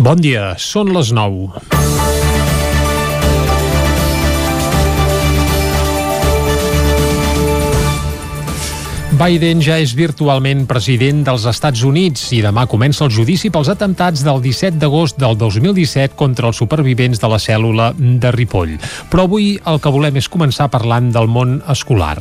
Bon dia, són les 9. Biden ja és virtualment president dels Estats Units i demà comença el judici pels atemptats del 17 d'agost del 2017 contra els supervivents de la cèl·lula de Ripoll. Però avui el que volem és començar parlant del món escolar.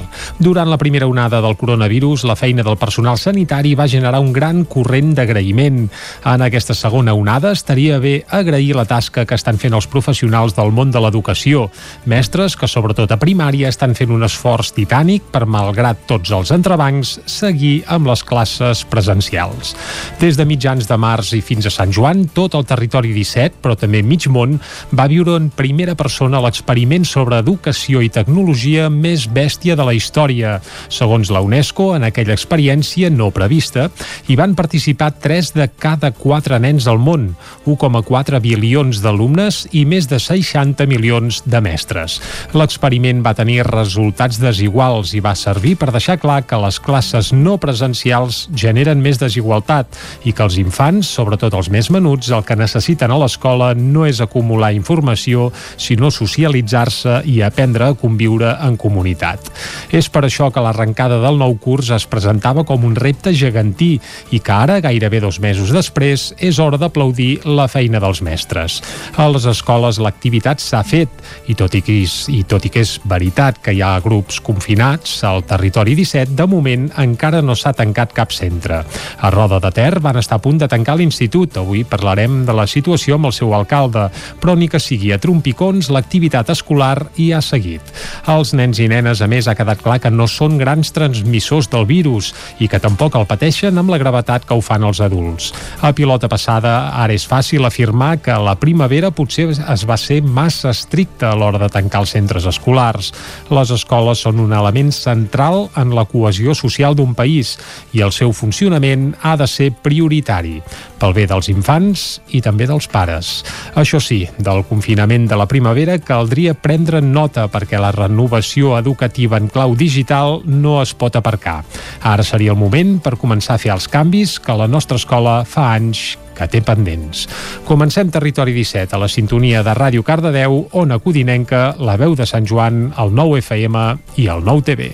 Durant la primera onada del coronavirus, la feina del personal sanitari va generar un gran corrent d'agraïment. En aquesta segona onada estaria bé agrair la tasca que estan fent els professionals del món de l'educació, mestres que sobretot a primària estan fent un esforç titànic per, malgrat tots els entrebancs, catalans seguir amb les classes presencials. Des de mitjans de març i fins a Sant Joan, tot el territori 17, però també mig món, va viure en primera persona l'experiment sobre educació i tecnologia més bèstia de la història. Segons la UNESCO, en aquella experiència no prevista, hi van participar 3 de cada 4 nens al món, 1,4 bilions d'alumnes i més de 60 milions de mestres. L'experiment va tenir resultats desiguals i va servir per deixar clar que les classes no presencials generen més desigualtat i que els infants, sobretot els més menuts, el que necessiten a l'escola no és acumular informació, sinó socialitzar-se i aprendre a conviure en comunitat. És per això que l'arrencada del nou curs es presentava com un repte gegantí i que ara, gairebé dos mesos després, és hora d'aplaudir la feina dels mestres. A les escoles l'activitat s'ha fet i tot i, que és, i tot i que és veritat que hi ha grups confinats al territori 17, de moment moment encara no s'ha tancat cap centre. A Roda de Ter van estar a punt de tancar l'institut. Avui parlarem de la situació amb el seu alcalde, però ni que sigui a trompicons, l'activitat escolar hi ha seguit. Els nens i nenes, a més, ha quedat clar que no són grans transmissors del virus i que tampoc el pateixen amb la gravetat que ho fan els adults. A pilota passada, ara és fàcil afirmar que la primavera potser es va ser massa estricta a l'hora de tancar els centres escolars. Les escoles són un element central en la cohesió social d'un país i el seu funcionament ha de ser prioritari, pel bé dels infants i també dels pares. Això sí, del confinament de la primavera caldria prendre nota perquè la renovació educativa en clau digital no es pot aparcar. Ara seria el moment per començar a fer els canvis que la nostra escola fa anys que té pendents. Comencem Territori 17 a la sintonia de Ràdio Cardedeu, Ona Codinenca, la veu de Sant Joan, el 9 FM i el 9 TV.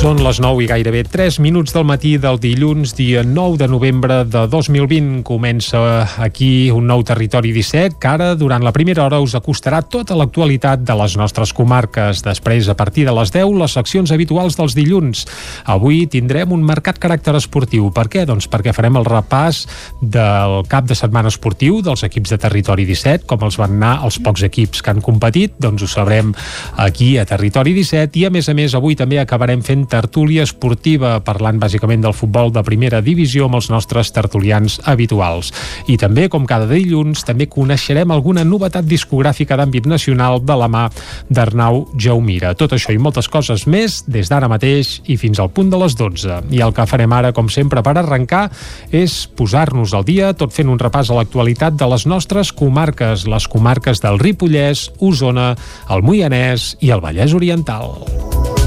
Són les 9 i gairebé 3 minuts del matí del dilluns, dia 9 de novembre de 2020. Comença aquí un nou Territori 17 que ara, durant la primera hora, us acostarà tota l'actualitat de les nostres comarques. Després, a partir de les 10, les seccions habituals dels dilluns. Avui tindrem un marcat caràcter esportiu. Per què? Doncs perquè farem el repàs del cap de setmana esportiu dels equips de Territori 17, com els van anar els pocs equips que han competit, doncs ho sabrem aquí a Territori 17 i a més a més avui també acabarem fent tertúlia esportiva, parlant bàsicament del futbol de primera divisió amb els nostres tertulians habituals. I també, com cada dilluns, també coneixerem alguna novetat discogràfica d'àmbit nacional de la mà d'Arnau Jaumira. Tot això i moltes coses més des d'ara mateix i fins al punt de les 12. I el que farem ara, com sempre, per arrencar, és posar-nos al dia, tot fent un repàs a l'actualitat de les nostres comarques, les comarques del Ripollès, Osona, el Moianès i el Vallès Oriental.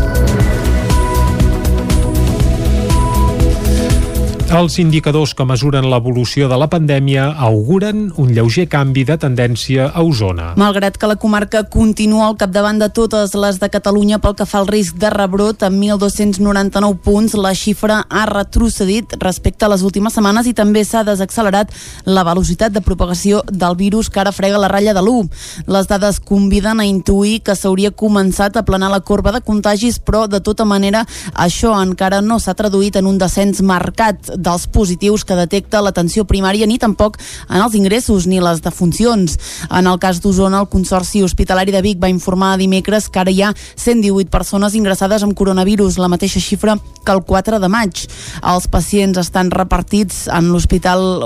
Els indicadors que mesuren l'evolució de la pandèmia auguren un lleuger canvi de tendència a Osona. Malgrat que la comarca continua al capdavant de totes les de Catalunya pel que fa al risc de rebrot, amb 1.299 punts, la xifra ha retrocedit respecte a les últimes setmanes i també s'ha desaccelerat la velocitat de propagació del virus que ara frega la ratlla de l'1. Les dades conviden a intuir que s'hauria començat a planar la corba de contagis, però de tota manera això encara no s'ha traduït en un descens marcat dels positius que detecta l'atenció primària ni tampoc en els ingressos ni les defuncions. En el cas d'Osona, el Consorci Hospitalari de Vic va informar dimecres que ara hi ha 118 persones ingressades amb coronavirus, la mateixa xifra que el 4 de maig. Els pacients estan repartits en l'hospital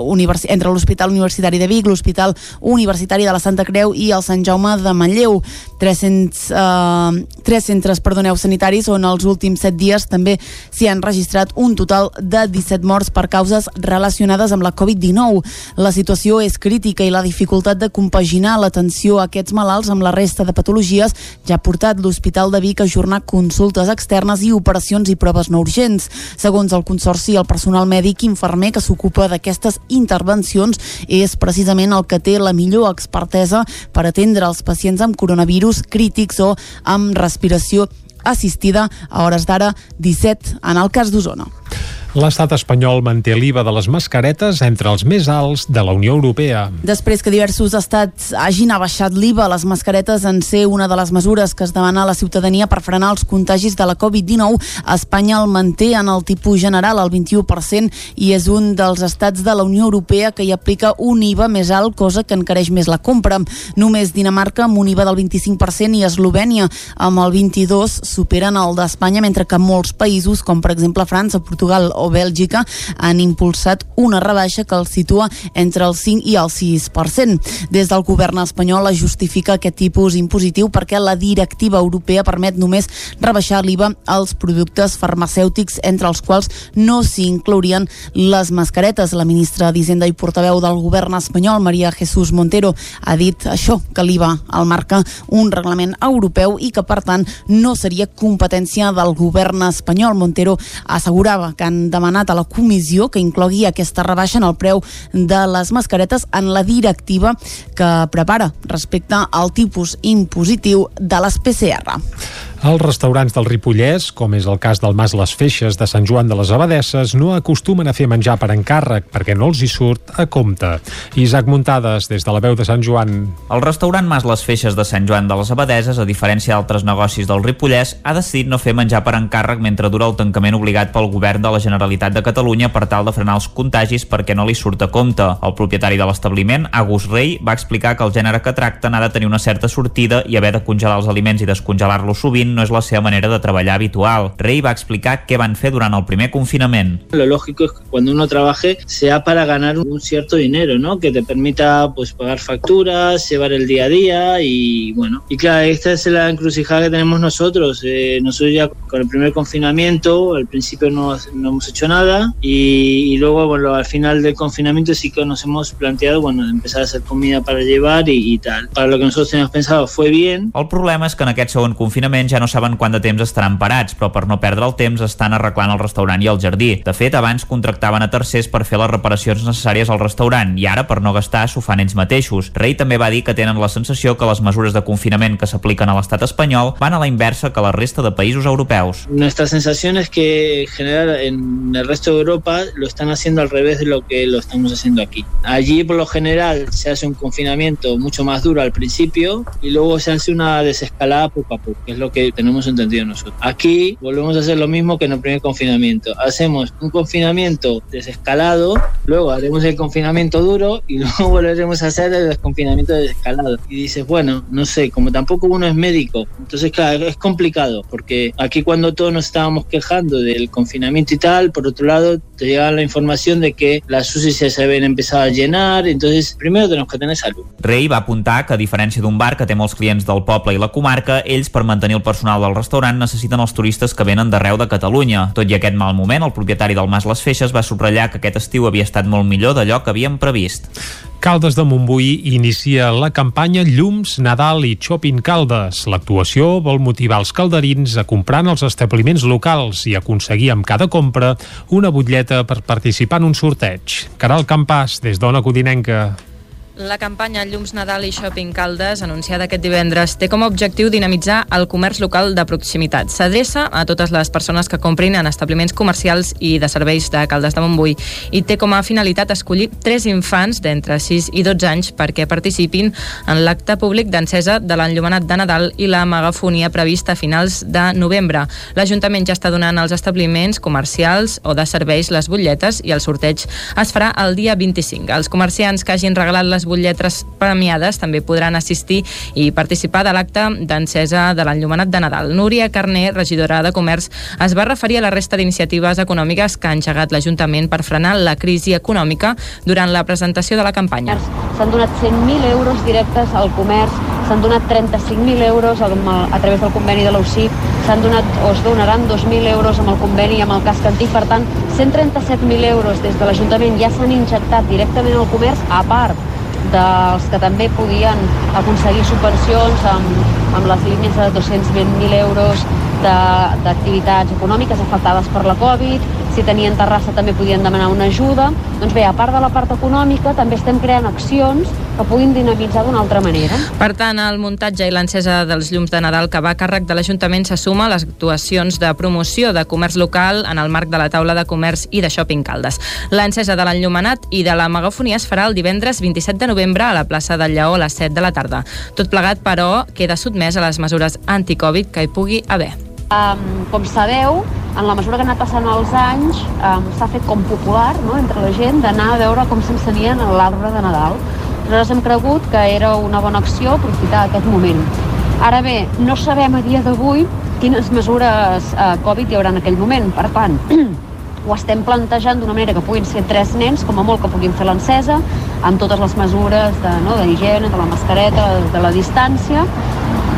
entre l'Hospital Universitari de Vic, l'Hospital Universitari de la Santa Creu i el Sant Jaume de Manlleu. 300, eh, tres centres perdoneu, sanitaris on els últims 7 dies també s'hi han registrat un total de 17 morts morts per causes relacionades amb la Covid-19. La situació és crítica i la dificultat de compaginar l'atenció a aquests malalts amb la resta de patologies ja ha portat l'Hospital de Vic a ajornar consultes externes i operacions i proves no urgents. Segons el Consorci, el personal mèdic infermer que s'ocupa d'aquestes intervencions és precisament el que té la millor expertesa per atendre els pacients amb coronavirus crítics o amb respiració assistida a hores d'ara 17 en el cas d'Osona. L'estat espanyol manté l'IVA de les mascaretes entre els més alts de la Unió Europea. Després que diversos estats hagin abaixat l'IVA, les mascaretes en ser una de les mesures que es demana a la ciutadania per frenar els contagis de la Covid-19, Espanya el manté en el tipus general al 21% i és un dels estats de la Unió Europea que hi aplica un IVA més alt, cosa que encareix més la compra. Només Dinamarca amb un IVA del 25% i Eslovènia amb el 22% superen el d'Espanya, mentre que molts països, com per exemple França, Portugal o Bèlgica han impulsat una rebaixa que el situa entre el 5 i el 6%. Des del govern espanyol es justifica aquest tipus impositiu perquè la directiva europea permet només rebaixar l'IVA als productes farmacèutics entre els quals no s'hi inclourien les mascaretes. La ministra d'Hisenda i portaveu del govern espanyol, Maria Jesús Montero, ha dit això, que l'IVA el marca un reglament europeu i que, per tant, no seria competència del govern espanyol. Montero assegurava que han demanat a la comissió que inclogui aquesta rebaixa en el preu de les mascaretes en la directiva que prepara respecte al tipus impositiu de les PCR. Els restaurants del Ripollès, com és el cas del Mas Les Feixes de Sant Joan de les Abadesses, no acostumen a fer menjar per encàrrec perquè no els hi surt a compte. Isaac Muntades, des de la veu de Sant Joan. El restaurant Mas Les Feixes de Sant Joan de les Abadeses, a diferència d'altres negocis del Ripollès, ha decidit no fer menjar per encàrrec mentre dura el tancament obligat pel govern de la Generalitat de Catalunya per tal de frenar els contagis perquè no li surt a compte. El propietari de l'establiment, Agus Rey, va explicar que el gènere que tracten ha de tenir una certa sortida i haver de congelar els aliments i descongelar-los sovint sovint no és la seva manera de treballar habitual. Rey va explicar què van fer durant el primer confinament. Lo lógico es que cuando uno trabaje sea para ganar un cierto dinero, ¿no? Que te permita pues pagar facturas, llevar el día a día y bueno. Y claro, esta es la encrucijada que tenemos nosotros. Eh, nosotros ya con el primer confinamiento, al principio no, no hemos hecho nada y, y, luego bueno, al final del confinamiento sí que nos hemos planteado bueno, empezar a hacer comida para llevar y, y tal. Para lo que nosotros teníamos pensado fue bien. El problema és que en aquest segon confinament ja ja no saben quant de temps estaran parats, però per no perdre el temps estan arreglant el restaurant i el jardí. De fet, abans contractaven a tercers per fer les reparacions necessàries al restaurant i ara, per no gastar, s'ho fan ells mateixos. Rei també va dir que tenen la sensació que les mesures de confinament que s'apliquen a l'estat espanyol van a la inversa que la resta de països europeus. Nuestra sensación es que en general en el resto de Europa lo están haciendo al revés de lo que lo estamos haciendo aquí. Allí por lo general se hace un confinamiento mucho más duro al principio y luego se hace una desescalada poco a poco, que es lo que tenemos entendido nosotros. Aquí volvemos a hacer lo mismo que en el primer confinamiento. Hacemos un confinamiento desescalado, luego haremos el confinamiento duro y luego volveremos a hacer el desconfinamiento desescalado. Y dices, bueno, no sé, como tampoco uno es médico, entonces claro, es complicado, porque aquí cuando todos nos estábamos quejando del confinamiento y tal, por otro lado te llega la información de que las UCI se habían empezado a llenar, entonces primero tenemos que tener salud. Rey va apuntar que a diferència d'un bar que té molts clients del poble i la comarca, ells per mantenir el personal del restaurant necessiten els turistes que venen d'arreu de Catalunya. Tot i aquest mal moment, el propietari del Mas Les Feixes va subratllar que aquest estiu havia estat molt millor d'allò que havíem previst. Caldes de Montbui inicia la campanya Llums, Nadal i Shopping Caldes. L'actuació vol motivar els calderins a comprar en els establiments locals i aconseguir amb cada compra una butlleta per participar en un sorteig. Caral Campàs, des d'Ona Codinenca. La campanya Llums Nadal i Shopping Caldes, anunciada aquest divendres, té com a objectiu dinamitzar el comerç local de proximitat. S'adreça a totes les persones que comprin en establiments comercials i de serveis de Caldes de Montbui i té com a finalitat escollir tres infants d'entre 6 i 12 anys perquè participin en l'acte públic d'encesa de l'enllumenat de Nadal i la megafonia prevista a finals de novembre. L'Ajuntament ja està donant als establiments comercials o de serveis les butlletes i el sorteig es farà el dia 25. Els comerciants que hagin regalat les butlletres premiades també podran assistir i participar de l'acte d'encesa de l'enllumenat de Nadal. Núria Carner, regidora de Comerç, es va referir a la resta d'iniciatives econòmiques que ha engegat l'Ajuntament per frenar la crisi econòmica durant la presentació de la campanya. S'han donat 100.000 euros directes al comerç, s'han donat 35.000 euros a través del conveni de l'UCIP, s'han donat o es donaran 2.000 euros amb el conveni amb el casc antic, per tant, 137.000 euros des de l'Ajuntament ja s'han injectat directament al comerç, a part dels que també podien aconseguir subvencions amb, amb les línies de 220.000 euros d'activitats econòmiques afectades per la Covid, si tenien terrassa també podien demanar una ajuda. Doncs bé, a part de la part econòmica, també estem creant accions que puguin dinamitzar d'una altra manera. Per tant, el muntatge i l'encesa dels llums de Nadal que va a càrrec de l'Ajuntament se suma a les actuacions de promoció de comerç local en el marc de la taula de comerç i de shopping Caldes. L'encesa de l'enllumenat i de la megafonia es farà el divendres 27 de novembre a la plaça del Lleó a les 7 de la tarda. Tot plegat, però, queda sotmès a les mesures anticovid que hi pugui haver. Um, com sabeu, en la mesura que han anat passant els anys, um, s'ha fet com popular no, entre la gent d'anar a veure com s'encenien l'arbre de Nadal. Nosaltres hem cregut que era una bona acció aprofitar aquest moment. Ara bé, no sabem a dia d'avui quines mesures eh, Covid hi haurà en aquell moment. Per tant, ho estem plantejant d'una manera que puguin ser tres nens, com a molt que puguin fer l'encesa, amb totes les mesures de, no, d'higiene, de la mascareta, de la distància,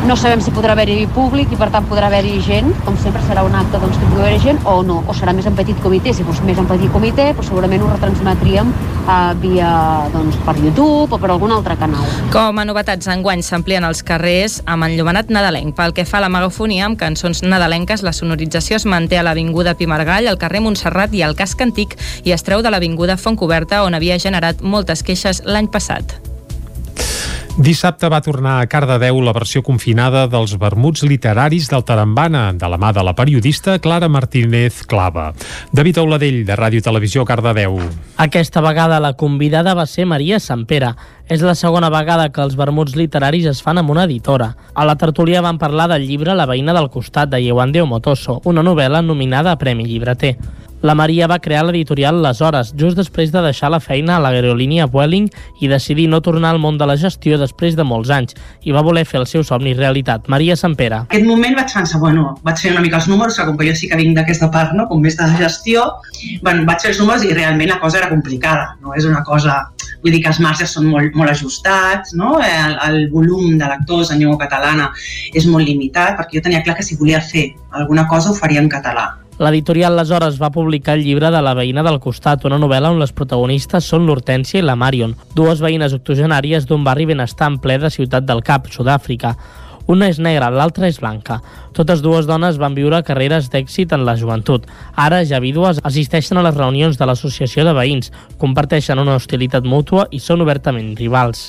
no sabem si podrà haver-hi públic i per tant podrà haver-hi gent, com sempre serà un acte doncs, que pugui haver gent o no, o serà més en petit comitè. Si fos més en petit comitè, doncs segurament ho retransmetríem uh, via doncs, per YouTube o per algun altre canal. Com a novetats, enguany s'amplien els carrers amb enllumenat nadalenc. Pel que fa a la megafonia, amb cançons nadalenques, la sonorització es manté a l'Avinguda Pimargall, al carrer Montserrat i al Casc Antic i es treu de l'Avinguda Fontcoberta, on havia generat moltes queixes l'any passat. Dissabte va tornar a Cardedeu la versió confinada dels vermuts literaris del Tarambana, de la mà de la periodista Clara Martínez Clava. David Auladell, de Ràdio Televisió Cardedeu. Aquesta vegada la convidada va ser Maria Sampera. És la segona vegada que els vermuts literaris es fan amb una editora. A la tertúlia van parlar del llibre La veïna del costat, de Yewande Omotoso, una novel·la nominada a Premi Llibreter. La Maria va crear l'editorial Les Hores, just després de deixar la feina a l'aerolínia Vueling i decidir no tornar al món de la gestió després de molts anys i va voler fer el seu somni realitat. Maria Sampera. En aquest moment vaig pensar, bueno, vaig fer una mica els números, com que jo sí que vinc d'aquesta part, no? com més de gestió, bueno, vaig fer els números i realment la cosa era complicada, no és una cosa vull dir que els marges són molt, molt ajustats, no? el, el volum de lectors en llengua catalana és molt limitat, perquè jo tenia clar que si volia fer alguna cosa ho faria en català. L'editorial aleshores va publicar el llibre de La veïna del costat, una novel·la on les protagonistes són l'Hortència i la Marion, dues veïnes octogenàries d'un barri benestant ple de Ciutat del Cap, Sud-àfrica. Una és negra, l'altra és blanca. Totes dues dones van viure carreres d'èxit en la joventut. Ara, ja vídues, assisteixen a les reunions de l'associació de veïns, comparteixen una hostilitat mútua i són obertament rivals.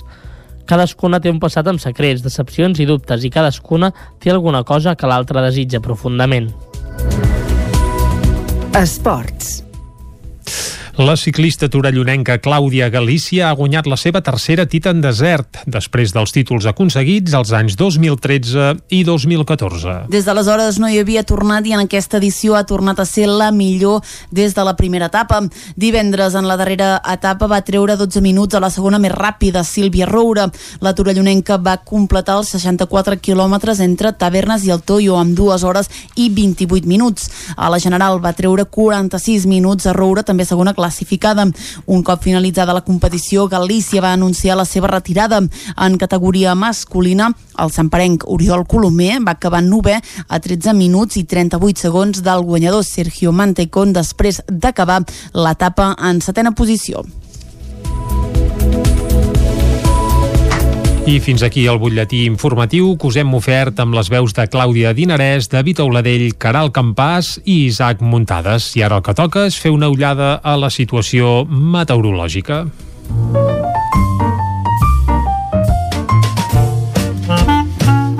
Cadascuna té un passat amb secrets, decepcions i dubtes i cadascuna té alguna cosa que l'altra desitja profundament. Esports. La ciclista torellonenca Clàudia Galícia ha guanyat la seva tercera tita en desert, després dels títols aconseguits als anys 2013 i 2014. Des d'aleshores no hi havia tornat i en aquesta edició ha tornat a ser la millor des de la primera etapa. Divendres, en la darrera etapa, va treure 12 minuts a la segona més ràpida, Sílvia Roura. La torellonenca va completar els 64 quilòmetres entre Tavernes i el Toyo amb 2 hores i 28 minuts. A la general va treure 46 minuts a Roura, també segona classificada. Un cop finalitzada la competició, Galícia va anunciar la seva retirada. En categoria masculina, el samparenc Oriol Colomer va acabar novè a 13 minuts i 38 segons del guanyador Sergio Mantecón després d'acabar l'etapa en setena posició. I fins aquí el butlletí informatiu que us hem ofert amb les veus de Clàudia Dinarès, David Auladell, Caral Campàs i Isaac Muntades. I ara el que toca és fer una ullada a la situació meteorològica.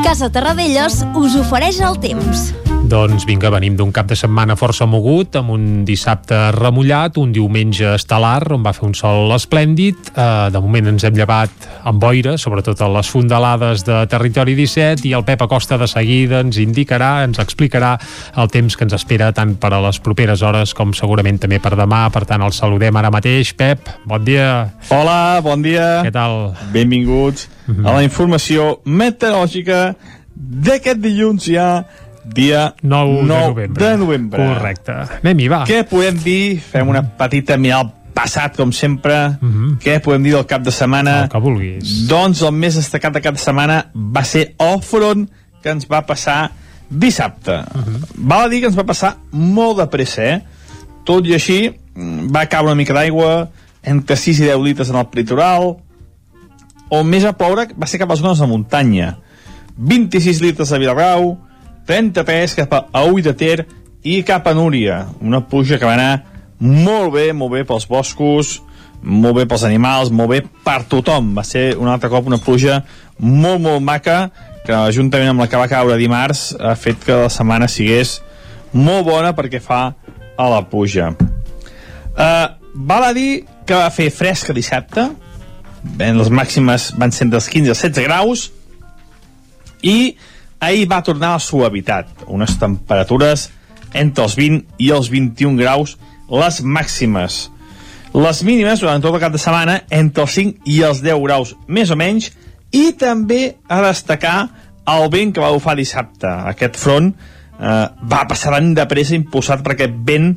Casa Terradellos us ofereix el temps. Doncs vinga, venim d'un cap de setmana força mogut, amb un dissabte remullat, un diumenge estel·lar, on va fer un sol esplèndid. Eh, de moment ens hem llevat amb boira, sobretot a les fondalades de Territori 17, i el Pep Acosta de seguida ens indicarà, ens explicarà el temps que ens espera tant per a les properes hores com segurament també per demà. Per tant, el saludem ara mateix. Pep, bon dia. Hola, bon dia. Què tal? Benvinguts uh -huh. a la informació meteorològica d'aquest dilluns ja dia 9, 9 de novembre. de novembre. Correcte. Anem-hi, va. Què podem dir? Fem una petita mirada al passat, com sempre. Uh -huh. Què podem dir del cap de setmana? El que vulguis. Doncs el més destacat de cap de setmana va ser el front que ens va passar dissabte. Uh -huh. Val a dir que ens va passar molt de pressa, eh? Tot i així, va caure una mica d'aigua, entre 6 i 10 litres en el litoral, on més a ploure va ser cap a les zones de muntanya. 26 litres a Vilarrau, 33 cap a Ull de Ter i cap a Núria. Una pluja que va anar molt bé, molt bé pels boscos, molt bé pels animals, molt bé per tothom. Va ser un altre cop una pluja molt, molt maca, que juntament amb la que va caure dimarts ha fet que la setmana sigués molt bona perquè fa a la pluja. Uh, val a dir que va fer fresca dissabte, ben, les màximes van ser dels 15 als 16 graus, i ahir va tornar a la suavitat, unes temperatures entre els 20 i els 21 graus, les màximes. Les mínimes durant tot el cap de setmana entre els 5 i els 10 graus, més o menys, i també a destacar el vent que va bufar dissabte. Aquest front eh, va passar de pressa impulsat per aquest vent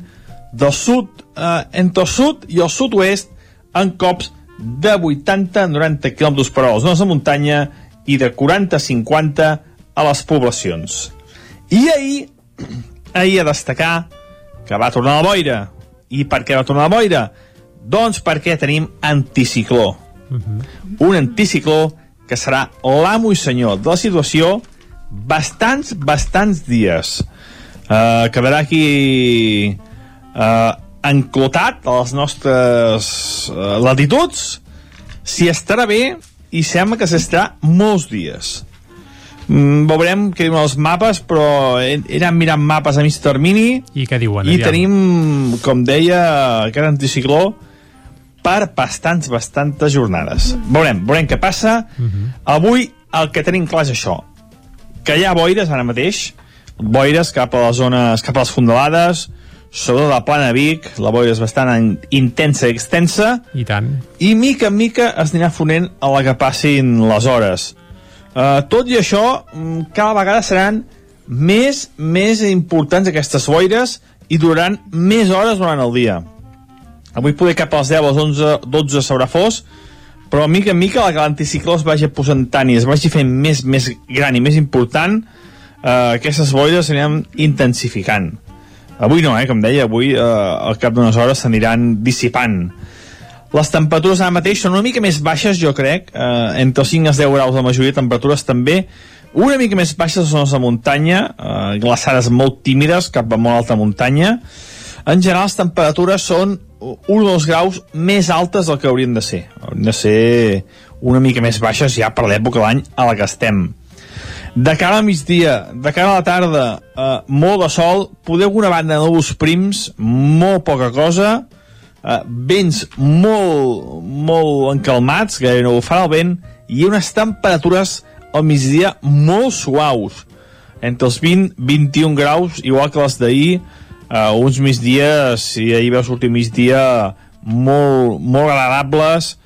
del sud, eh, entre el sud i el sud-oest, en cops de 80-90 km per hora les zones de muntanya i de 40-50 a les poblacions. I ahir, ahir a destacar que va tornar la boira. I per què va tornar la boira? Doncs perquè tenim anticicló. Uh -huh. Un anticicló que serà l'amo i senyor de la situació bastants, bastants dies. Uh, quedarà aquí uh, enclotat a les nostres uh, latituds si estarà bé i sembla que s'estarà molts dies. Mm, veurem què diuen els mapes, però he, he anat mirant mapes a mig termini i què diuen? I tenim, com deia, aquest anticicló per bastants, bastantes jornades. Veurem, veurem què passa. Uh -huh. Avui el que tenim clar és això, que hi ha boires ara mateix, boires cap a les zones, cap a les fondalades, sobretot la plana Vic, la boira és bastant intensa i extensa. I tant. I mica en mica es anirà fonent a la que passin les hores. Uh, tot i això, cada vegada seran més, més importants aquestes boires i duraran més hores durant el dia. Avui poder cap a les 10 a les 11, 12 s'haurà fos, però mica en mica l'anticicló es vagi posant tant i es vagi fent més, més gran i més important, eh, aquestes boires s'aniran intensificant. Avui no, eh, com deia, avui eh, al cap d'unes hores s'aniran dissipant. Les temperatures ara mateix són una mica més baixes, jo crec, eh, entre els 5 i els 10 graus la majoria de temperatures també, una mica més baixes a zones de muntanya, eh, glaçades molt tímides cap a molt alta muntanya. En general, les temperatures són un o dos graus més altes del que haurien de ser. Haurien de ser una mica més baixes ja per l'època de l'any a la que estem. De cara al migdia, de cara a la tarda, eh, molt de sol, poder alguna banda de núvols prims, molt poca cosa, eh, vents molt, molt encalmats, gairebé no bufarà el vent, i unes temperatures al migdia molt suaus, entre els 20-21 graus, igual que les d'ahir, uh, uns migdies, si ahir veu sortir migdia, molt, molt agradables,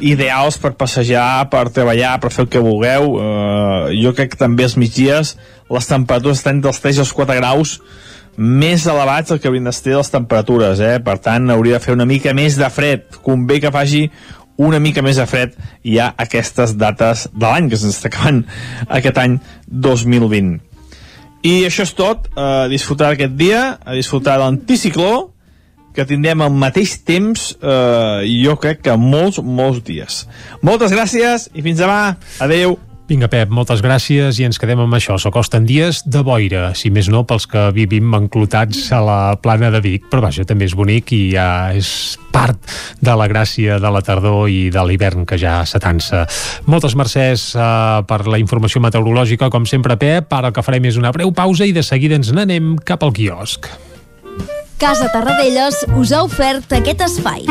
ideals per passejar, per treballar, per fer el que vulgueu. Uh, jo crec que també els migdies les temperatures estan dels 3 als 4 graus més elevats del que haurien d'estar les temperatures, eh? per tant hauria de fer una mica més de fred, convé que faci una mica més de fred ja aquestes dates de l'any que s'està acabant aquest any 2020. I això és tot, a disfrutar aquest dia, a disfrutar de l'anticicló, que tindrem al mateix temps, eh, jo crec que molts, molts dies. Moltes gràcies i fins demà. Adeu. Vinga, Pep, moltes gràcies i ens quedem amb això. S'acosten dies de boira, si més no pels que vivim enclotats a la plana de Vic, però vaja, també és bonic i ja és part de la gràcia de la tardor i de l'hivern que ja s'atansa. Moltes mercès uh, per la informació meteorològica, com sempre, Pep. Ara el que farem és una breu pausa i de seguida ens n'anem cap al quiosc. Casa Tarradellas us ha ofert aquest espai.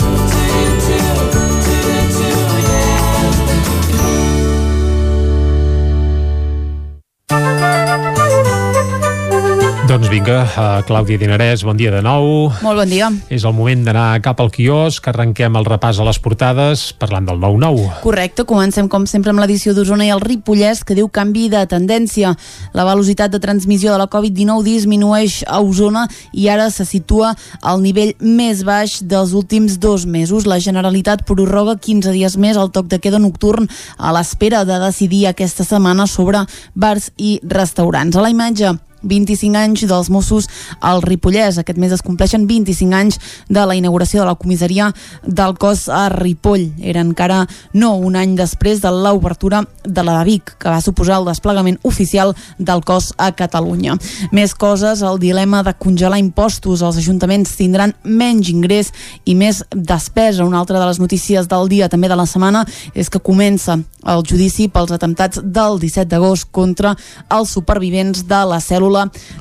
Vinga, uh, Clàudia Dinarès, bon dia de nou. Molt bon dia. És el moment d'anar cap al quiosc, arrenquem el repàs a les portades parlant del 9-9. Correcte, comencem com sempre amb l'edició d'Osona i el Ripollès que diu canvi de tendència. La velocitat de transmissió de la Covid-19 disminueix a Osona i ara se situa al nivell més baix dels últims dos mesos. La Generalitat prorroga 15 dies més el toc de queda nocturn a l'espera de decidir aquesta setmana sobre bars i restaurants. A la imatge 25 anys dels Mossos al Ripollès. Aquest mes es compleixen 25 anys de la inauguració de la comissaria del cos a Ripoll. Era encara no un any després de l'obertura de la de Vic, que va suposar el desplegament oficial del cos a Catalunya. Més coses, el dilema de congelar impostos. Els ajuntaments tindran menys ingrés i més despesa. Una altra de les notícies del dia, també de la setmana, és que comença el judici pels atemptats del 17 d'agost contra els supervivents de la cèl·lula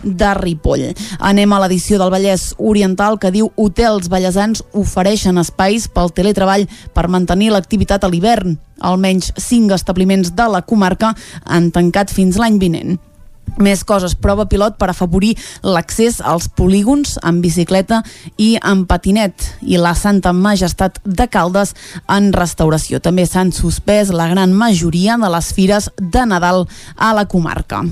de Ripoll. Anem a l'edició del Vallès Oriental que diu hotels ballesans ofereixen espais pel teletreball per mantenir l'activitat a l'hivern. Almenys cinc establiments de la comarca han tancat fins l'any vinent. Més coses, prova pilot per afavorir l'accés als polígons amb bicicleta i amb patinet i la Santa Majestat de Caldes en restauració. També s'han suspès la gran majoria de les fires de Nadal a la comarca.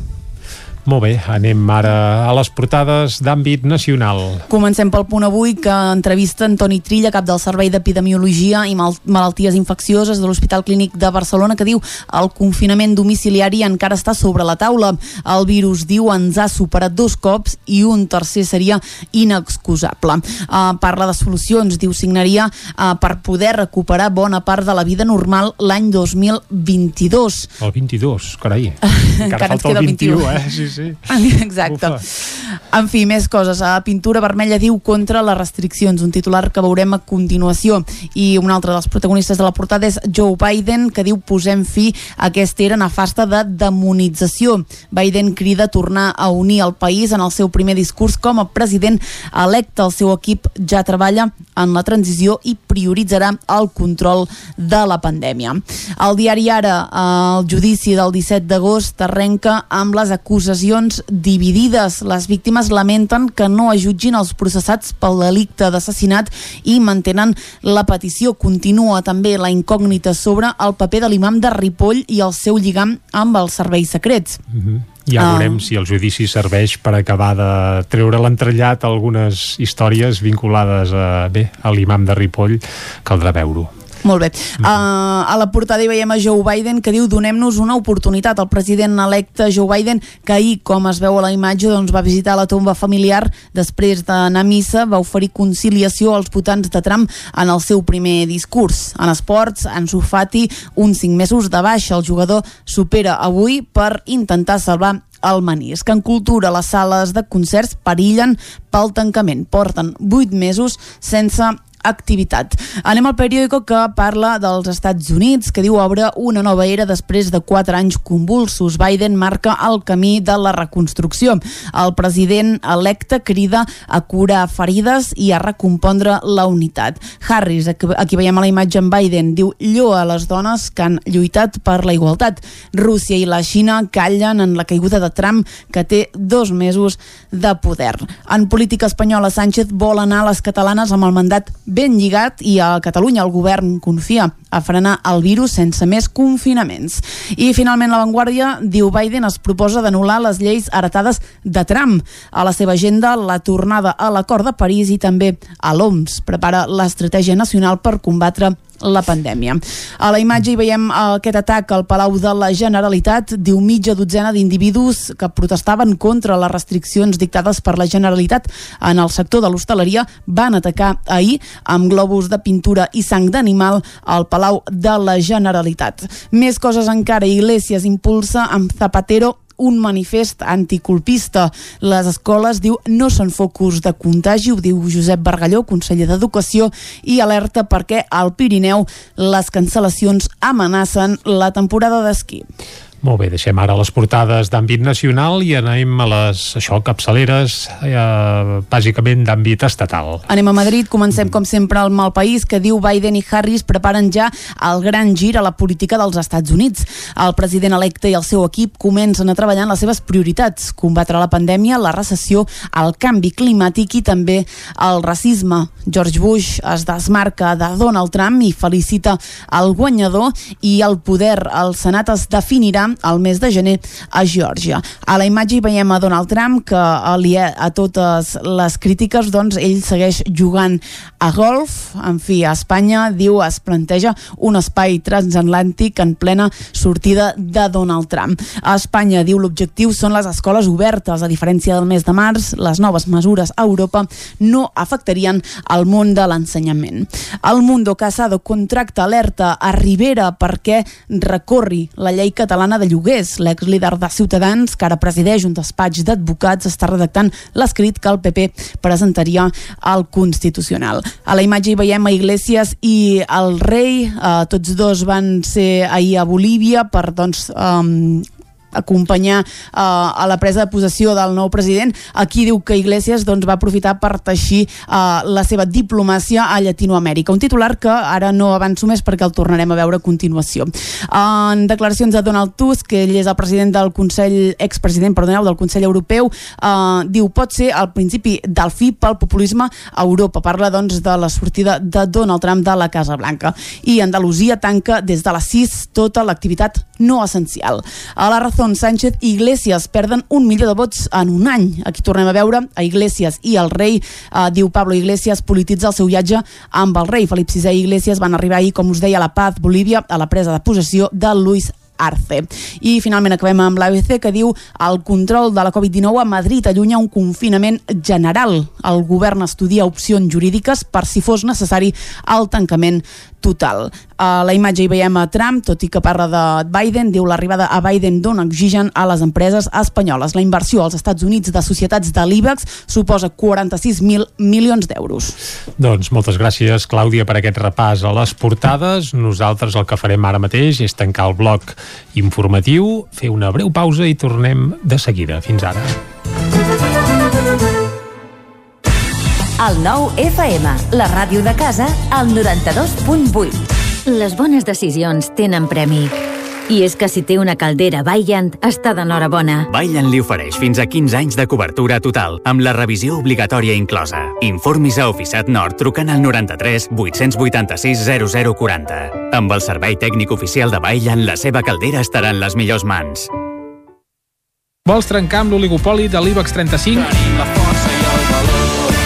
Molt bé, anem ara a les portades d'àmbit nacional. Comencem pel punt avui que entrevista Antoni Trilla, cap del Servei d'Epidemiologia i Mal Malalties Infeccioses de l'Hospital Clínic de Barcelona, que diu el confinament domiciliari encara està sobre la taula. El virus, diu, ens ha superat dos cops i un tercer seria inexcusable. Uh, parla de solucions, diu, signaria uh, per poder recuperar bona part de la vida normal l'any 2022. El 22, carai. Encara Encara falta el 21, 21. eh? Sí, sí. Exacte. Ufa. En fi, més coses. A Pintura Vermella diu contra les restriccions, un titular que veurem a continuació. I un altre dels protagonistes de la portada és Joe Biden, que diu posem fi a aquesta era nefasta de demonització. Biden crida a tornar a unir el país en el seu primer discurs com a president electe. El seu equip ja treballa en la transició i prioritzarà el control de la pandèmia. El diari Ara, el judici del 17 d'agost arrenca amb les acusacions dividides. Les víctimes lamenten que no ajutgin els processats pel delicte d'assassinat i mantenen la petició. Continua també la incògnita sobre el paper de l'imam de Ripoll i el seu lligam amb els serveis secrets. Mm -hmm. Ja Ah. veurem si el judici serveix per acabar de treure l'entrellat algunes històries vinculades a, bé, a l'imam de Ripoll. Caldrà veure-ho. Molt bé. Uh, a la portada hi veiem a Joe Biden que diu donem-nos una oportunitat. El president electe Joe Biden, que ahir, com es veu a la imatge, doncs, va visitar la tomba familiar després d'anar a missa, va oferir conciliació als votants de Trump en el seu primer discurs. En esports, Ansu Fati, uns 5 mesos de baixa. El jugador supera avui per intentar salvar el menisc. En cultura, les sales de concerts perillen pel tancament. Porten 8 mesos sense activitat. Anem al periòdico que parla dels Estats Units, que diu obre una nova era després de quatre anys convulsos. Biden marca el camí de la reconstrucció. El president electe crida a curar ferides i a recompondre la unitat. Harris, aquí veiem a la imatge en Biden, diu lloa a les dones que han lluitat per la igualtat. Rússia i la Xina callen en la caiguda de Trump, que té dos mesos de poder. En política espanyola, Sánchez vol anar a les catalanes amb el mandat ben lligat i a Catalunya el govern confia a frenar el virus sense més confinaments. I finalment la Vanguardia diu Biden es proposa d'anul·lar les lleis heretades de Trump. A la seva agenda la tornada a l'acord de París i també a l'OMS prepara l'estratègia nacional per combatre la pandèmia. A la imatge hi veiem aquest atac al Palau de la Generalitat. Diu mitja dotzena d'individus que protestaven contra les restriccions dictades per la Generalitat en el sector de l'hostaleria van atacar ahir amb globus de pintura i sang d'animal al Palau de la Generalitat. Més coses encara. Iglesias impulsa amb Zapatero un manifest anticolpista. Les escoles, diu, no són focus de contagi, ho diu Josep Bargalló, conseller d'Educació, i alerta perquè al Pirineu les cancel·lacions amenacen la temporada d'esquí. Molt bé, deixem ara les portades d'àmbit nacional i anem a les, això, capçaleres, eh, bàsicament d'àmbit estatal. Anem a Madrid, comencem com sempre al mal país que diu Biden i Harris preparen ja el gran gir a la política dels Estats Units. El president electe i el seu equip comencen a treballar en les seves prioritats, combatre la pandèmia, la recessió, el canvi climàtic i també el racisme. George Bush es desmarca de Donald Trump i felicita el guanyador i el poder. El Senat es definirà al mes de gener a Geòrgia. A la imatge hi veiem a Donald Trump que alia a totes les crítiques doncs ell segueix jugant a golf. En fi, a Espanya diu es planteja un espai transatlàntic en plena sortida de Donald Trump. A Espanya diu l'objectiu són les escoles obertes. A diferència del mes de març, les noves mesures a Europa no afectarien el món de l'ensenyament. El Mundo Casado contracta alerta a Rivera perquè recorri la llei catalana de lloguers. L'ex-líder de Ciutadans, que ara presideix un despatx d'advocats, està redactant l'escrit que el PP presentaria al Constitucional. A la imatge hi veiem a Iglesias i el rei, eh, tots dos van ser ahir a Bolívia per doncs, um, acompanyar uh, a la presa de possessió del nou president. Aquí diu que Iglesias doncs, va aprofitar per teixir uh, la seva diplomàcia a Llatinoamèrica. Un titular que ara no avanço més perquè el tornarem a veure a continuació. En declaracions de Donald Tusk, que ell és el president del Consell, expresident, perdoneu, del Consell Europeu, uh, diu pot ser el principi del fi pel populisme a Europa. Parla doncs de la sortida de Donald Trump de la Casa Blanca. I Andalusia tanca des de les 6 tota l'activitat no essencial. A la Razón Sánchez i Iglesias perden un milió de vots en un any. Aquí tornem a veure a Iglesias i el rei, eh, diu Pablo Iglesias, polititza el seu viatge amb el rei. Felip VI i Iglesias van arribar ahir, com us deia, a La Paz, Bolívia, a la presa de possessió de Luis Arce. I finalment acabem amb l'ABC que diu el control de la Covid-19 a Madrid allunya un confinament general. El govern estudia opcions jurídiques per si fos necessari el tancament total. A la imatge hi veiem a Trump, tot i que parla de Biden, diu l'arribada a Biden dona oxigen a les empreses espanyoles. La inversió als Estats Units de societats de l'IBEX suposa 46.000 milions d'euros. Doncs moltes gràcies, Clàudia, per aquest repàs a les portades. Nosaltres el que farem ara mateix és tancar el bloc informatiu, fer una breu pausa i tornem de seguida. Fins ara. El nou FM, la ràdio de casa, al 92.8. Les bones decisions tenen premi. I és que si té una caldera Vaillant, està d'enhorabona. Vaillant li ofereix fins a 15 anys de cobertura total, amb la revisió obligatòria inclosa. Informis a Oficiat Nord trucant al 93 886 0040. Amb el servei tècnic oficial de Vaillant, la seva caldera estarà en les millors mans. Vols trencar amb l'oligopoli de l'IBEX 35?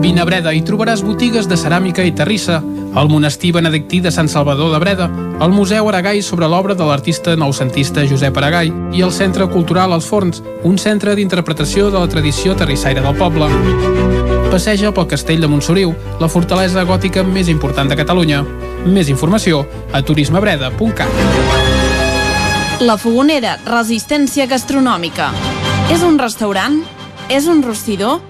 Vine a Breda i trobaràs botigues de ceràmica i terrissa, el monestir benedictí de Sant Salvador de Breda, el Museu Aragai sobre l'obra de l'artista noucentista Josep Aragai i el Centre Cultural Els Forns, un centre d'interpretació de la tradició terrissaire del poble. Passeja pel castell de Montsoriu, la fortalesa gòtica més important de Catalunya. Més informació a turismebreda.cat. La Fogonera, resistència gastronòmica. És un restaurant? És un rostidor?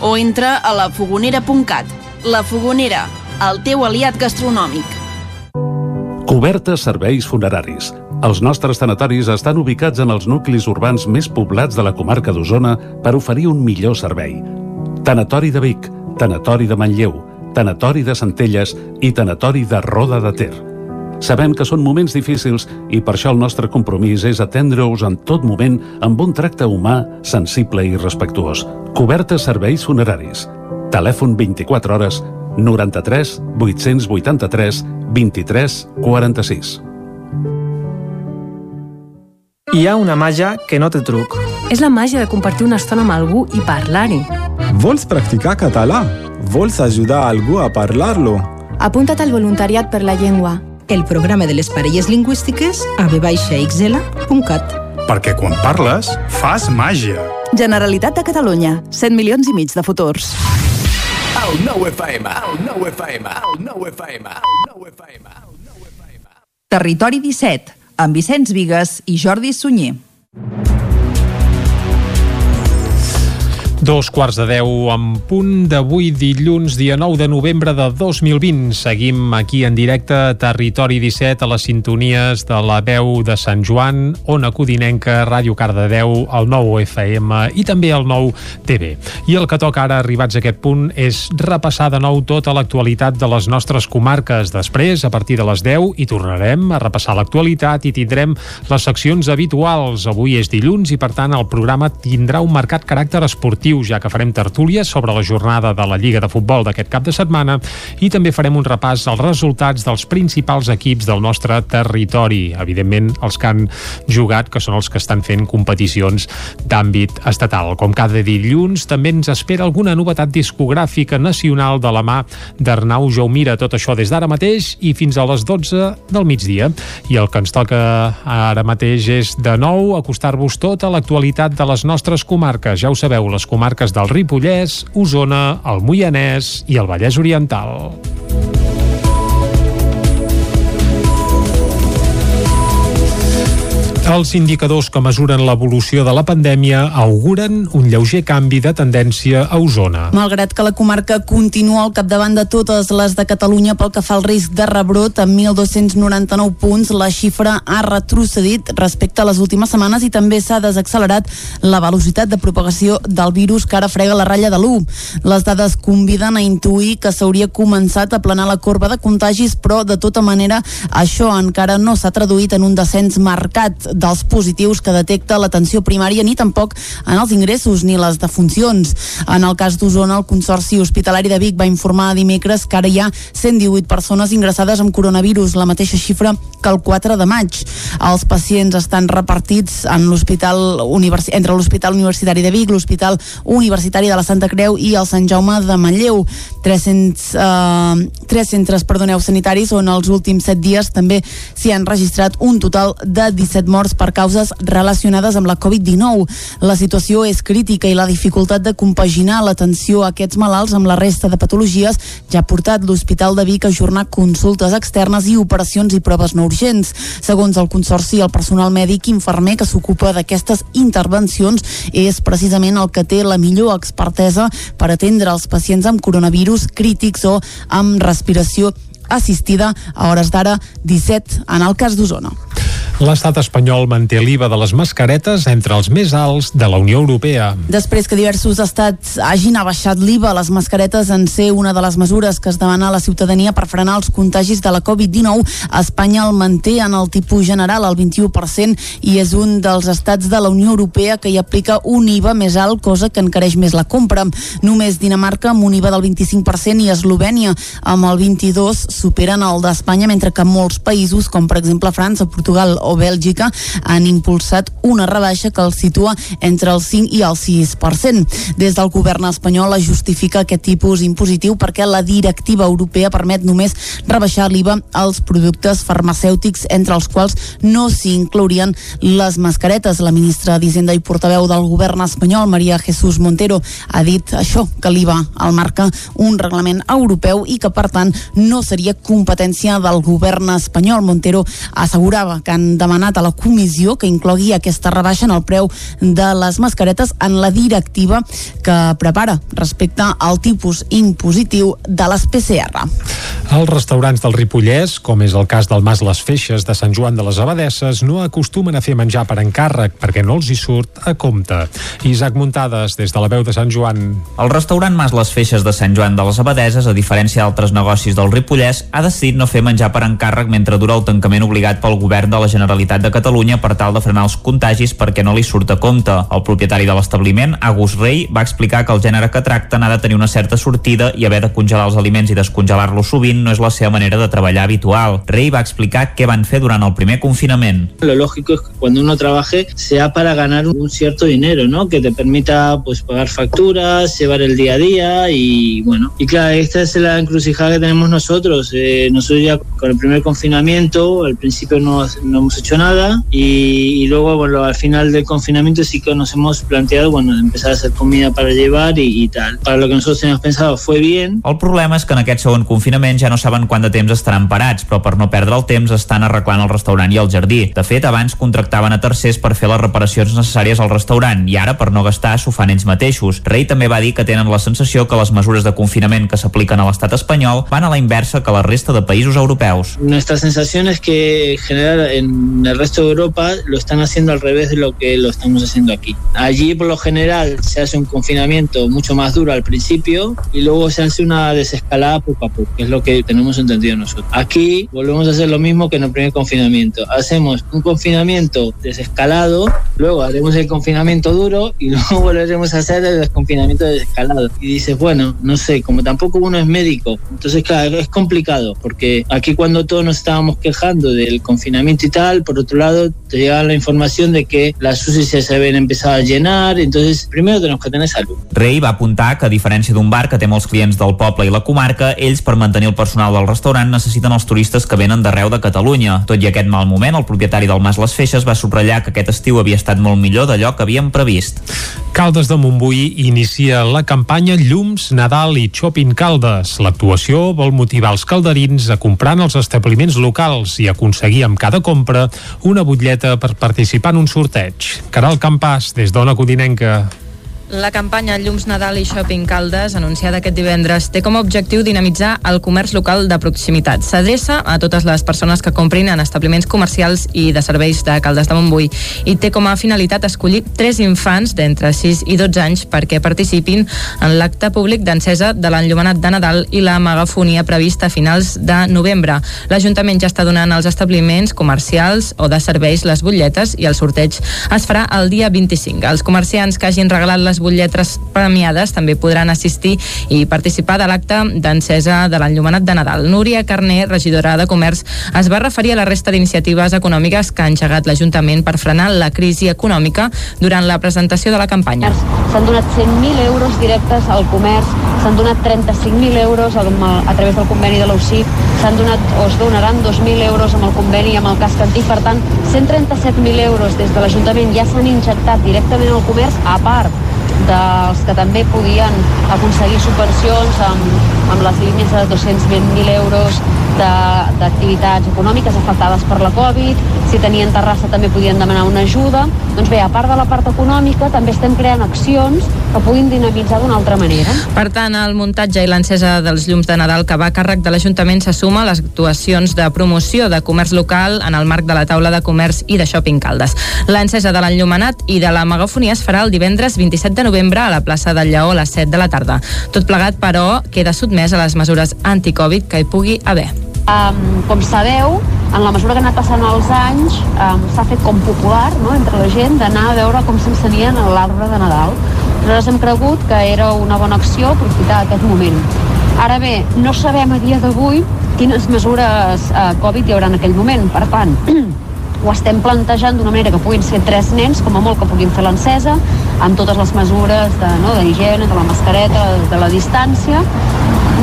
o entra a lafogonera.cat. La Fogonera, el teu aliat gastronòmic. Cobertes serveis funeraris. Els nostres tanatoris estan ubicats en els nuclis urbans més poblats de la comarca d'Osona per oferir un millor servei. Tanatori de Vic, Tanatori de Manlleu, Tanatori de Centelles i Tanatori de Roda de Ter. Sabem que són moments difícils i per això el nostre compromís és atendre-us en tot moment amb un tracte humà, sensible i respectuós. Cobertes serveis funeraris. Telèfon 24 hores 93 883 23 46. Hi ha una màgia que no té truc. És la màgia de compartir una estona amb algú i parlar-hi. Vols practicar català? Vols ajudar algú a parlar-lo? Apunta't al voluntariat per la llengua el programa de les parelles lingüístiques a vxl.cat. Perquè quan parles, fas màgia. Generalitat de Catalunya. 100 milions i mig de futurs. El nou FM, el nou FM, el nou FM, el nou FM. Territori 17, amb Vicenç Vigues i Jordi Sunyer. Dos quarts de deu en punt d'avui dilluns, dia 9 de novembre de 2020. Seguim aquí en directe a Territori 17 a les sintonies de la veu de Sant Joan, Ona Codinenca, Ràdio Cardedeu, el 9 FM i també el 9 TV. I el que toca ara, arribats a aquest punt, és repassar de nou tota l'actualitat de les nostres comarques. Després, a partir de les 10, hi tornarem a repassar l'actualitat i tindrem les seccions habituals. Avui és dilluns i, per tant, el programa tindrà un marcat caràcter esportiu esportiu, ja que farem tertúlies sobre la jornada de la Lliga de Futbol d'aquest cap de setmana i també farem un repàs als resultats dels principals equips del nostre territori. Evidentment, els que han jugat, que són els que estan fent competicions d'àmbit estatal. Com cada dilluns, també ens espera alguna novetat discogràfica nacional de la mà d'Arnau Jaumira. Tot això des d'ara mateix i fins a les 12 del migdia. I el que ens toca ara mateix és, de nou, acostar-vos tota l'actualitat de les nostres comarques. Ja ho sabeu, les comarques comarques del Ripollès, Osona, el Moianès i el Vallès Oriental. Els indicadors que mesuren l'evolució de la pandèmia auguren un lleuger canvi de tendència a Osona. Malgrat que la comarca continua al capdavant de totes les de Catalunya pel que fa al risc de rebrot, amb 1.299 punts, la xifra ha retrocedit respecte a les últimes setmanes i també s'ha desaccelerat la velocitat de propagació del virus que ara frega la ratlla de l'1. Les dades conviden a intuir que s'hauria començat a planar la corba de contagis, però de tota manera això encara no s'ha traduït en un descens marcat dels positius que detecta l'atenció primària ni tampoc en els ingressos ni les defuncions. En el cas d'Osona, el Consorci Hospitalari de Vic va informar dimecres que ara hi ha 118 persones ingressades amb coronavirus, la mateixa xifra que el 4 de maig. Els pacients estan repartits en l'hospital entre l'Hospital Universitari de Vic, l'Hospital Universitari de la Santa Creu i el Sant Jaume de Manlleu. 300, eh, tres centres perdoneu, sanitaris on els últims 7 dies també s'hi han registrat un total de 17 morts morts per causes relacionades amb la Covid-19. La situació és crítica i la dificultat de compaginar l'atenció a aquests malalts amb la resta de patologies ja ha portat l'Hospital de Vic a ajornar consultes externes i operacions i proves no urgents. Segons el Consorci, el personal mèdic i infermer que s'ocupa d'aquestes intervencions és precisament el que té la millor expertesa per atendre els pacients amb coronavirus crítics o amb respiració assistida a hores d'ara 17 en el cas d'Osona. L'estat espanyol manté l'IVA de les mascaretes entre els més alts de la Unió Europea. Després que diversos estats hagin abaixat l'IVA, les mascaretes en ser una de les mesures que es demana a la ciutadania per frenar els contagis de la Covid-19, Espanya el manté en el tipus general al 21% i és un dels estats de la Unió Europea que hi aplica un IVA més alt, cosa que encareix més la compra. Només Dinamarca amb un IVA del 25% i Eslovènia amb el 22% superen el d'Espanya, mentre que molts països, com per exemple França, Portugal o Bèlgica han impulsat una rebaixa que el situa entre el 5 i el 6%. Des del govern espanyol es justifica aquest tipus impositiu perquè la directiva europea permet només rebaixar l'IVA als productes farmacèutics entre els quals no s'hi inclourien les mascaretes. La ministra d'Hisenda i portaveu del govern espanyol, Maria Jesús Montero, ha dit això, que l'IVA el marca un reglament europeu i que, per tant, no seria competència del govern espanyol. Montero assegurava que han demanat a la comissió que inclogui aquesta rebaixa en el preu de les mascaretes en la directiva que prepara respecte al tipus impositiu de les PCR. Els restaurants del Ripollès, com és el cas del Mas Les Feixes de Sant Joan de les Abadesses, no acostumen a fer menjar per encàrrec perquè no els hi surt a compte. Isaac Muntades, des de la veu de Sant Joan. El restaurant Mas Les Feixes de Sant Joan de les Abadeses, a diferència d'altres negocis del Ripollès, ha decidit no fer menjar per encàrrec mentre dura el tancament obligat pel govern de la Generalitat de Catalunya per tal de frenar els contagis perquè no li surt a compte. El propietari de l'establiment, Agus Rey, va explicar que el gènere que tracten ha de tenir una certa sortida i haver de congelar els aliments i descongelar-los sovint no és la seva manera de treballar habitual. Rey va explicar què van fer durant el primer confinament. Lo lógico es que cuando uno trabaje sea para ganar un cierto dinero, ¿no? Que te permita pues pagar facturas, llevar el día a día y bueno. Y claro, esta es la encrucijada que tenemos nosotros. Eh, nosotros ya con el primer confinamiento, al principio no, no hemos hecho nada y, y luego bueno, al final del confinamiento sí que nos hemos planteado bueno, empezar a hacer comida para llevar y, y tal. Para lo que nosotros teníamos pensado fue bien. El problema és que en aquest segon confinament ja no saben quant de temps estaran parats, però per no perdre el temps estan arreglant el restaurant i el jardí. De fet, abans contractaven a tercers per fer les reparacions necessàries al restaurant i ara, per no gastar, s'ho fan ells mateixos. Rei també va dir que tenen la sensació que les mesures de confinament que s'apliquen a l'estat espanyol van a la inversa que la resta de països europeus. Nuestra sensación es que en general en el resto de Europa lo están haciendo al revés de lo que lo estamos haciendo aquí. Allí por lo general se hace un confinamiento mucho más duro al principio y luego se hace una desescalada poco a poco, que es lo que tenemos entendido nosotros. Aquí volvemos a hacer lo mismo que en el primer confinamiento. Hacemos un confinamiento desescalado, luego haremos el confinamiento duro y luego volveremos a hacer el desconfinamiento desescalado. Y dices, bueno, no sé, como tampoco uno es médico, entonces claro, es complicado porque aquí cuando todos nos estábamos quejando del confinamiento y tal, por otro lado te llega la información de que las UCI se habían empezado a llenar, entonces primero tenemos que tener salud. Rei va apuntar que, a diferència d'un bar que té molts clients del poble i la comarca, ells, per mantenir el personal del restaurant, necessiten els turistes que venen d'arreu de Catalunya. Tot i aquest mal moment, el propietari del Mas Les Feixes va subratllar que aquest estiu havia estat molt millor d'allò que havien previst. Caldes de Montbui inicia la campanya Llums, Nadal i Shopping Caldes. L'actuació vol motivar els calderins a comprar en els establiments locals i aconseguir amb cada compra una butlleta per participar en un sorteig. Caral Campàs, des d'Ona Codinenca. La campanya Llums Nadal i Shopping Caldes, anunciada aquest divendres, té com a objectiu dinamitzar el comerç local de proximitat. S'adreça a totes les persones que comprin en establiments comercials i de serveis de Caldes de Montbui i té com a finalitat escollir tres infants d'entre 6 i 12 anys perquè participin en l'acte públic d'encesa de l'enllumenat de Nadal i la megafonia prevista a finals de novembre. L'Ajuntament ja està donant als establiments comercials o de serveis les butlletes i el sorteig es farà el dia 25. Els comerciants que hagin regalat les butlletres premiades també podran assistir i participar de l'acte d'encesa de l'enllumenat de Nadal. Núria Carner, regidora de Comerç, es va referir a la resta d'iniciatives econòmiques que ha engegat l'Ajuntament per frenar la crisi econòmica durant la presentació de la campanya. S'han donat 100.000 euros directes al comerç, s'han donat 35.000 euros a través del conveni de l'UCIP, s'han donat o es donaran 2.000 euros amb el conveni amb el casc antic, per tant, 137.000 euros des de l'Ajuntament ja s'han injectat directament al comerç, a part dels que també podien aconseguir subvencions amb, amb les línies de 220.000 euros d'activitats econòmiques afectades per la Covid, si tenien terrassa també podien demanar una ajuda. Doncs bé, a part de la part econòmica, també estem creant accions que puguin dinamitzar d'una altra manera. Per tant, el muntatge i l'encesa dels llums de Nadal que va a càrrec de l'Ajuntament se suma a les actuacions de promoció de comerç local en el marc de la taula de comerç i de shopping Caldes. L'encesa de l'enllumenat i de la megafonia es farà el divendres 27 de novembre a la plaça del Lleó a les 7 de la tarda. Tot plegat, però, queda sotmès a les mesures anti-Covid que hi pugui haver. Um, com sabeu, en la mesura que han anat passant els anys, um, s'ha fet com popular no, entre la gent d'anar a veure com s'encenien l'arbre de Nadal. Nosaltres hem cregut que era una bona acció aprofitar aquest moment. Ara bé, no sabem a dia d'avui quines mesures eh, Covid hi haurà en aquell moment. Per tant, ho estem plantejant d'una manera que puguin ser tres nens, com a molt que puguin fer l'encesa, amb totes les mesures de, no, d'higiene, de la mascareta, de la distància.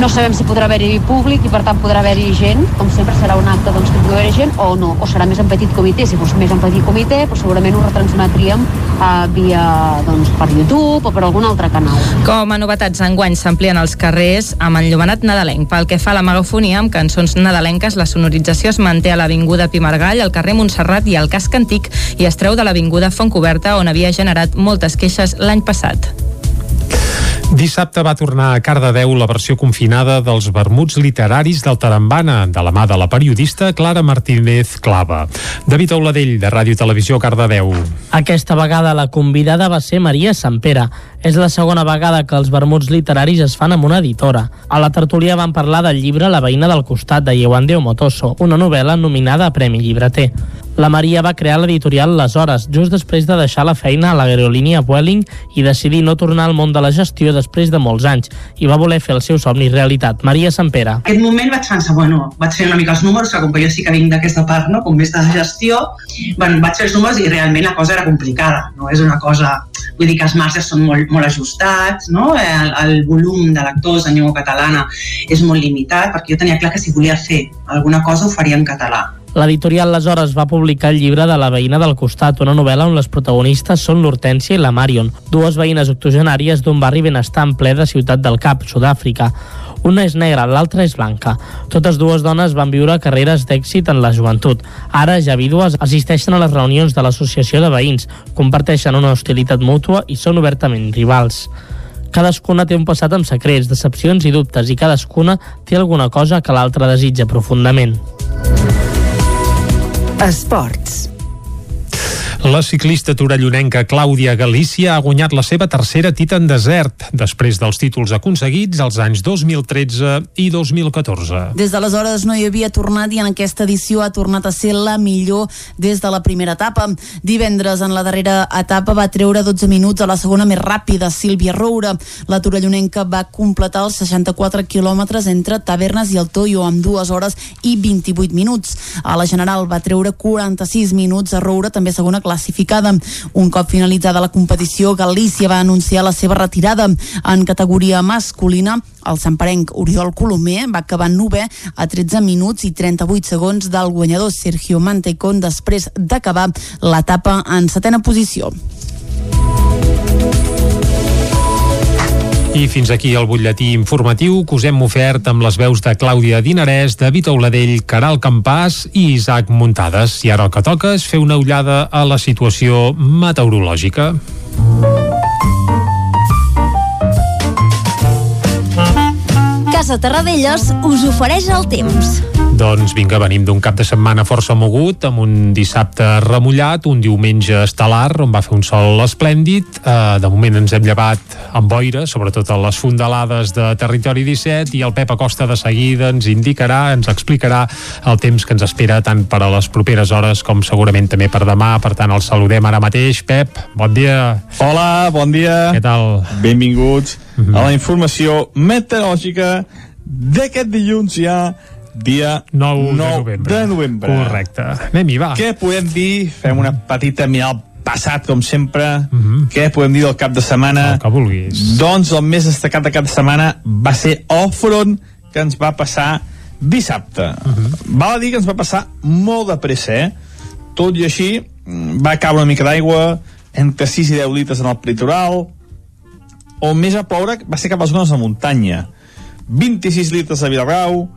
No sabem si podrà haver-hi públic i per tant podrà haver-hi gent, com sempre serà un acte doncs, que pugui haver gent o no, o serà més en petit comitè. Si fos més en petit comitè, doncs segurament ho retransmetríem uh, via doncs, per YouTube o per algun altre canal. Com a novetats, enguany s'amplien els carrers amb enllumenat nadalenc. Pel que fa a la megafonia, amb cançons nadalenques, la sonorització es manté a l'Avinguda Pimargall, al carrer Montserrat i al Casc Antic i es treu de l'Avinguda Fontcoberta, on havia generat moltes queixes l'any passat. Dissabte va tornar a Cardedeu la versió confinada dels vermuts literaris del Tarambana, de la mà de la periodista Clara Martínez Clava. David Auladell, de Ràdio Televisió Cardedeu. Aquesta vegada la convidada va ser Maria Sampera. És la segona vegada que els vermuts literaris es fan amb una editora. A la tertúlia van parlar del llibre La veïna del costat, de Yewande Omotoso, una novel·la nominada a Premi Llibreter. La Maria va crear l'editorial Les Hores, just després de deixar la feina a l'aerolínia Vueling i decidir no tornar al món de la gestió després de molts anys i va voler fer el seu somni realitat. Maria Sampera. En aquest moment vaig pensar, bueno, vaig fer una mica els números, que com que jo sí que vinc d'aquesta part, no? com més de gestió, bueno, vaig fer els números i realment la cosa era complicada, no és una cosa... Vull dir que els marges són molt, molt ajustats, no? el, el volum de lectors en llengua catalana és molt limitat, perquè jo tenia clar que si volia fer alguna cosa ho faria en català. L'editorial aleshores va publicar el llibre de La veïna del costat, una novel·la on les protagonistes són l'Hortència i la Marion, dues veïnes octogenàries d'un barri benestant ple de Ciutat del Cap, Sud-àfrica. Una és negra, l'altra és blanca. Totes dues dones van viure carreres d'èxit en la joventut. Ara, ja vídues, assisteixen a les reunions de l'associació de veïns, comparteixen una hostilitat mútua i són obertament rivals. Cadascuna té un passat amb secrets, decepcions i dubtes i cadascuna té alguna cosa que l'altra desitja profundament. Esports. La ciclista torellonenca Clàudia Galícia ha guanyat la seva tercera tita en desert, després dels títols aconseguits als anys 2013 i 2014. Des d'aleshores no hi havia tornat i en aquesta edició ha tornat a ser la millor des de la primera etapa. Divendres, en la darrera etapa, va treure 12 minuts a la segona més ràpida, Sílvia Roura. La torellonenca va completar els 64 quilòmetres entre Tavernes i el Toyo amb 2 hores i 28 minuts. A la general va treure 46 minuts a Roura, també segona classificada. Un cop finalitzada la competició, Galícia va anunciar la seva retirada en categoria masculina. El samparenc Oriol Colomer va acabar nove a 13 minuts i 38 segons del guanyador Sergio Mantecón després d'acabar l'etapa en setena posició. I fins aquí el butlletí informatiu que us hem ofert amb les veus de Clàudia Dinarès, David Auladell, Caral Campàs i Isaac Muntades. I ara el que toca és fer una ullada a la situació meteorològica. Casa Terradellos us ofereix el temps. Doncs vinga, venim d'un cap de setmana força mogut, amb un dissabte remullat, un diumenge estel·lar, on va fer un sol esplèndid. Uh, de moment ens hem llevat amb boira, sobretot a les fondalades de Territori 17, i el Pep Acosta de seguida ens indicarà, ens explicarà el temps que ens espera tant per a les properes hores com segurament també per demà. Per tant, el saludem ara mateix. Pep, bon dia. Hola, bon dia. Què tal? Benvinguts mm -hmm. a la informació meteorològica d'aquest dilluns ja dia 9, 9 de novembre. de novembre. Correcte. Anem-hi, va. Què podem dir? Fem una petita mirada al passat, com sempre. Mm -hmm. Què podem dir del cap de setmana? El que vulguis. Doncs el més destacat de cap de setmana va ser el front que ens va passar dissabte. Uh -huh. Val a dir que ens va passar molt de pressa, eh? Tot i així, va caure una mica d'aigua, entre 6 i 10 litres en el litoral, on més a ploure va ser cap a les zones de muntanya. 26 litres a Vilarrau,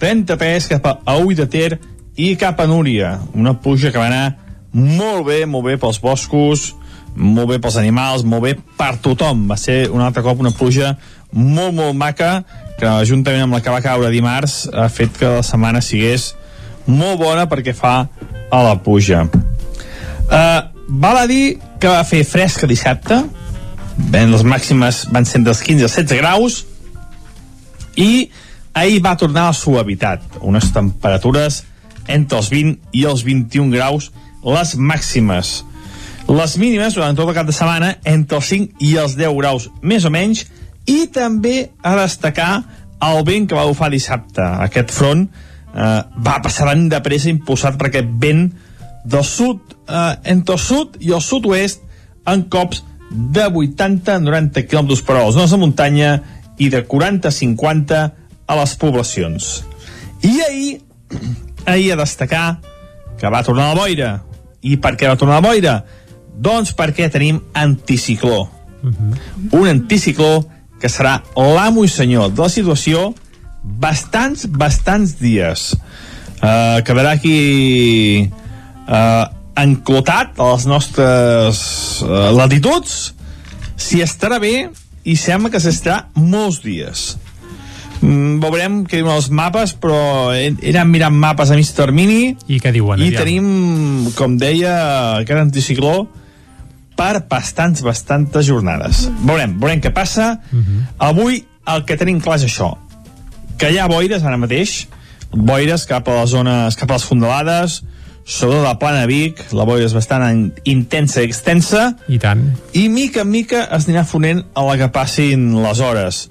33 cap a Ull de Ter i cap a Núria. Una pluja que va anar molt bé, molt bé pels boscos, molt bé pels animals, molt bé per tothom. Va ser un altre cop una pluja molt, molt maca, que juntament amb la que va caure dimarts ha fet que la setmana sigués molt bona perquè fa a la pluja. Uh, val a dir que va fer fresca dissabte, ben, les màximes van ser dels 15 als 16 graus, i ahir va tornar a la suavitat, unes temperatures entre els 20 i els 21 graus, les màximes. Les mínimes durant tot el cap de setmana entre els 5 i els 10 graus, més o menys, i també a destacar el vent que va bufar dissabte. Aquest front eh, va passar de pressa impulsat per aquest vent del sud, eh, entre el sud i el sud-oest en cops de 80-90 km per hora a les zones de muntanya i de 40-50 a les poblacions. I ahir, ahir a destacar que va tornar la boira. I per què va tornar la boira? Doncs perquè tenim anticicló. Uh -huh. Un anticicló que serà l'amo i senyor de la situació bastants, bastants dies. Uh, quedarà aquí uh, enclotat a les nostres uh, latituds si estarà bé i sembla que s'estarà molts dies mm, veurem què diuen els mapes però he, he anat mirant mapes a mig termini i què diuen? i aviam? tenim com deia aquest anticicló per bastants, bastantes jornades veurem, veurem què passa avui el que tenim clar és això que hi ha boires ara mateix boires cap a les zones, cap a les fondalades sobretot a la plana Vic la boira és bastant en- intensa i extensa I tant. i mica en mica es anirà fonent a la que passin les hores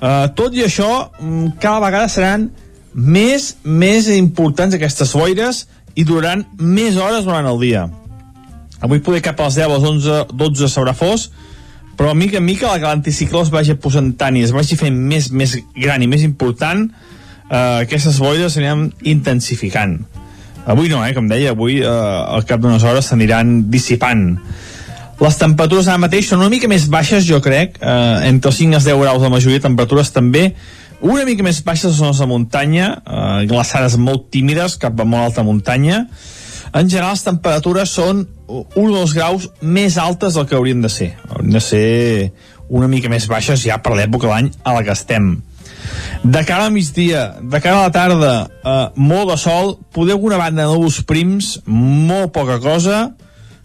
uh, tot i això mm, cada vegada seran més, més importants aquestes boires i duraran més hores durant el dia. Avui poder cap a les 10 a les 11, 12 s'haurà fos però mica en mica l'anticicló es vagi posant tant i es vagi fent més, més gran i més important eh, aquestes boires s'aniran intensificant. Avui no, eh, com deia, avui eh, al cap d'unes hores s'aniran dissipant les temperatures ara mateix són una mica més baixes, jo crec, eh, entre els 5 i els 10 graus la majoria de temperatures també, una mica més baixes a zones de muntanya, eh, glaçades molt tímides cap a molt alta muntanya. En general, les temperatures són un o dos graus més altes del que haurien de ser. Haurien de ser una mica més baixes ja per l'època de l'any a la que estem. De cara al migdia, de cara a la tarda, eh, molt de sol, poder alguna banda de núvols prims, molt poca cosa,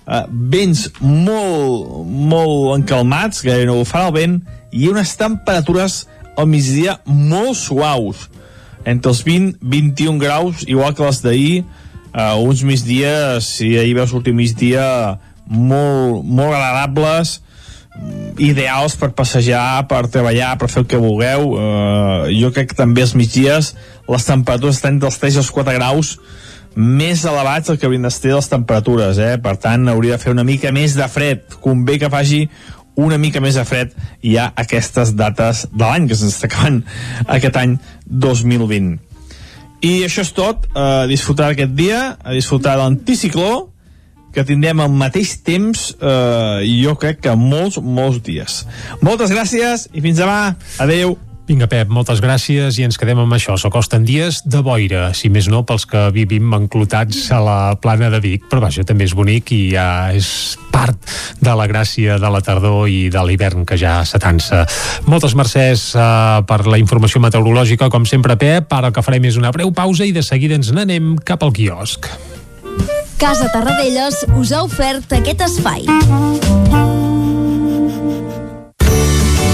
eh, vents molt, molt encalmats, que no farà el vent, i unes temperatures al migdia molt suaus, entre els 20 21 graus, igual que les d'ahir, eh, uns migdies, si ahir veu sortir migdia, molt, molt agradables, ideals per passejar, per treballar, per fer el que vulgueu. Uh, jo crec que també els migdies les temperatures estan dels 3 als 4 graus més elevats del que haurien d'estar les temperatures, eh? per tant hauria de fer una mica més de fred, convé que faci una mica més de fred ja aquestes dates de l'any que se'ns està acabant aquest any 2020 i això és tot, a disfrutar aquest dia a disfrutar l'anticicló que tindrem al mateix temps eh, jo crec que molts, molts dies. Moltes gràcies i fins demà. Adeu. Vinga, Pep, moltes gràcies i ens quedem amb això. S'acosten dies de boira, si més no pels que vivim enclotats a la plana de Vic, però vaja, també és bonic i ja és part de la gràcia de la tardor i de l'hivern que ja s'atansa. Moltes mercès uh, per la informació meteorològica, com sempre, Pep. Ara el que farem és una breu pausa i de seguida ens n'anem cap al quiosc. Casa Tarradellas us ha ofert aquest espai.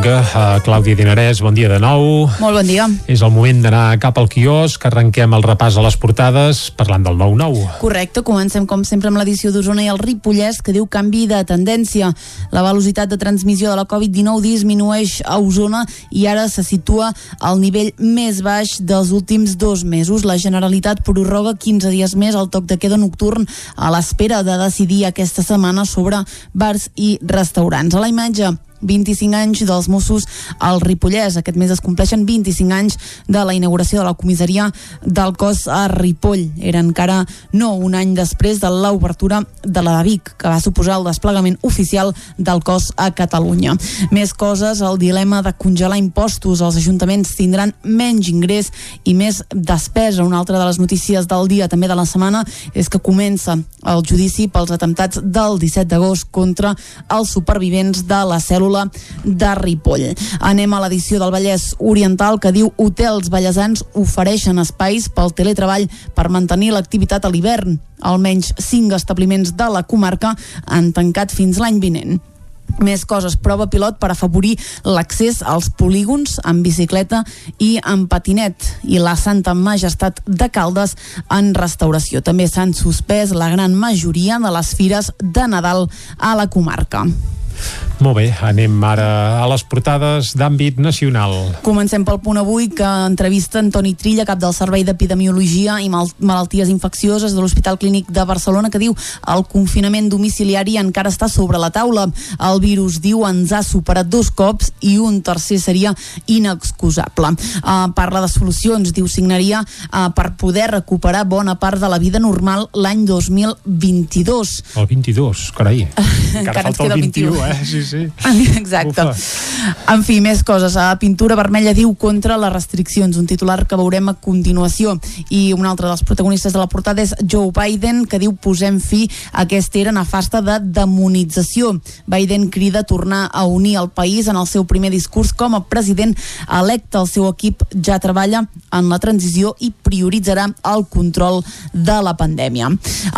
Vinga, uh, Clàudia Dinarès, bon dia de nou. Molt bon dia. És el moment d'anar cap al quiosc, arrenquem el repàs a les portades parlant del 9-9. Correcte, comencem com sempre amb l'edició d'Osona i el Ripollès que diu canvi de tendència. La velocitat de transmissió de la Covid-19 disminueix a Osona i ara se situa al nivell més baix dels últims dos mesos. La Generalitat prorroga 15 dies més el toc de queda nocturn a l'espera de decidir aquesta setmana sobre bars i restaurants. A la imatge 25 anys dels Mossos al Ripollès. Aquest mes es compleixen 25 anys de la inauguració de la comissaria del cos a Ripoll. Era encara no un any després de l'obertura de la de Vic, que va suposar el desplegament oficial del cos a Catalunya. Més coses, el dilema de congelar impostos. Els ajuntaments tindran menys ingrés i més despesa. Una altra de les notícies del dia, també de la setmana, és que comença el judici pels atemptats del 17 d'agost contra els supervivents de la cèl·lula cèl·lula de Ripoll. Anem a l'edició del Vallès Oriental que diu hotels ballesans ofereixen espais pel teletreball per mantenir l'activitat a l'hivern. Almenys cinc establiments de la comarca han tancat fins l'any vinent. Més coses, prova pilot per afavorir l'accés als polígons amb bicicleta i amb patinet i la Santa Majestat de Caldes en restauració. També s'han suspès la gran majoria de les fires de Nadal a la comarca. Molt bé, anem ara a les portades d'àmbit nacional. Comencem pel punt avui que entrevista Antoni Trilla, cap del Servei d'Epidemiologia i Mal Malalties Infeccioses de l'Hospital Clínic de Barcelona, que diu el confinament domiciliari encara està sobre la taula. El virus, diu, ens ha superat dos cops i un tercer seria inexcusable. Uh, parla de solucions, diu, signaria uh, per poder recuperar bona part de la vida normal l'any 2022. El 22, carai. Encara, Encara falta el 21, 21. eh? Sí, sí. Exacte. Ufa. En fi, més coses. A Pintura Vermella diu contra les restriccions, un titular que veurem a continuació. I un altre dels protagonistes de la portada és Joe Biden, que diu posem fi a aquesta era nefasta de demonització. Biden crida a tornar a unir el país en el seu primer discurs com a president electe. El seu equip ja treballa en la transició i prioritzarà el control de la pandèmia.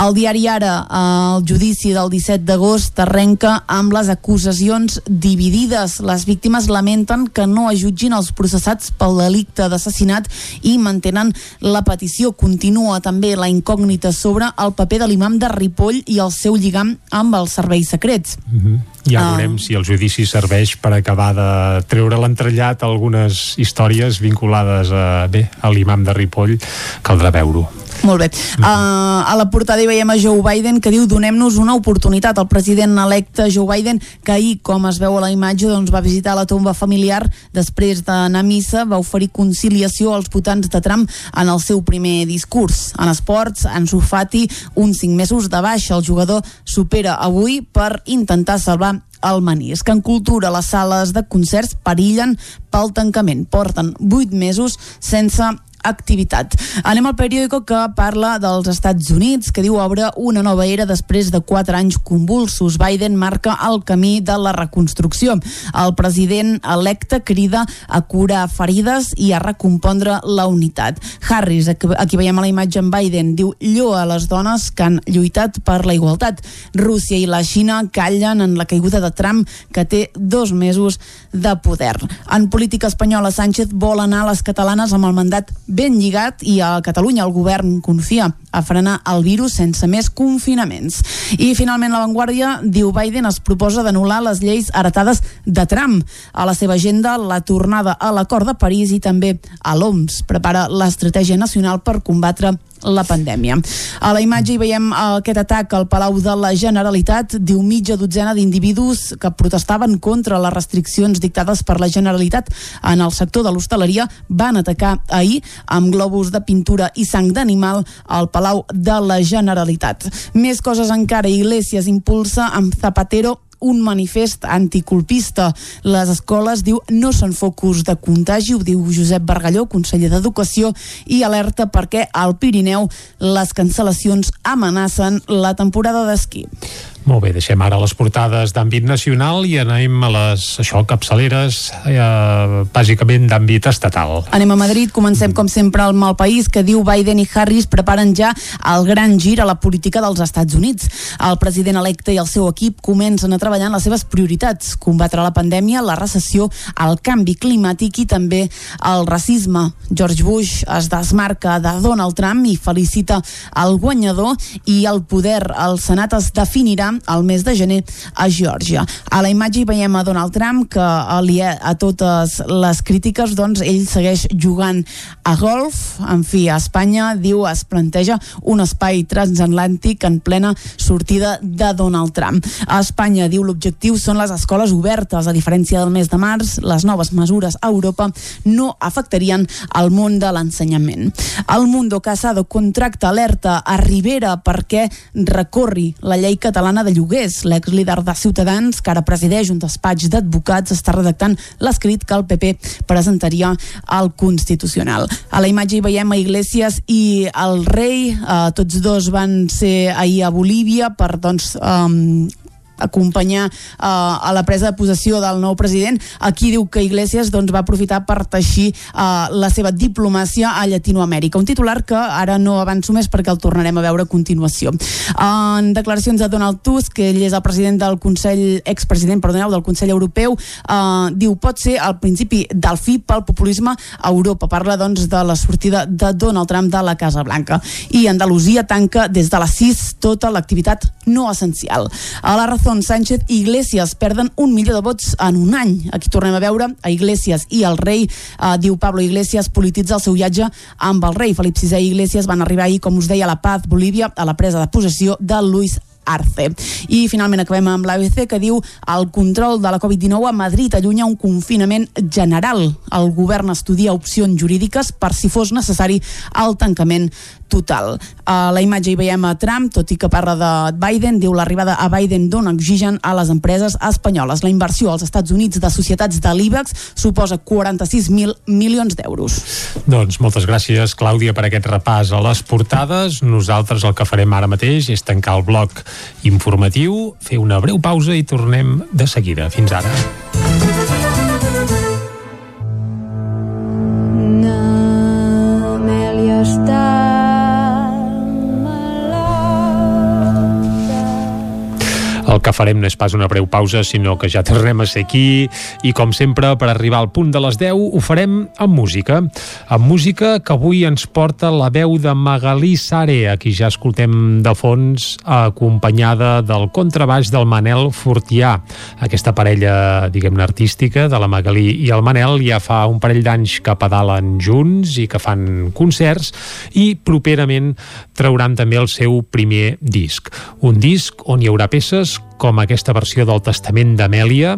El diari Ara, el judici del 17 d'agost arrenca amb les acusacions dividides. Les víctimes lamenten que no ajutgin els processats pel delicte d'assassinat i mantenen la petició. Continua també la incògnita sobre el paper de l'imam de Ripoll i el seu lligam amb els serveis secrets. Mm -hmm. Ja Ah. veurem si el judici serveix per acabar de treure l'entrellat algunes històries vinculades a, bé, a l'imam de Ripoll. Caldrà veure-ho. Molt bé. Uh, a la portada hi veiem a Joe Biden que diu donem-nos una oportunitat. El president electe Joe Biden, que ahir, com es veu a la imatge, doncs, va visitar la tomba familiar després d'anar a missa, va oferir conciliació als votants de Trump en el seu primer discurs. En esports, en Sufati, uns cinc mesos de baixa. El jugador supera avui per intentar salvar el menisc. En cultura, les sales de concerts perillen pel tancament. Porten vuit mesos sense activitat. Anem al periòdico que parla dels Estats Units, que diu obre una nova era després de quatre anys convulsos. Biden marca el camí de la reconstrucció. El president electe crida a curar ferides i a recompondre la unitat. Harris, aquí veiem a la imatge en Biden, diu lloa a les dones que han lluitat per la igualtat. Rússia i la Xina callen en la caiguda de Trump, que té dos mesos de poder. En política espanyola, Sánchez vol anar a les catalanes amb el mandat ben lligat i a Catalunya el govern confia a frenar el virus sense més confinaments. I finalment la Vanguardia diu Biden es proposa d'anul·lar les lleis heretades de Trump. A la seva agenda la tornada a l'acord de París i també a l'OMS prepara l'estratègia nacional per combatre la pandèmia. A la imatge hi veiem aquest atac al Palau de la Generalitat. Diu mitja dotzena d'individus que protestaven contra les restriccions dictades per la Generalitat en el sector de l'hostaleria van atacar ahir amb globus de pintura i sang d'animal al Palau de la Generalitat. Més coses encara. Iglesias impulsa amb Zapatero un manifest anticolpista. Les escoles, diu, no són focus de contagi, ho diu Josep Bargalló, conseller d'Educació, i alerta perquè al Pirineu les cancel·lacions amenacen la temporada d'esquí. Molt bé, deixem ara les portades d'àmbit nacional i anem a les, això, capçaleres, eh, bàsicament d'àmbit estatal. Anem a Madrid, comencem com sempre al mal país que diu Biden i Harris preparen ja el gran gir a la política dels Estats Units. El president electe i el seu equip comencen a treballar en les seves prioritats, combatre la pandèmia, la recessió, el canvi climàtic i també el racisme. George Bush es desmarca de Donald Trump i felicita el guanyador i el poder. El Senat es definirà al mes de gener a Geòrgia. A la imatge hi veiem a Donald Trump que alia a totes les crítiques doncs ell segueix jugant a golf. En fi, a Espanya diu es planteja un espai transatlàntic en plena sortida de Donald Trump. A Espanya diu l'objectiu són les escoles obertes. A diferència del mes de març, les noves mesures a Europa no afectarien el món de l'ensenyament. El Mundo Casado contracta alerta a Rivera perquè recorri la llei catalana de lloguers. L'exlíder de Ciutadans, que ara presideix un despatx d'advocats, està redactant l'escrit que el PP presentaria al Constitucional. A la imatge hi veiem a Iglesias i el rei, eh, tots dos van ser ahir a Bolívia per doncs, um, acompanyar eh, a la presa de possessió del nou president. Aquí diu que Iglesias doncs, va aprofitar per teixir eh, la seva diplomàcia a Llatinoamèrica. Un titular que ara no avanço més perquè el tornarem a veure a continuació. En declaracions de Donald Tusk, que ell és el president del Consell, expresident, perdoneu, del Consell Europeu, eh, diu pot ser el principi del fi pel populisme a Europa. Parla doncs de la sortida de Donald Trump de la Casa Blanca. I Andalusia tanca des de les 6 tota l'activitat no essencial. A la raó Garzón Sánchez i Iglesias perden un milió de vots en un any. Aquí tornem a veure a Iglesias i el rei, eh, diu Pablo Iglesias, polititza el seu viatge amb el rei. Felip VI i Iglesias van arribar ahir, com us deia, a La Paz, Bolívia, a la presa de possessió de Luis Arce. I finalment acabem amb l'ABC que diu el control de la Covid-19 a Madrid allunya un confinament general. El govern estudia opcions jurídiques per si fos necessari el tancament total. A la imatge hi veiem a Trump, tot i que parla de Biden, diu l'arribada a Biden dona oxigen a les empreses espanyoles. La inversió als Estats Units de societats de l'IBEX suposa 46.000 milions d'euros. Doncs moltes gràcies, Clàudia, per aquest repàs a les portades. Nosaltres el que farem ara mateix és tancar el bloc informatiu, fer una breu pausa i tornem de seguida. Fins ara. El que farem no és pas una breu pausa, sinó que ja tornem a ser aquí i, com sempre, per arribar al punt de les 10, ho farem amb música. Amb música que avui ens porta la veu de Magalí Sare, a qui ja escoltem de fons, acompanyada del contrabaix del Manel Fortià. Aquesta parella, diguem-ne, artística de la Magalí i el Manel ja fa un parell d'anys que pedalen junts i que fan concerts i properament trauran també el seu primer disc. Un disc on hi haurà peces com aquesta versió del Testament d'Amèlia,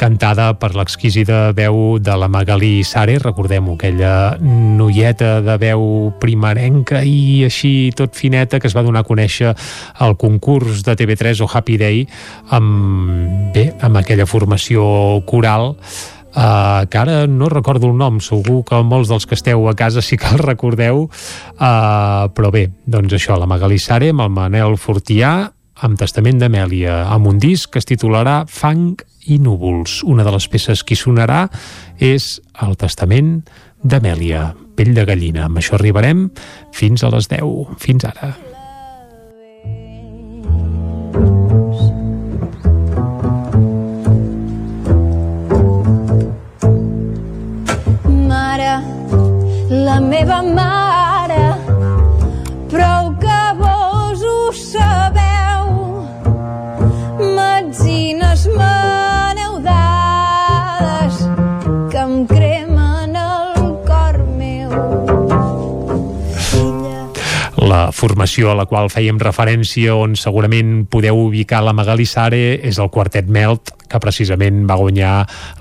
cantada per l'exquisida veu de la Magalí Sare, recordem-ho, aquella noieta de veu primerenca i així tot fineta que es va donar a conèixer al concurs de TV3 o Happy Day amb, bé, amb aquella formació coral Uh, que ara no recordo el nom, segur que molts dels que esteu a casa sí que el recordeu, uh, però bé, doncs això, la Magalí Sare amb el Manel Fortià, amb Testament d'Amèlia, amb un disc que es titularà Fang i núvols. Una de les peces que sonarà és el Testament d'Amèlia, pell de gallina. Amb això arribarem fins a les 10. Fins ara. Mare, la meva mare, formació a la qual fèiem referència, on segurament podeu ubicar la Magali Sare, és el Quartet Melt, que precisament va guanyar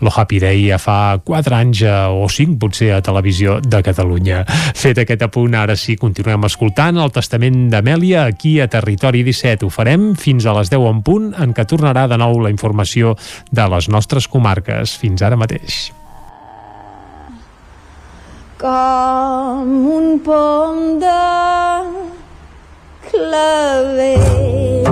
lo Happy Day ja fa 4 anys eh, o 5 potser a Televisió de Catalunya. Fet aquest apunt, ara sí, continuem escoltant el Testament d'Amèlia aquí a Territori 17. Ho farem fins a les 10 en punt, en què tornarà de nou la informació de les nostres comarques. Fins ara mateix. com un pom de clothing.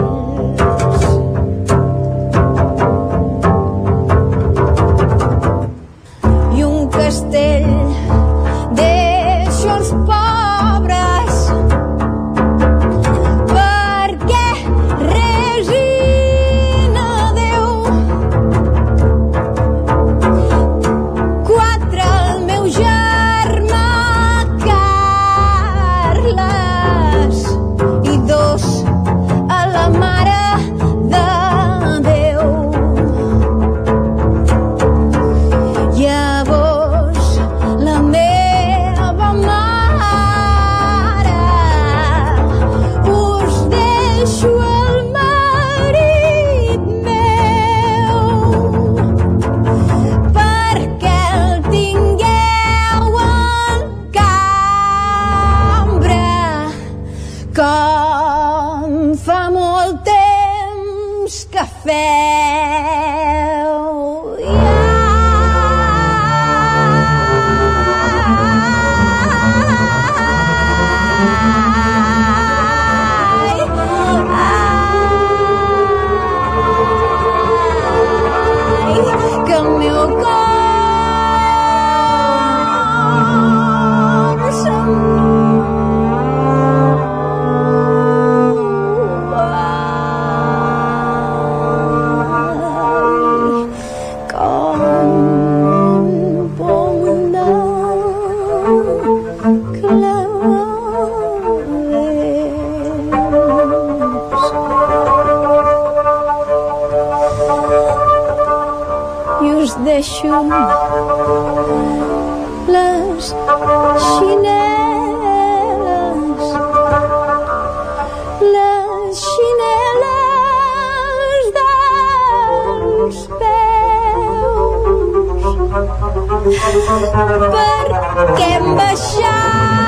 Perquè em baixar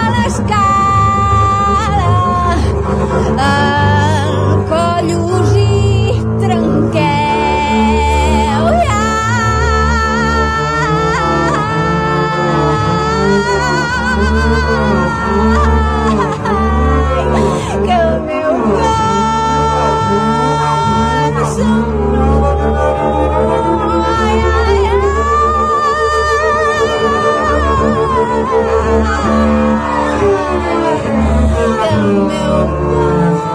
meu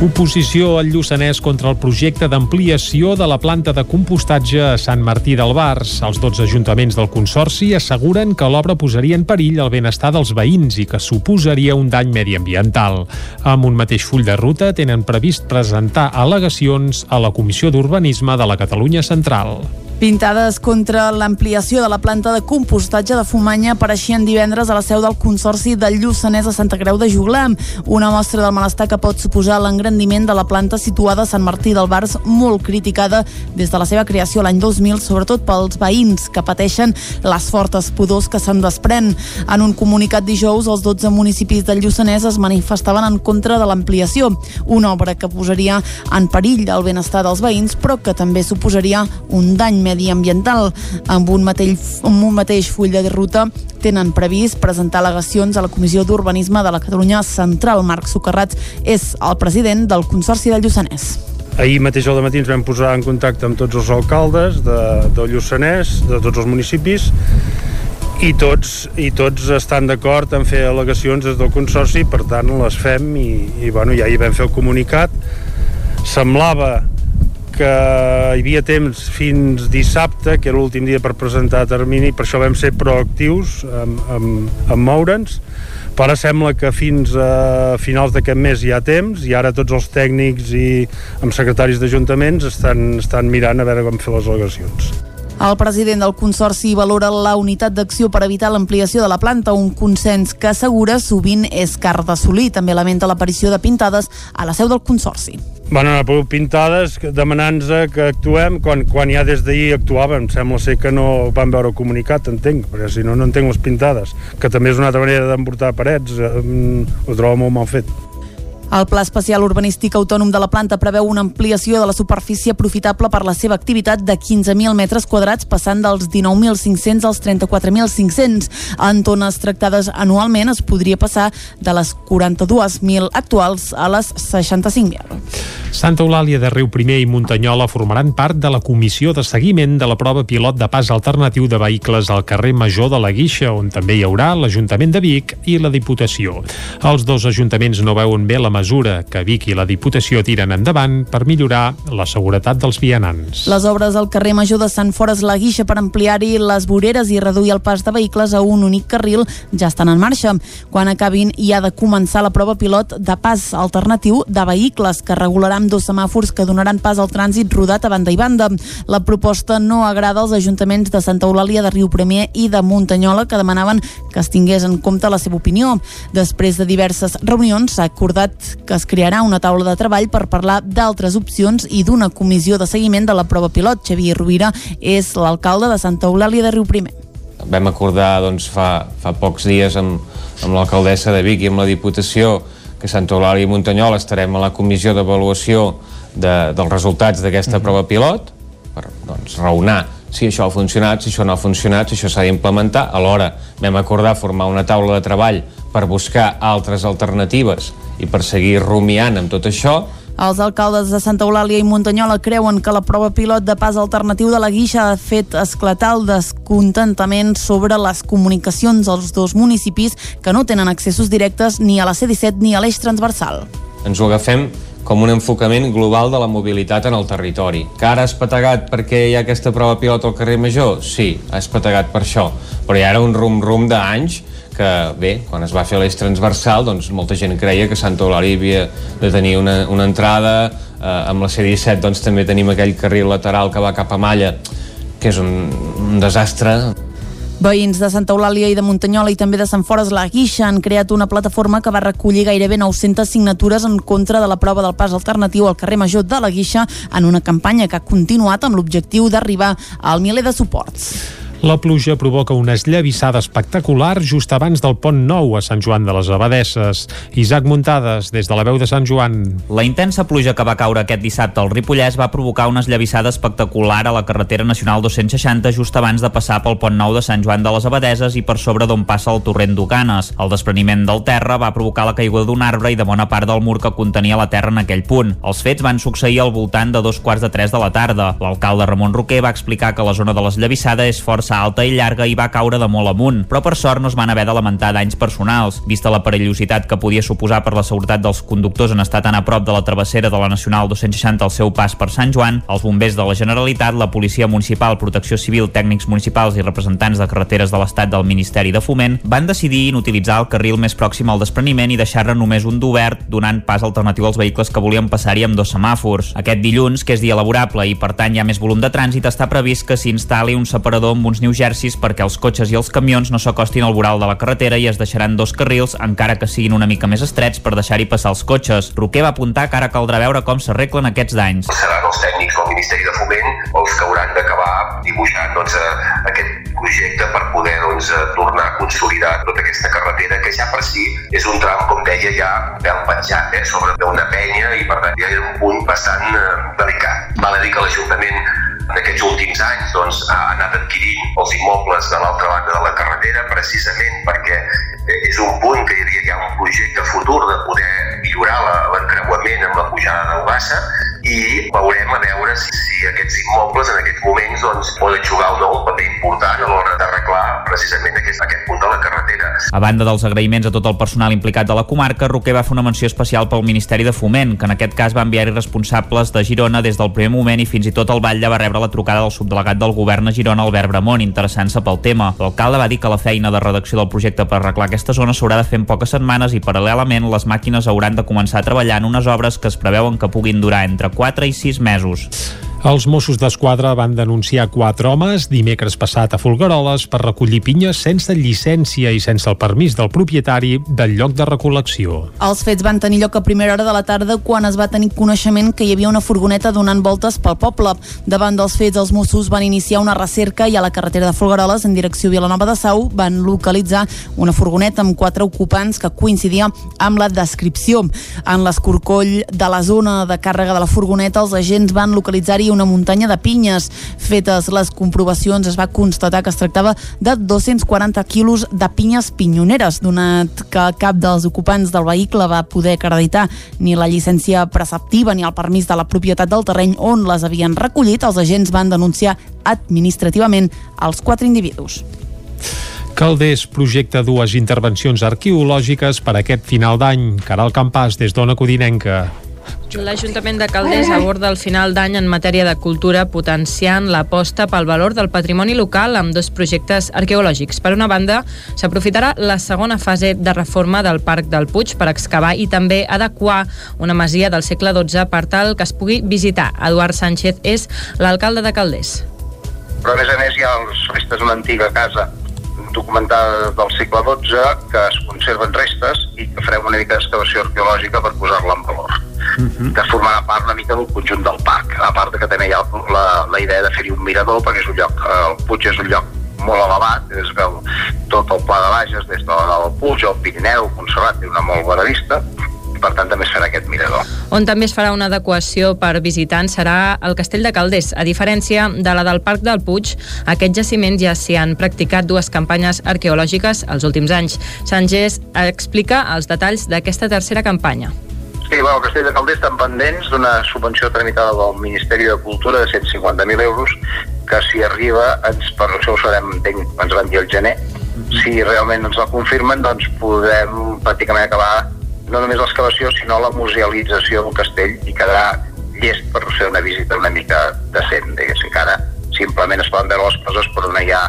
Oposició al Lluçanès contra el projecte d'ampliació de la planta de compostatge a Sant Martí del Bars. Els 12 ajuntaments del Consorci asseguren que l'obra posaria en perill el benestar dels veïns i que suposaria un dany mediambiental. Amb un mateix full de ruta tenen previst presentar al·legacions a la Comissió d'Urbanisme de la Catalunya Central. Pintades contra l'ampliació de la planta de compostatge de Fumanya apareixien divendres a la seu del Consorci del Lluçanès a Santa Creu de Juglam, una mostra del malestar que pot suposar l'engrandiment de la planta situada a Sant Martí del Bars, molt criticada des de la seva creació l'any 2000, sobretot pels veïns que pateixen les fortes pudors que se'n desprèn. En un comunicat dijous, els 12 municipis del Lluçanès es manifestaven en contra de l'ampliació, una obra que posaria en perill el benestar dels veïns, però que també suposaria un dany mediambiental. Amb un mateix, amb un mateix full de ruta tenen previst presentar al·legacions a la Comissió d'Urbanisme de la Catalunya Central. Marc Socarrats és el president del Consorci del Lluçanès. Ahir mateix al matí ens vam posar en contacte amb tots els alcaldes de, del Lluçanès, de tots els municipis, i tots, i tots estan d'acord en fer al·legacions des del Consorci, per tant les fem i, i bueno, ja hi vam fer el comunicat. Semblava que hi havia temps fins dissabte, que era l'últim dia per presentar termini, per això vam ser proactius en, en, en moure'ns, però sembla que fins a finals d'aquest mes hi ha temps i ara tots els tècnics i amb secretaris d'ajuntaments estan, estan mirant a veure com fer les al·legacions. El president del Consorci valora la unitat d'acció per evitar l'ampliació de la planta, un consens que assegura sovint és car d'assolir. També lamenta l'aparició de pintades a la seu del Consorci. Van anar per pintades demanant-nos que actuem quan, quan ja des d'ahir actuàvem. Sembla ser que no van veure comunicat, entenc, perquè si no, no entenc les pintades, que també és una altra manera d'emportar parets, eh, ho trobo molt mal fet. El Pla Especial Urbanístic Autònom de la planta preveu una ampliació de la superfície aprofitable per la seva activitat de 15.000 metres quadrats, passant dels 19.500 als 34.500. En tones tractades anualment es podria passar de les 42.000 actuals a les 65.000. Santa Eulàlia de Riu Primer i Muntanyola formaran part de la comissió de seguiment de la prova pilot de pas alternatiu de vehicles al carrer Major de la Guixa, on també hi haurà l'Ajuntament de Vic i la Diputació. Els dos ajuntaments no veuen bé la mesura que Vic i la Diputació tiren endavant per millorar la seguretat dels vianants. Les obres al carrer Major de Sant Fores la Guixa per ampliar-hi les voreres i reduir el pas de vehicles a un únic carril ja estan en marxa. Quan acabin hi ha de començar la prova pilot de pas alternatiu de vehicles que regularà amb dos semàfors que donaran pas al trànsit rodat a banda i banda. La proposta no agrada als ajuntaments de Santa Eulàlia de Riu Primer i de Muntanyola que demanaven que es tingués en compte la seva opinió. Després de diverses reunions s'ha acordat que es crearà una taula de treball per parlar d'altres opcions i d'una comissió de seguiment de la prova pilot. Xavier Rovira és l'alcalde de Santa Eulàlia de Riu Primer. Vam acordar doncs, fa, fa pocs dies amb, amb l'alcaldessa de Vic i amb la Diputació que Santa Eulàlia i Muntanyola estarem a la comissió d'avaluació de, dels resultats d'aquesta mm. prova pilot per doncs, raonar si això ha funcionat, si això no ha funcionat, si això s'ha d'implementar. Alhora vam acordar formar una taula de treball per buscar altres alternatives i per seguir rumiant amb tot això Els alcaldes de Santa Eulàlia i Muntanyola creuen que la prova pilot de pas alternatiu de la Guixa ha fet esclatar el descontentament sobre les comunicacions als dos municipis que no tenen accessos directes ni a la C-17 ni a l'eix transversal. Ens ho agafem com un enfocament global de la mobilitat en el territori. Que ara ha espetegat perquè hi ha aquesta prova pilot al carrer Major? Sí, ha espetegat per això. Però hi ha un rum-rum d'anys que, bé, quan es va fer l'eix transversal, doncs molta gent creia que Santa Eulàlia havia de tenir una, una entrada, eh, amb la C-17 doncs també tenim aquell carril lateral que va cap a Malla, que és un, un desastre. Veïns de Santa Eulàlia i de Muntanyola i també de Sant Fores la Guixa han creat una plataforma que va recollir gairebé 900 signatures en contra de la prova del pas alternatiu al carrer Major de la Guixa en una campanya que ha continuat amb l'objectiu d'arribar al miler de suports. La pluja provoca una esllavissada espectacular just abans del pont nou a Sant Joan de les Abadesses. Isaac Muntades, des de la veu de Sant Joan. La intensa pluja que va caure aquest dissabte al Ripollès va provocar una esllavissada espectacular a la carretera nacional 260 just abans de passar pel pont nou de Sant Joan de les Abadeses i per sobre d'on passa el torrent d'Ocanes. El despreniment del terra va provocar la caiguda d'un arbre i de bona part del mur que contenia la terra en aquell punt. Els fets van succeir al voltant de dos quarts de tres de la tarda. L'alcalde Ramon Roquer va explicar que la zona de l'esllavissada és força alta i llarga i va caure de molt amunt, però per sort no es van haver de lamentar danys personals. Vista la perillositat que podia suposar per la seguretat dels conductors en estar tan a prop de la travessera de la Nacional 260 al seu pas per Sant Joan, els bombers de la Generalitat, la Policia Municipal, Protecció Civil, tècnics municipals i representants de carreteres de l'Estat del Ministeri de Foment van decidir inutilitzar el carril més pròxim al despreniment i deixar-ne només un d'obert, donant pas alternatiu als vehicles que volien passar-hi amb dos semàfors. Aquest dilluns, que és dia laborable i per tant hi ha més volum de trànsit, està previst que s'instal·li un separador amb uns New Jerseys perquè els cotxes i els camions no s'acostin al voral de la carretera i es deixaran dos carrils, encara que siguin una mica més estrets per deixar-hi passar els cotxes. Roquer va apuntar que ara caldrà veure com s'arreglen aquests danys. seran els tècnics del Ministeri de Foment els que hauran d'acabar dibuixant doncs, eh, aquest projecte per poder doncs, eh, tornar a consolidar tota aquesta carretera que ja per si és un tram, com deia, ja ben penjat eh, sobre d'una penya i per tant ja és un punt bastant eh, delicat. Val a dir que l'Ajuntament en aquests últims anys doncs, ha anat adquirint els immobles de l'altra banda de la carretera precisament perquè eh, és un punt que hi havia ja un projecte futur de poder millorar l'encreuament amb la pujada del Bassa i veurem a veure si, si aquests immobles en aquests moments doncs, poden jugar o no un paper important a l'hora d'arreglar precisament aquest, aquest punt de la carretera. A banda dels agraïments a tot el personal implicat de la comarca, Roquer va fer una menció especial pel Ministeri de Foment, que en aquest cas va enviar-hi responsables de Girona des del primer moment i fins i tot el Batlle va rebre la trucada del subdelegat del govern a Girona, Albert Bramont, interessant-se pel tema. L'alcalde va dir que la feina de redacció del projecte per arreglar aquesta zona s'haurà de fer en poques setmanes i paral·lelament les màquines hauran de començar a treballar en unes obres que es preveuen que puguin durar entre 4 i 6 mesos. Els Mossos d'Esquadra van denunciar quatre homes dimecres passat a Folgueroles per recollir pinyes sense llicència i sense el permís del propietari del lloc de recol·lecció. Els fets van tenir lloc a primera hora de la tarda quan es va tenir coneixement que hi havia una furgoneta donant voltes pel poble. Davant dels fets, els Mossos van iniciar una recerca i a la carretera de Folgueroles, en direcció a Vilanova de Sau, van localitzar una furgoneta amb quatre ocupants que coincidia amb la descripció. En l'escorcoll de la zona de càrrega de la furgoneta, els agents van localitzar-hi una muntanya de pinyes. Fetes les comprovacions, es va constatar que es tractava de 240 quilos de pinyes pinyoneres, donat que cap dels ocupants del vehicle va poder acreditar ni la llicència preceptiva ni el permís de la propietat del terreny on les havien recollit, els agents van denunciar administrativament els quatre individus. Calders projecta dues intervencions arqueològiques per aquest final d'any. Caral Campàs, des d'Ona Codinenca. L'Ajuntament de Calders aborda el final d'any en matèria de cultura potenciant l'aposta pel valor del patrimoni local amb dos projectes arqueològics. Per una banda, s'aprofitarà la segona fase de reforma del Parc del Puig per excavar i també adequar una masia del segle XII per tal que es pugui visitar. Eduard Sánchez és l'alcalde de Calders. però a més a més hi ha els restes d'una antiga casa documentada del segle XII que es conserven restes i que farem una mica d'excavació arqueològica per posar-la en valor. Que formarà part una mica del conjunt del parc a part de que també hi ha la, la idea de fer-hi un mirador perquè és un lloc, el Puig és un lloc molt elevat, es veu tot el pla de Bages des del Puig, el Pirineu, Montserrat, té una molt bona vista per tant també es farà aquest mirador. On també es farà una adequació per visitants serà el Castell de Calders. A diferència de la del Parc del Puig, aquest jaciment ja s'hi han practicat dues campanyes arqueològiques els últims anys. Sánchez explica els detalls d'aquesta tercera campanya. Sí, bueno, el Castell de Calders estan pendents d'una subvenció tramitada del Ministeri de Cultura de 150.000 euros que si arriba, ens, per això ho sabem, entenc, ens van dir el gener, si realment ens la confirmen, doncs podem pràcticament acabar no només l'excavació, sinó la musealització del castell i quedarà llest per ser una visita una mica decent, diguéssim, que ara simplement es poden veure les coses però no hi ha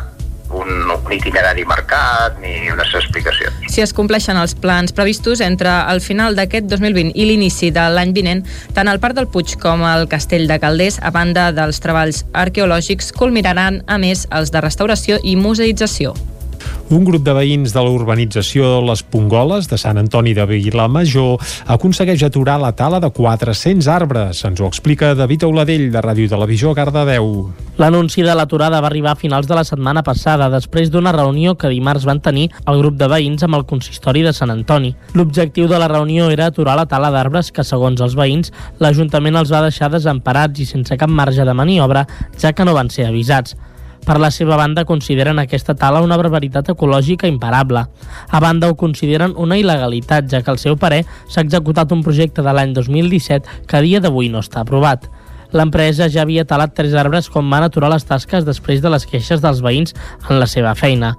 un, un itinerari marcat ni unes explicacions. Si es compleixen els plans previstos entre el final d'aquest 2020 i l'inici de l'any vinent, tant el Parc del Puig com el Castell de Calders, a banda dels treballs arqueològics, culminaran, a més, els de restauració i museïtzació. Un grup de veïns de la urbanització Les Pongoles de Sant Antoni de Vilamajor aconsegueix aturar la tala de 400 arbres. Ens ho explica David Auladell, de Ràdio Televisió Cardedeu. L'anunci de l'aturada va arribar a finals de la setmana passada, després d'una reunió que dimarts van tenir el grup de veïns amb el consistori de Sant Antoni. L'objectiu de la reunió era aturar la tala d'arbres que, segons els veïns, l'Ajuntament els va deixar desemparats i sense cap marge de maniobra, ja que no van ser avisats. Per la seva banda, consideren aquesta tala una barbaritat ecològica imparable. A banda, ho consideren una il·legalitat, ja que al seu parer s'ha executat un projecte de l'any 2017 que a dia d'avui no està aprovat. L'empresa ja havia talat tres arbres quan van aturar les tasques després de les queixes dels veïns en la seva feina.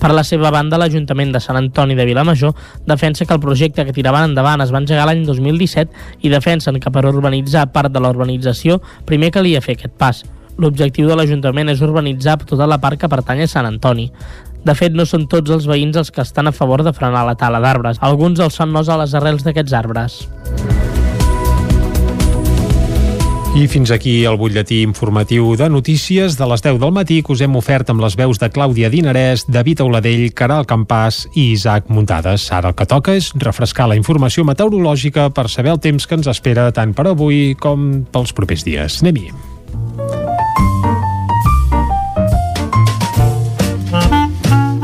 Per la seva banda, l'Ajuntament de Sant Antoni de Vilamajor defensa que el projecte que tiraven endavant es va engegar l'any 2017 i defensen que per urbanitzar part de la urbanització primer calia fer aquest pas. L'objectiu de l'Ajuntament és urbanitzar tota la part que pertany a Sant Antoni. De fet, no són tots els veïns els que estan a favor de frenar la tala d'arbres. Alguns els fan nos a les arrels d'aquests arbres. I fins aquí el butlletí informatiu de notícies de les 10 del matí que us hem ofert amb les veus de Clàudia Dinarès, David Auladell, Caral Campàs i Isaac Muntades. Ara el que toca és refrescar la informació meteorològica per saber el temps que ens espera tant per avui com pels propers dies. Anem-hi.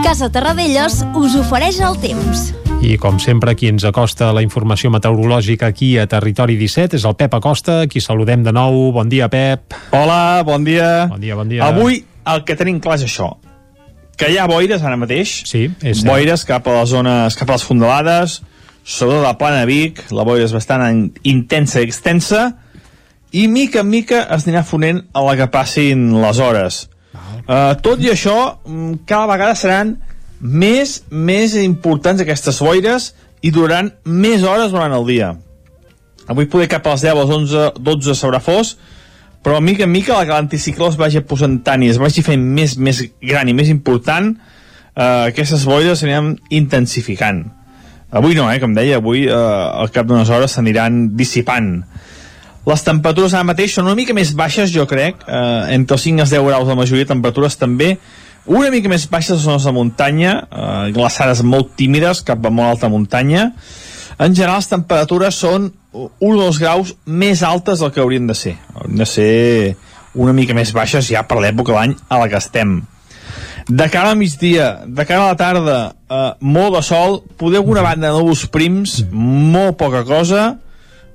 Casa Terradellos us ofereix el temps. I com sempre, qui ens acosta la informació meteorològica aquí a Territori 17 és el Pep Acosta, qui saludem de nou. Bon dia, Pep. Hola, bon dia. Bon dia, bon dia. Avui el que tenim clar és això, que hi ha boires ara mateix. Sí, és cert. Boires cap a les zones, cap a les fondalades, sobretot a la plana de Vic, la boira és bastant en- intensa i extensa, i mica en mica es anirà fonent a la que passin les hores. Uh, tot i això, mm, cada vegada seran més, més importants aquestes boires i duraran més hores durant el dia. Avui poder cap a les 10 a les 11, 12 s'haurà fos, però mica en mica l'anticicló es vagi posant tant i es vagi fent més, més gran i més important, eh, aquestes boires s'aniran intensificant. Avui no, eh, com deia, avui eh, al cap d'unes hores s'aniran dissipant. Les temperatures ara mateix són una mica més baixes, jo crec, eh, entre els 5 i els 10 graus la majoria de temperatures també, una mica més baixes a les de muntanya, eh, glaçades molt tímides cap a molt alta muntanya. En general, les temperatures són 1 o 2 graus més altes del que haurien de ser. Haurien de ser una mica més baixes ja per l'època de l'any a la que estem. De cara al migdia, de cara a la tarda, eh, molt de sol, poder alguna banda de núvols prims, molt poca cosa,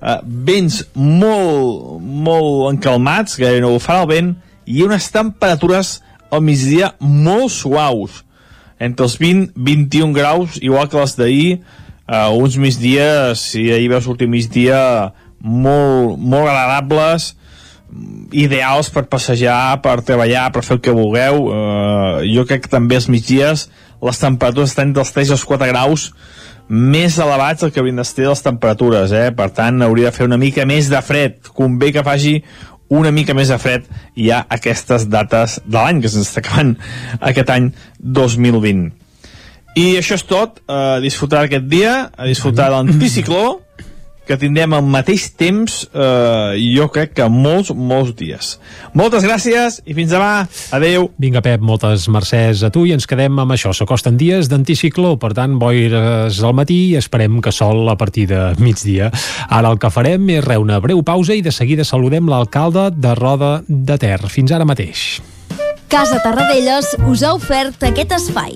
eh, vents molt, molt encalmats, gairebé no farà el vent, i unes temperatures al migdia molt suaus, entre els 20 21 graus, igual que les d'ahir, eh, uns migdies, si ahir vau sortir migdia, molt, molt agradables, ideals per passejar, per treballar, per fer el que vulgueu. Uh, jo crec que també els migdies les temperatures estan dels 3 als 4 graus més elevats del que haurien d'estar les temperatures, eh? per tant hauria de fer una mica més de fred, convé que faci una mica més de fred ja aquestes dates de l'any que se'ns està acabant aquest any 2020 i això és tot, a disfrutar aquest dia a disfrutar de l'anticicló que tindrem al mateix temps eh, jo crec que molts, molts dies. Moltes gràcies i fins demà. Adeu. Vinga, Pep, moltes mercès a tu i ens quedem amb això. S'acosten dies d'anticicló, per tant, boires al matí i esperem que sol a partir de migdia. Ara el que farem és re una breu pausa i de seguida saludem l'alcalde de Roda de Ter. Fins ara mateix. Casa Tarradellas us ha ofert aquest espai.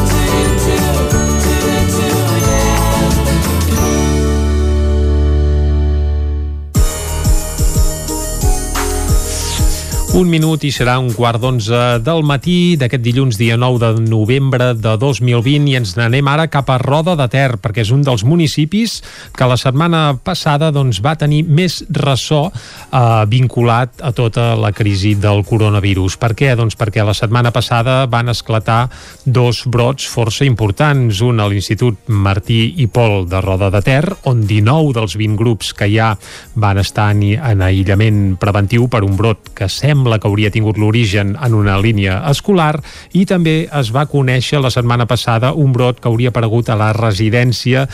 Un minut i serà un quart d'onze del matí d'aquest dilluns dia 9 de novembre de 2020 i ens n'anem ara cap a Roda de Ter perquè és un dels municipis que la setmana passada doncs, va tenir més ressò eh, vinculat a tota la crisi del coronavirus. Per què? Doncs perquè la setmana passada van esclatar dos brots força importants, un a l'Institut Martí i Pol de Roda de Ter, on 19 dels 20 grups que ja van estar en aïllament preventiu per un brot que sembla sembla que hauria tingut l'origen en una línia escolar i també es va conèixer la setmana passada un brot que hauria aparegut a la residència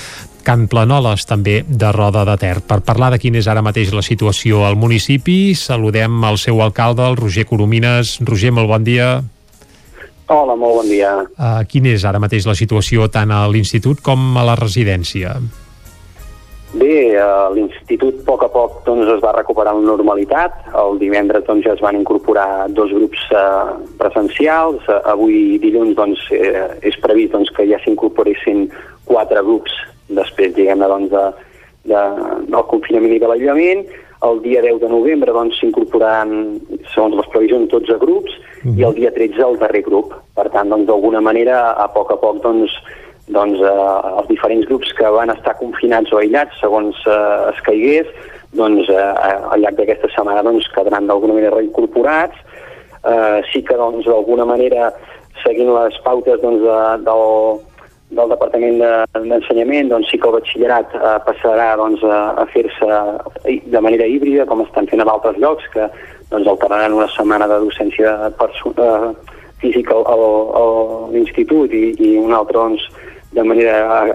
Can Planoles, també de Roda de Ter. Per parlar de quina és ara mateix la situació al municipi, saludem el seu alcalde, el Roger Coromines. Roger, molt bon dia. Hola, molt bon dia. Uh, quina és ara mateix la situació tant a l'institut com a la residència? Bé, eh, l'institut a poc a poc doncs, es va recuperar la normalitat. El divendres doncs, ja es van incorporar dos grups eh, presencials. Eh, avui dilluns doncs, eh, és previst doncs, que ja s'incorporessin quatre grups després diguem-ne doncs, de, de, del confinament i de l'aïllament. El dia 10 de novembre doncs, s'incorporaran, segons les previsions, 12 grups mm -hmm. i el dia 13 el darrer grup. Per tant, doncs, d'alguna manera, a poc a poc doncs, doncs, eh, els diferents grups que van estar confinats o aïllats segons eh, es caigués doncs, eh, al llarg d'aquesta setmana doncs, quedaran d'alguna manera reincorporats. Eh, sí que doncs, d'alguna manera seguint les pautes doncs, de, del, del Departament d'Ensenyament doncs, sí que el batxillerat eh, passarà doncs, a, a fer-se de manera híbrida com estan fent en altres llocs que doncs, alternaran una setmana de docència eh, física a l'institut i, i una altra doncs, de manera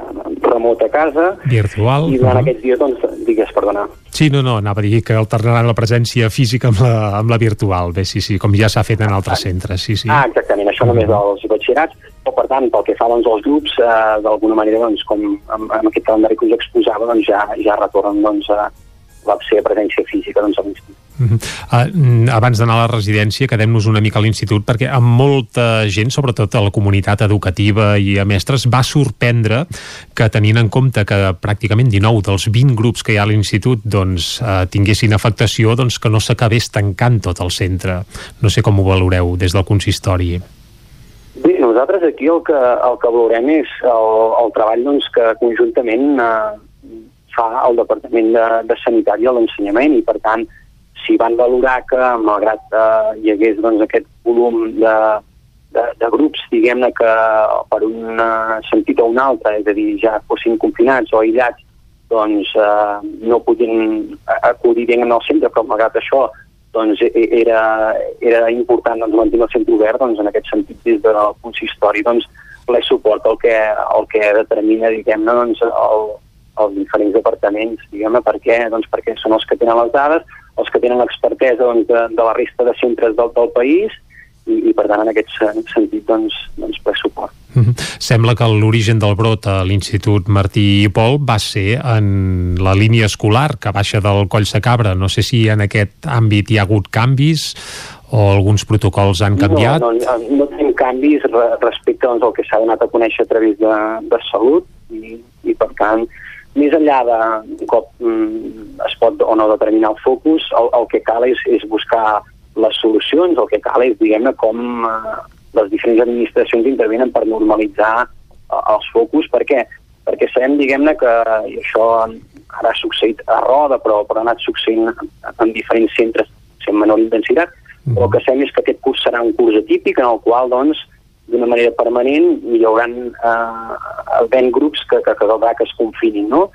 remota a casa. Virtual. I durant uh -huh. aquests dies, doncs, digues, perdona. Sí, no, no, anava a dir que alternaran la presència física amb la, amb la virtual. Bé, sí, sí, com ja s'ha fet en altres centres, sí, sí. Ah, exactament, això només dels batxillerats. O, per tant, pel que fa doncs, als grups, eh, d'alguna manera, doncs, com amb, amb aquest calendari que us exposava, doncs, ja, ja retornen doncs, a la seva presència física doncs, a l'institut. Uh -huh. uh, abans d'anar a la residència, quedem-nos una mica a l'institut, perquè amb molta gent, sobretot a la comunitat educativa i a mestres, va sorprendre que tenint en compte que pràcticament 19 dels 20 grups que hi ha a l'institut doncs, uh, tinguessin afectació, doncs que no s'acabés tancant tot el centre. No sé com ho valoreu des del consistori. Bé, nosaltres aquí el que, el que valorem és el, el treball doncs, que conjuntament eh, fa el Departament de, de Sanitat i l'Ensenyament i per tant si van valorar que malgrat eh, hi hagués doncs, aquest volum de, de, de grups, diguem-ne que per un eh, sentit o un altre, és a dir, ja fossin confinats o aïllats, doncs eh, no podien acudir diguem al centre, però malgrat això doncs era, era important doncs, mantenir el centre obert, doncs en aquest sentit des del consistori doncs ple suport el que, el que determina diguem-ne doncs, el, els diferents departaments, diguem-ne, per què? Doncs perquè són els que tenen les dades, els que tenen l'expertesa doncs, de, de la resta de centres del, del país i, i per tant en aquest sentit doncs, doncs ple suport. -hmm. Sembla que l'origen del brot a l'Institut Martí i Pol va ser en la línia escolar que baixa del Coll Cabra. No sé si en aquest àmbit hi ha hagut canvis o alguns protocols han canviat. No, no, no tenim canvis respecte doncs, al que s'ha donat a conèixer a través de, de salut i, i per tant més enllà de un cop mm, es pot o no determinar el focus, el, el que cal és, és buscar les solucions, el que cal és, diguem-ne, com eh, les diferents administracions intervenen per normalitzar eh, els focus. Per què? Perquè sabem, diguem-ne, que i això ara ha succeït a Roda, però, però ha anat succeint en, en diferents centres amb menor intensitat, però el que sabem és que aquest curs serà un curs atípic en el qual, doncs, d'una manera permanent hi haurà eh, ben grups que, que, que caldrà que es confinin, no?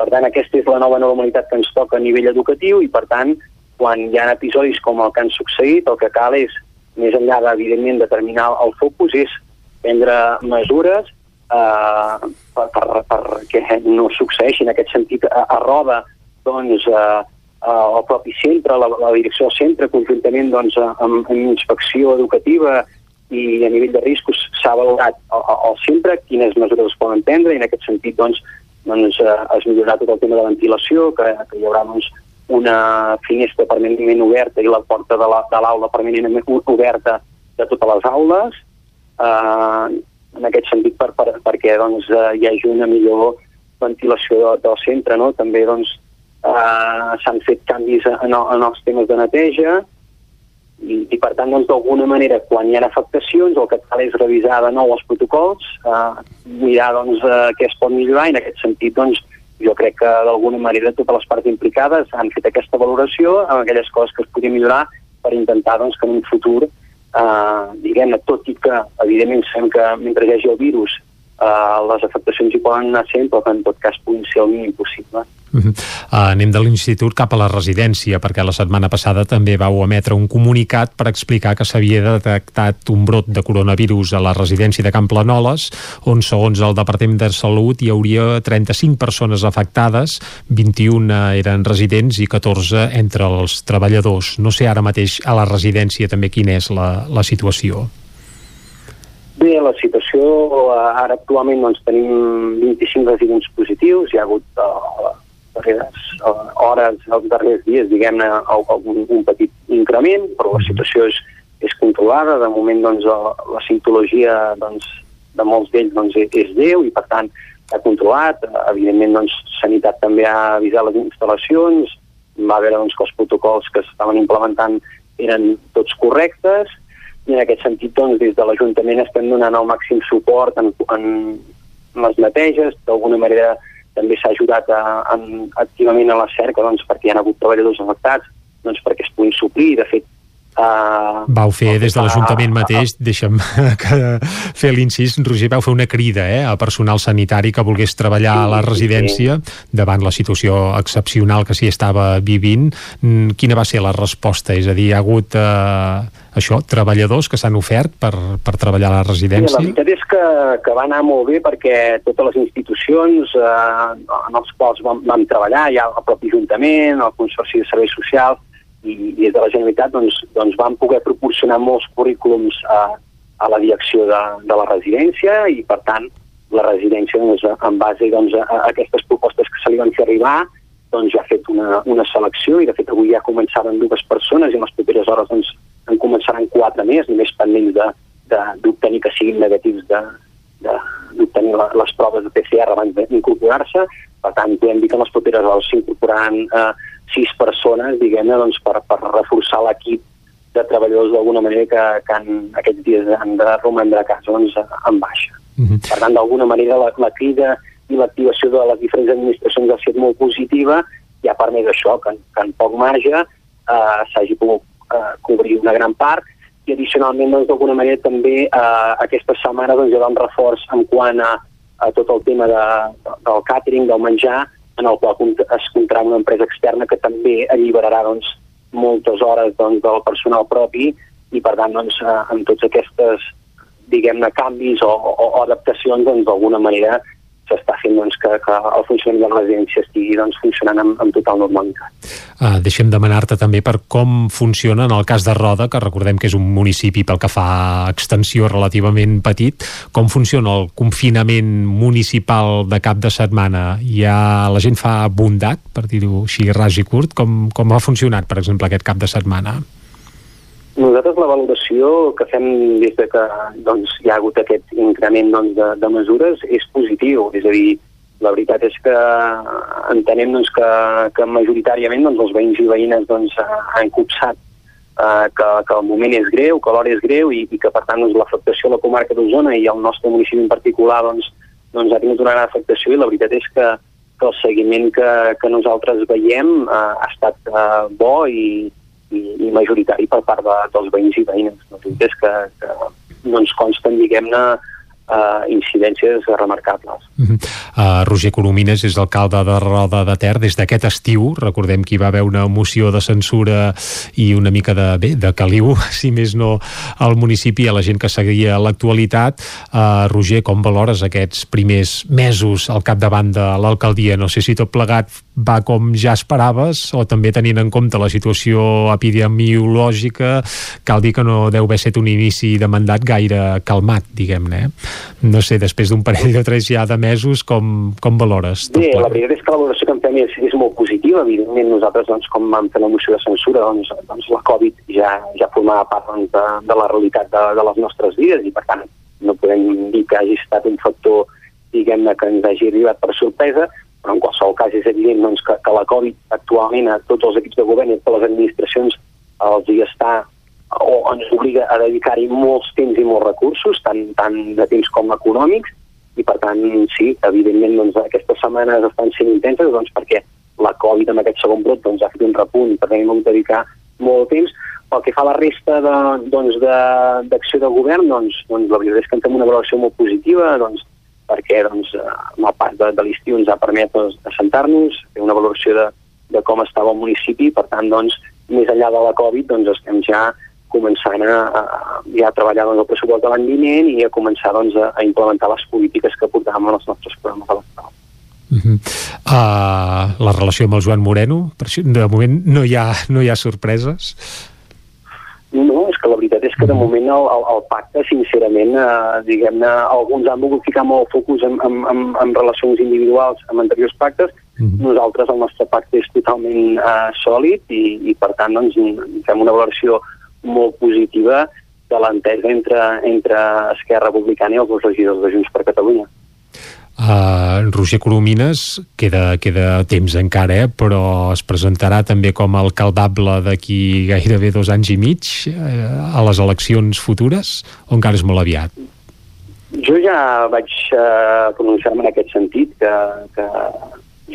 Per tant, aquesta és la nova normalitat que ens toca a nivell educatiu i, per tant, quan hi ha episodis com el que han succeït, el que cal és, més enllà d'evidentment determinar el focus, és prendre mesures eh, per, per, perquè no succeeixi en aquest sentit a, a roda doncs, eh, el propi centre, la, la direcció del centre, conjuntament doncs, amb, amb inspecció educativa i a nivell de riscos s'ha valorat el sempre quines mesures es poden prendre i en aquest sentit doncs, doncs eh, es millorarà tot el tema de ventilació, que, que hi haurà doncs, una finestra permanentment oberta i la porta de la- l'aula permanentment o- oberta de totes les aules, eh, en aquest sentit per, per, perquè doncs, eh, hi hagi una millor ventilació de, del centre. No? També doncs, eh, s'han fet canvis en, en els temes de neteja i, i per tant, doncs, d'alguna manera, quan hi ha afectacions, el que cal és revisar de nou els protocols, eh, mirar doncs, eh, què es pot millorar i en aquest sentit doncs, jo crec que d'alguna manera totes les parts implicades han fet aquesta valoració amb aquelles coses que es podien millorar per intentar doncs, que en un futur, eh, diguem-ne, tot i que evidentment sabem que mentre hi hagi el virus eh, les afectacions hi poden anar sent, però que en tot cas puguin ser el mínim possible. Uh, anem de l'institut cap a la residència, perquè la setmana passada també vau emetre un comunicat per explicar que s'havia detectat un brot de coronavirus a la residència de Camp Planoles, on, segons el Departament de Salut, hi hauria 35 persones afectades, 21 eren residents i 14 entre els treballadors. No sé ara mateix a la residència també quina és la, la situació. Bé, la situació, eh, ara actualment doncs, tenim 25 residents positius, hi ha hagut uh, darreres uh, hores, els darrers dies, diguem-ne, un, un petit increment, però la situació és, és controlada, de moment doncs, la, la sintologia doncs, de molts d'ells doncs, és, és lleu i per tant s'ha controlat, evidentment doncs, Sanitat també ha avisat les instal·lacions, va veure doncs, que els protocols que s'estaven implementant eren tots correctes, i en aquest sentit, doncs, des de l'Ajuntament estem donant el màxim suport en, en les neteges, d'alguna manera també s'ha ajudat a, en, activament a la cerca doncs, perquè hi ha hagut treballadors afectats doncs, perquè es puguin suplir, de fet Uh, Vau fer des de l'Ajuntament mateix, deixa'm que fer l'incís, Roger, vau fer una crida eh, a personal sanitari que volgués treballar a la residència davant la situació excepcional que s'hi estava vivint. Mm, Quina va ser la resposta? És a dir, hi ha hagut eh, això, treballadors que s'han ofert per, per treballar a la Sí, la residència? veritat és que, que va anar molt bé perquè totes les institucions eh, en els quals vam, vam treballar, ja el propi Ajuntament, el Consorci de Serveis Socials i, i des de la Generalitat doncs, doncs vam poder proporcionar molts currículums a, a la direcció de, de la residència i per tant la residència doncs, en base doncs, a, a aquestes propostes que se li van fer arribar doncs ja ha fet una, una selecció i de fet avui ja començaven dues persones i en les properes hores doncs, en començaran quatre més, només pendents de, de, d'obtenir que siguin negatius de, d'obtenir les proves de PCR abans d'incorporar-se. Per tant, podem dir que en les properes hores s'incorporaran eh, sis persones, diguem-ne, doncs, per, per reforçar l'equip de treballadors d'alguna manera que, que en aquests dies han de romandre a casa doncs, en baixa. Mhm. Per tant, d'alguna manera la, la crida i l'activació de les diferents administracions ha estat molt positiva i ha permès això, que, en- que en poc marge eh, s'hagi pogut eh, cobrir una gran part i addicionalment doncs, d'alguna manera també eh, aquesta setmana doncs, hi haurà un reforç en quant a, a tot el tema de, del càtering, del menjar, en el qual es comptarà una empresa externa que també alliberarà doncs, moltes hores doncs, del personal propi i per tant doncs, eh, amb tots aquestes diguem-ne canvis o, o, o adaptacions doncs d'alguna manera s'està fent doncs, que, que el funcionament de la residència estigui doncs, funcionant amb, amb total normalitat. Uh, deixem demanar-te també per com funciona en el cas de Roda, que recordem que és un municipi pel que fa a extensió relativament petit, com funciona el confinament municipal de cap de setmana? Ja la gent fa bondat, per dir-ho així ras i curt, com, com ha funcionat, per exemple, aquest cap de setmana? Nosaltres la valoració que fem des de que doncs, hi ha hagut aquest increment doncs, de, de mesures és positiu, és a dir, la veritat és que entenem doncs, que, que majoritàriament doncs, els veïns i veïnes doncs, han copsat eh, que, que el moment és greu, que l'hora és greu i, i que per tant doncs, l'afectació a la comarca d'Osona i al nostre municipi en particular doncs, doncs, ha tingut una gran afectació i la veritat és que, que el seguiment que, que nosaltres veiem eh, ha estat eh, bo i, i, i majoritari per part de, dels veïns i veïnes. Veritat és que, que no ens consten, diguem-ne, eh, incidències remarcables. Uh Roger Coromines és alcalde de Roda de Ter des d'aquest estiu, recordem que hi va haver una moció de censura i una mica de, bé, de caliu, si més no, al municipi, a la gent que seguia l'actualitat. Uh, Roger, com valores aquests primers mesos al capdavant de l'alcaldia? No sé si tot plegat va com ja esperaves o també tenint en compte la situació epidemiològica cal dir que no deu haver set un inici de mandat gaire calmat, diguem-ne. Eh? No sé, després d'un parell o tres ja de mesos, com, com valores? tot Bé, la veritat és que la valoració que en fem és, és molt positiva. Evidentment, nosaltres, doncs, com vam fer la moció de censura, doncs, doncs la Covid ja, ja formava part doncs, de, de la realitat de, de les nostres vides i, per tant, no podem dir que hagi estat un factor diguem-ne que ens hagi arribat per sorpresa, però en qualsevol cas és evident doncs, que, que la Covid actualment a tots els equips de govern i a totes les administracions els hi està o ens obliga a dedicar-hi molts temps i molts recursos, tant, tant de temps com econòmics, i per tant, sí, evidentment doncs, aquestes setmanes estan sent intenses doncs, perquè la Covid amb aquest segon brot doncs, ha fet un repunt per tant hem hagut de dedicar molt de temps. Pel que fa a la resta d'acció de, doncs, de, de govern, doncs, doncs, la veritat és que en fem una valoració molt positiva, doncs, perquè doncs, amb el pas de, de l'estiu ens ha permès doncs, assentar-nos, fer una valoració de, de com estava el municipi, per tant, doncs, més enllà de la Covid, doncs, estem ja començant a, a, ja a treballar doncs, el pressupost de l'any vinent i a començar doncs, a, a implementar les polítiques que portàvem en els nostres programes electorals. Uh -huh. uh, la relació amb el Joan Moreno, per això, de moment no hi ha, no hi ha sorpreses. No, és que la veritat és que de moment el, el, el pacte, sincerament, eh, diguem-ne, alguns han volgut ficar molt focus en, en, en, en relacions individuals amb anteriors pactes, mm -hmm. nosaltres el nostre pacte és totalment eh, sòlid i, i per tant doncs, fem una valoració molt positiva de l'entesa entre, entre Esquerra Republicana i els dos regidors de Junts per Catalunya. Uh, Roger Coromines queda, queda temps encara, eh? però es presentarà també com a alcaldable d'aquí gairebé dos anys i mig eh, a les eleccions futures, o encara és molt aviat? Jo ja vaig uh, pronunciar-me en aquest sentit, que, que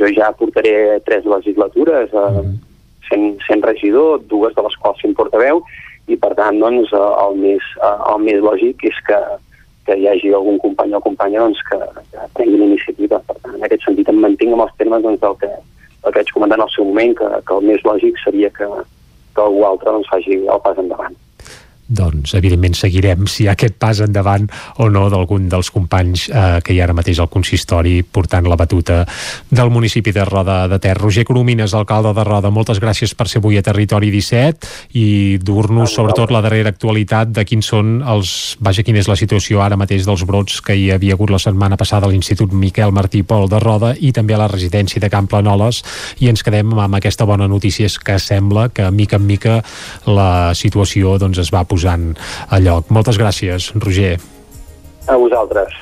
jo ja portaré tres legislatures uh, mm. sent, sent regidor, dues de les quals sent portaveu, i per tant doncs, el, més, uh, el més lògic és que que hi hagi algun company o companya doncs, que, que prengui l'iniciativa. Per tant, en aquest sentit em mantinc amb els termes doncs, del, que, del que vaig comentar en el seu moment, que, que el més lògic seria que, que algú altre doncs, faci el pas endavant doncs evidentment seguirem si hi ha aquest pas endavant o no d'algun dels companys eh, que hi ha ara mateix al consistori portant la batuta del municipi de Roda de Ter. Roger Coromines, alcalde de Roda, moltes gràcies per ser avui a Territori 17 i dur-nos sobretot la darrera actualitat de quins són els... Vaja, quina és la situació ara mateix dels brots que hi havia hagut la setmana passada a l'Institut Miquel Martí Pol de Roda i també a la residència de Camp Planoles i ens quedem amb aquesta bona notícia que sembla que mica en mica la situació doncs, es va posant a lloc. Moltes gràcies, Roger. A vosaltres.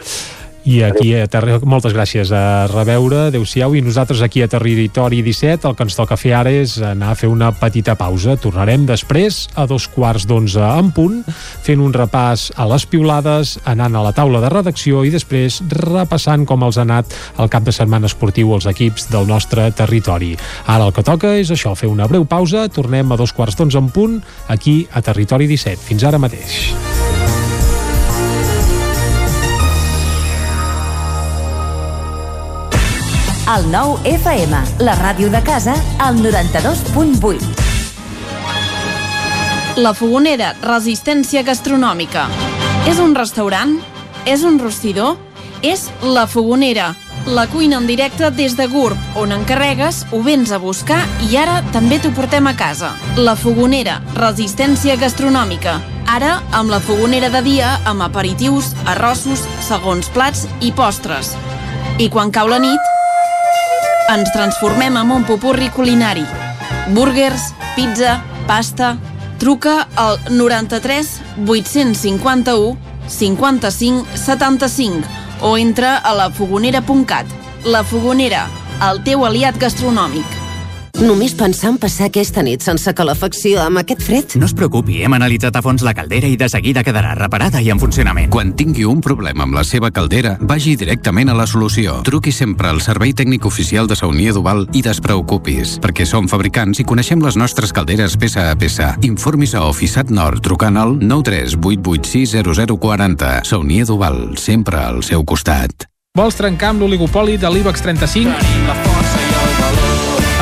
I aquí a Terri... moltes gràcies a reveure, adeu-siau, i nosaltres aquí a Territori 17 el que ens toca fer ara és anar a fer una petita pausa. Tornarem després a dos quarts d'onze en punt, fent un repàs a les piulades, anant a la taula de redacció i després repassant com els ha anat el cap de setmana esportiu als equips del nostre territori. Ara el que toca és això, fer una breu pausa, tornem a dos quarts d'onze en punt, aquí a Territori 17. Fins ara mateix. El nou FM, la ràdio de casa, al 92.8. La Fogonera, resistència gastronòmica. És un restaurant? És un rostidor? És La Fogonera, la cuina en directe des de GURB, on encarregues, ho vens a buscar i ara també t'ho portem a casa. La Fogonera, resistència gastronòmica. Ara, amb la fogonera de dia, amb aperitius, arrossos, segons plats i postres. I quan cau la nit, ens transformem en un popurri culinari. Burgers, pizza, pasta... Truca al 93 851 55 75 o entra a lafogonera.cat. La Fogonera, el teu aliat gastronòmic. Només pensar en passar aquesta nit sense calefacció amb aquest fred? No es preocupi, hem analitzat a fons la caldera i de seguida quedarà reparada i en funcionament. Quan tingui un problema amb la seva caldera, vagi directament a la solució. Truqui sempre al servei tècnic oficial de Saunier Duval i despreocupis, perquè som fabricants i coneixem les nostres calderes peça a peça. Informis a Oficiat Nord trucant al 938860040. Saunier Duval, sempre al seu costat. Vols trencar amb l'oligopoli de l'IBEX 35? Tenim la força i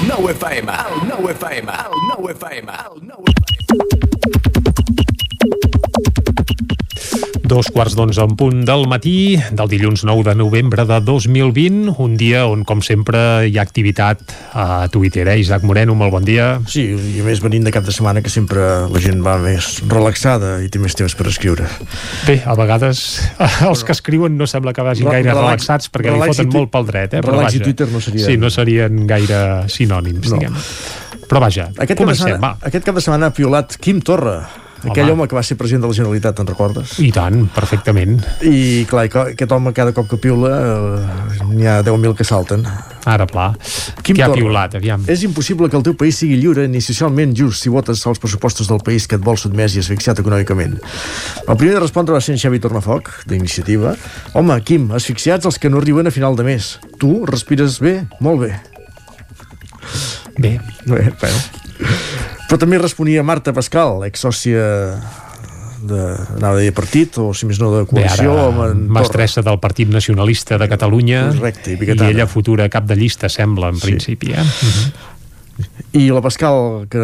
El nou FM. El nou FM. El nou FM. El nou Dos quarts d'onze en punt del matí del dilluns 9 de novembre de 2020, un dia on, com sempre, hi ha activitat a Twitter. Eh? Isaac Moreno, molt bon dia. Sí, i a més venint de cap de setmana que sempre la gent va més relaxada i té més temps per escriure. Bé, a vegades els que escriuen no sembla que vagin Re- gaire relax- relaxats perquè li relax i foten molt pel dret. Eh? relax i Twitter no serien- Sí, no serien gaire sinònims, No. diguem. Però vaja, Aquest cap, comencem, setmana, va. aquest cap de setmana ha piolat Quim Torra, aquell home que va ser president de la Generalitat, te'n recordes? I tant, perfectament. I clar, aquest home cada cop que piula eh, n'hi ha 10.000 que salten. Ara, pla. Quim Què ha piulat, aviam? És impossible que el teu país sigui lliure ni socialment just si votes als pressupostos del país que et vol sotmès i asfixiat econòmicament. El primer de respondre va ser en Xavi Tornafoc, d'Iniciativa. Home, Quim, asfixiats els que no arriben a final de mes. Tu respires bé? Molt bé. Bé. Bé, bueno. Però també responia Marta Pascal, exsòcia de, anava dir partit, o si més no de Bé, coalició, ara, en Torra. mestressa del Partit Nacionalista de Catalunya Correcte, i i ella futura cap de llista, sembla, en Sí. principi. Eh? Mhm. I la Pascal, que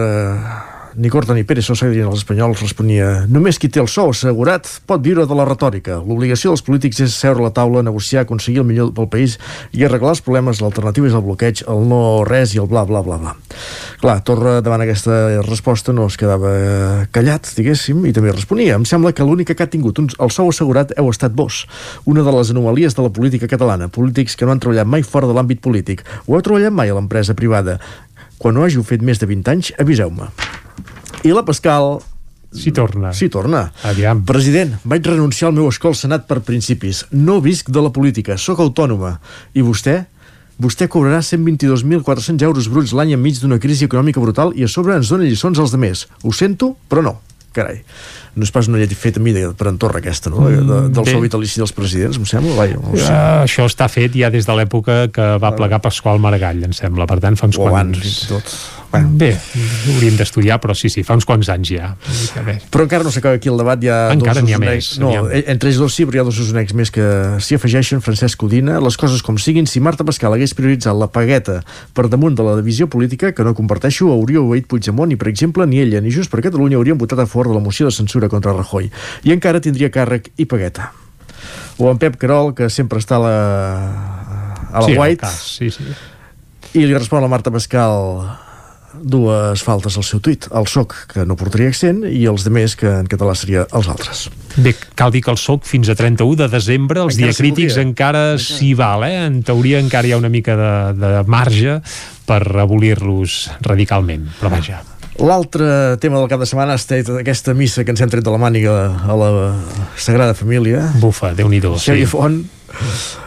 ni corta ni Pérez, o dirien els espanyols, responia només qui té el sou assegurat pot viure de la retòrica. L'obligació dels polítics és seure a la taula, negociar, aconseguir el millor pel país i arreglar els problemes. L'alternativa és el bloqueig, el no res i el bla, bla, bla, bla. Clar, Torra, davant aquesta resposta, no es quedava callat, diguéssim, i també responia. Em sembla que l'única que ha tingut un, el sou assegurat heu estat vos. Una de les anomalies de la política catalana. Polítics que no han treballat mai fora de l'àmbit polític. O heu treballat mai a l'empresa privada. Quan ho hàgiu fet més de 20 anys, aviseu-me. I la Pascal... Si torna. Si torna. Aviam. President, vaig renunciar al meu escó al Senat per principis. No visc de la política, sóc autònoma. I vostè? Vostè cobrarà 122.400 euros bruts l'any enmig d'una crisi econòmica brutal i a sobre ens dona lliçons als demés. Ho sento, però no. Carai. No és pas una llei feta a mi de, per en Torra aquesta, no? De, de, del bé. sou vitalici dels presidents, em sembla. Vaja, no ho sé. Uh, això està fet ja des de l'època que va plegar Pasqual Maragall, em sembla. Per tant, fa uns O quants... abans, fins tot. Bé, hauríem d'estudiar, però sí, sí, fa uns quants anys ja. Però encara no s'acaba aquí el debat, hi ha Encara dos ha més, No, entre ells dos sí, però hi ha dos usonecs més que s'hi afegeixen, Francesc Codina, les coses com siguin, si Marta Pascal hagués prioritzat la pagueta per damunt de la divisió política, que no comparteixo, hauria obeït Puigdemont i, per exemple, ni ella ni Junts per Catalunya haurien votat a favor de la moció de censura contra Rajoy. I encara tindria càrrec i pagueta. O en Pep Carol, que sempre està a la, a la sí, White, Cas, sí, sí. i li respon a la Marta Pascal dues faltes al seu tuit, el soc que no portaria accent i els de més que en català seria els altres. Bé, cal dir que el SOC fins a 31 de desembre, els Encara diacrítics encara s'hi val, eh? En teoria encara hi ha una mica de, de marge per abolir-los radicalment, però vaja. L'altre tema del cap de setmana ha estat aquesta missa que ens hem tret de la màniga a la Sagrada Família. Bufa, déu nhi sí. Xavier Font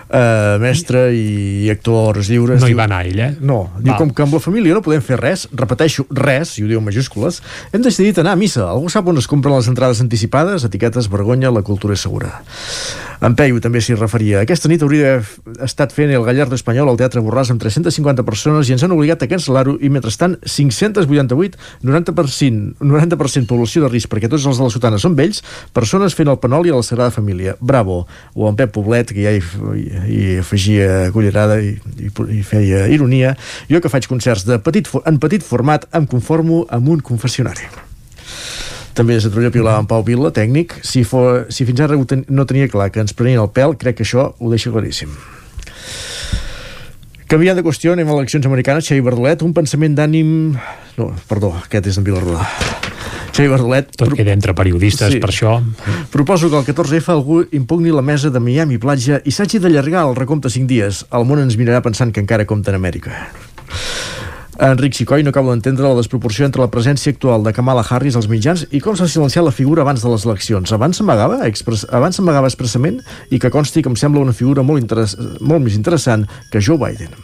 uh, mestre i actor a hores lliures. No hi va anar ell, eh? No, diu, Val. com que amb la família no podem fer res, repeteixo, res, i ho diu en majúscules, hem decidit anar a missa. Algú sap on es compren les entrades anticipades? Etiquetes, vergonya, la cultura és segura. En Peyu també s'hi referia. Aquesta nit hauria estat fent el Gallardo Espanyol al Teatre Borràs amb 350 persones i ens han obligat a cancel·lar-ho i mentrestant 588, 90%, 90% població de risc perquè tots els de la Sotana són vells, persones fent el panoli a la Sagrada Família. Bravo! O en Pep Poblet, que ja hi, hi afegia cullerada i, i, i feia ironia. Jo que faig concerts de petit, en petit format em conformo amb un confessionari. També des de Trolla piulava en Pau Vila, tècnic. Si, fo, si fins ara no tenia clar que ens prenien el pèl, crec que això ho deixa claríssim. Canviant de qüestió, anem a eleccions americanes. Xavi Bardolet, un pensament d'ànim... No, perdó, aquest és d'en Vilarrodà. Xavi Bardolet... Tot queda entre periodistes, Sí. per això. Proposo que el 14F algú impugni la mesa de Miami Platja i s'hagi d'allargar el recompte 5 dies. El món ens mirarà pensant que encara compta en Amèrica. Enric Sicoi no acaba d'entendre la desproporció entre la presència actual de Kamala Harris als mitjans i com s'ha silenciat la figura abans de les eleccions. Abans s'amagava expres... abans s'amagava expressament i que consti que em sembla una figura molt, interess... molt més interessant que Joe Biden.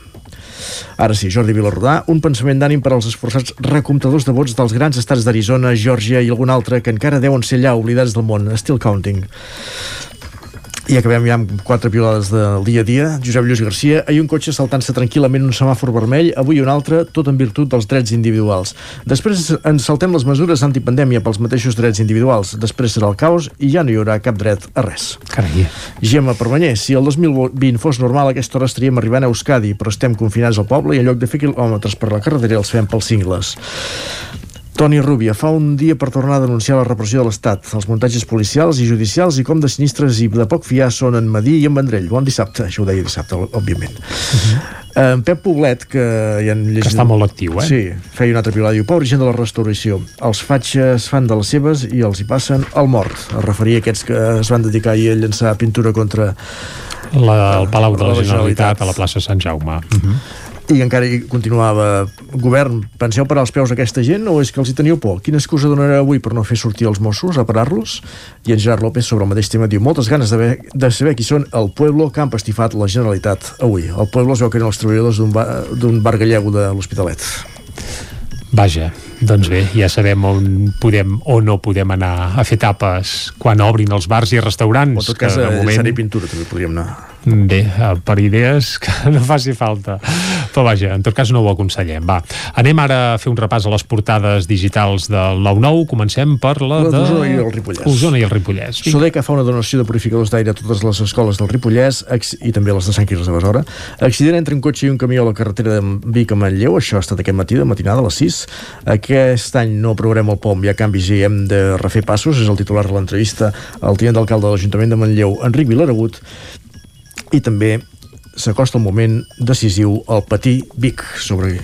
Ara sí, Jordi Vilarrodà, un pensament d'ànim per als esforçats recomptadors de vots dels grans estats d'Arizona, Geòrgia i algun altre que encara deuen ser allà oblidats del món. Still counting. I acabem ja amb quatre piolades del dia a dia. Josep Lluís Garcia, ahir un cotxe saltant-se tranquil·lament en un semàfor vermell, avui un altre, tot en virtut dels drets individuals. Després ens saltem les mesures antipandèmia pels mateixos drets individuals. Després serà el caos i ja no hi haurà cap dret a res. Carai. Gemma Permanyer, si el 2020 fos normal, a aquesta hora estaríem arribant a Euskadi, però estem confinats al poble i en lloc de fer quilòmetres per la carretera els fem pels cingles. Toni Rubia, fa un dia per tornar a denunciar la repressió de l'Estat, els muntatges policials i judicials i com de sinistres i de poc fiar són en Madí i en Vendrell. Bon dissabte, això ho deia dissabte, òbviament. Uh -huh. En Pep Poblet, que ja han llegit... Que està molt actiu, eh? Sí, feia una altra pilada, diu, pobra gent de la restauració, els fatxes fan de les seves i els hi passen al mort. Es referia a aquests que es van dedicar ahir a llançar pintura contra La, el Palau de la, La Generalitat, Generalitat. a la plaça Sant Jaume. Uh -huh. I encara hi continuava govern, penseu parar els peus a aquesta gent o és que els hi teníeu por? Quina excusa donareu avui per no fer sortir els Mossos a parar-los? I en Gerard López sobre el mateix tema diu moltes ganes de, de saber qui són el pueblo que han pastifat la Generalitat avui. El pueblo es veu que eren els treballadors d'un bar, bar gallego de l'Hospitalet. Vaja, doncs bé, ja sabem on podem o no podem anar a fer tapes quan obrin els bars i restaurants. O en tot cas, que a de moment... moment... pintura també podríem anar. Bé, eh, per idees que no faci falta. Però vaja, en tot cas no ho aconsellem. Va, anem ara a fer un repàs a les portades digitals del 9-9. Comencem per la, La de... d'Osona i el Ripollès. Osona i el Ripollès. Vinga. Sodeca fa una donació de purificadors d'aire a totes les escoles del Ripollès ex- i també les de Sant Quirze de Besora. Accident entre un cotxe i un camió a la carretera de Vic a Manlleu, això ha estat aquest matí, de matinada a les 6. Aquest any no aprovarem el POM, hi ha canvis i hem de refer passos, és el titular de l'entrevista al tinent d'alcalde de l'Ajuntament de Manlleu, Enric Vilaragut, i també s'acosta el moment decisiu al patí Vic sobre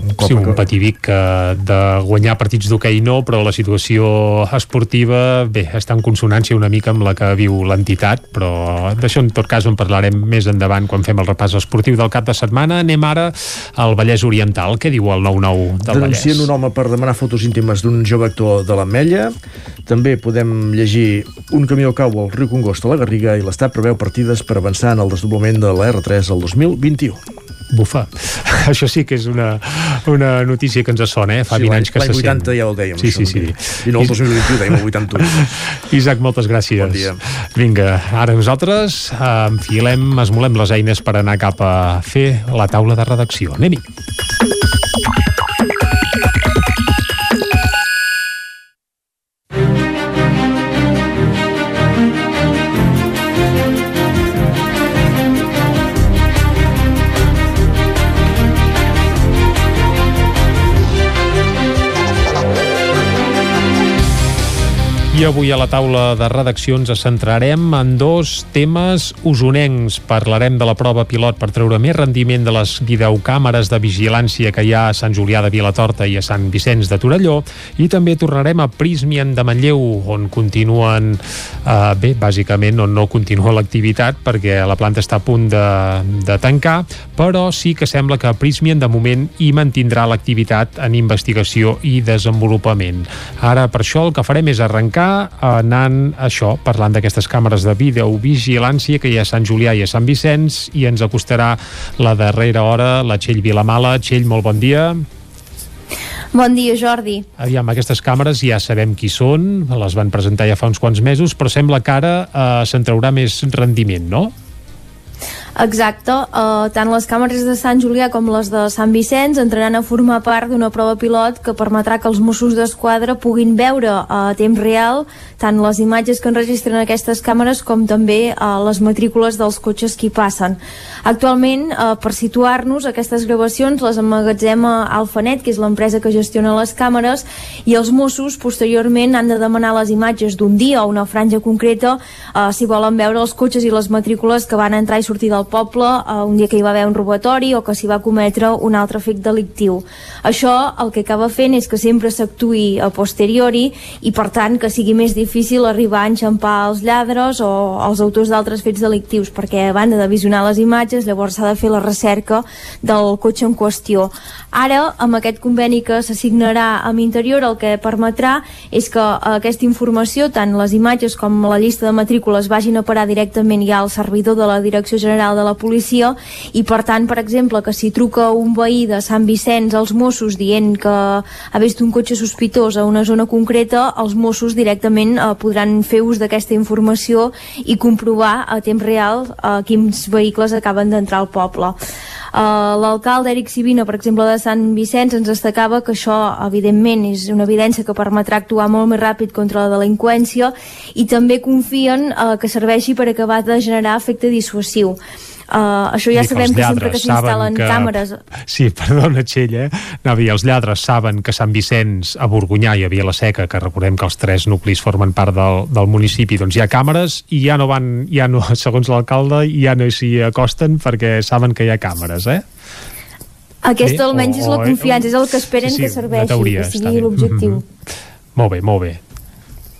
un cop Sí, un petit Vic que de guanyar partits d'hoquei no, però la situació esportiva, bé, està en consonància una mica amb la que viu l'entitat, però d'això en tot cas en parlarem més endavant quan fem el repàs esportiu del cap de setmana. Anem ara al Vallès Oriental. Què diu el 9-9 del Denuncien Vallès? un home per demanar fotos íntimes d'un jove actor de l'Ametlla. També podem llegir un camió cau al riu Congost a la Garriga i l'Estat preveu partides per avançar en el desdoblament de la R3 al 2021. Bufa. Això sí que és una, una notícia que ens sona, eh? Fa Sí, 20 l'any- anys que l'any se sent. 80 ja ho dèiem, Sí, sí, sí. I no el 2021, dèiem el 81. Isaac, moltes gràcies. Bon dia. Vinga, ara nosaltres enfilem, esmolem les eines per anar cap a fer la taula de redacció. Anem-hi. I avui a la taula de redaccions ens centrarem en dos temes usonencs. Parlarem de la prova pilot per treure més rendiment de les videocàmeres de vigilància que hi ha a Sant Julià de Vilatorta i a Sant Vicenç de Torelló i també tornarem a Prismian de Manlleu on continuen, eh, bé, bàsicament on no continua l'activitat perquè la planta està a punt de, de tancar, però sí que sembla que Prismian de moment hi mantindrà l'activitat en investigació i desenvolupament. Ara per això el que farem és arrencar anant això, parlant d'aquestes càmeres de videovigilància que hi ha a Sant Julià i a Sant Vicenç i ens acostarà la darrera hora la Txell Vilamala. Txell, molt bon dia. Bon dia, Jordi. Aviam, aquestes càmeres ja sabem qui són, les van presentar ja fa uns quants mesos, però sembla que ara eh, se'n traurà més rendiment, no? Exacte, uh, tant les càmeres de Sant Julià com les de Sant Vicenç entraran a formar part d'una prova pilot que permetrà que els Mossos d'Esquadra puguin veure a temps real tant les imatges que enregistren aquestes càmeres com també uh, les matrícules dels cotxes que hi passen. Actualment, uh, per situar-nos, aquestes gravacions les emmagatzema Alphanet, que és l'empresa que gestiona les càmeres, i els Mossos posteriorment han de demanar les imatges d'un dia o una franja concreta uh, si volen veure els cotxes i les matrícules que van entrar i sortir del poble uh, un dia que hi va haver un robatori o que s'hi va cometre un altre fet delictiu. Això el que acaba fent és que sempre s'actuï a posteriori i per tant que sigui més difícil arribar a enxampar els lladres o els autors d'altres fets delictius perquè a banda de visionar les imatges llavors s'ha de fer la recerca del cotxe en qüestió. Ara, amb aquest conveni que s'assignarà amb Interior, el que permetrà és que aquesta informació, tant les imatges com la llista de matrícules, vagin a parar directament ja al servidor de la Direcció General de la Policia i, per tant, per exemple, que si truca un veí de Sant Vicenç als Mossos dient que ha vist un cotxe sospitós a una zona concreta, els Mossos directament eh, podran fer ús d'aquesta informació i comprovar a temps real eh, quins vehicles acaben d'entrar al poble. Uh, L'alcalde Eric Sivina, per exemple, de Sant Vicenç, ens destacava que això, evidentment, és una evidència que permetrà actuar molt més ràpid contra la delinqüència i també confien uh, que serveixi per acabar de generar efecte dissuasiu. Uh, això ja sabem que, que sempre que s'instal·len que... càmeres... Sí, perdona, Txell, eh? No, dir, els lladres saben que Sant Vicenç, a Borgunyà i a Via la Seca, que recordem que els tres nuclis formen part del, del municipi, doncs hi ha càmeres i ja no van, ja no, segons l'alcalde, ja no s'hi acosten perquè saben que hi ha càmeres, eh? Aquesta almenys o, és la confiança, és el que esperen sí, sí, que serveixi, teoria, que sigui l'objectiu. Mm -hmm. Molt bé, molt bé.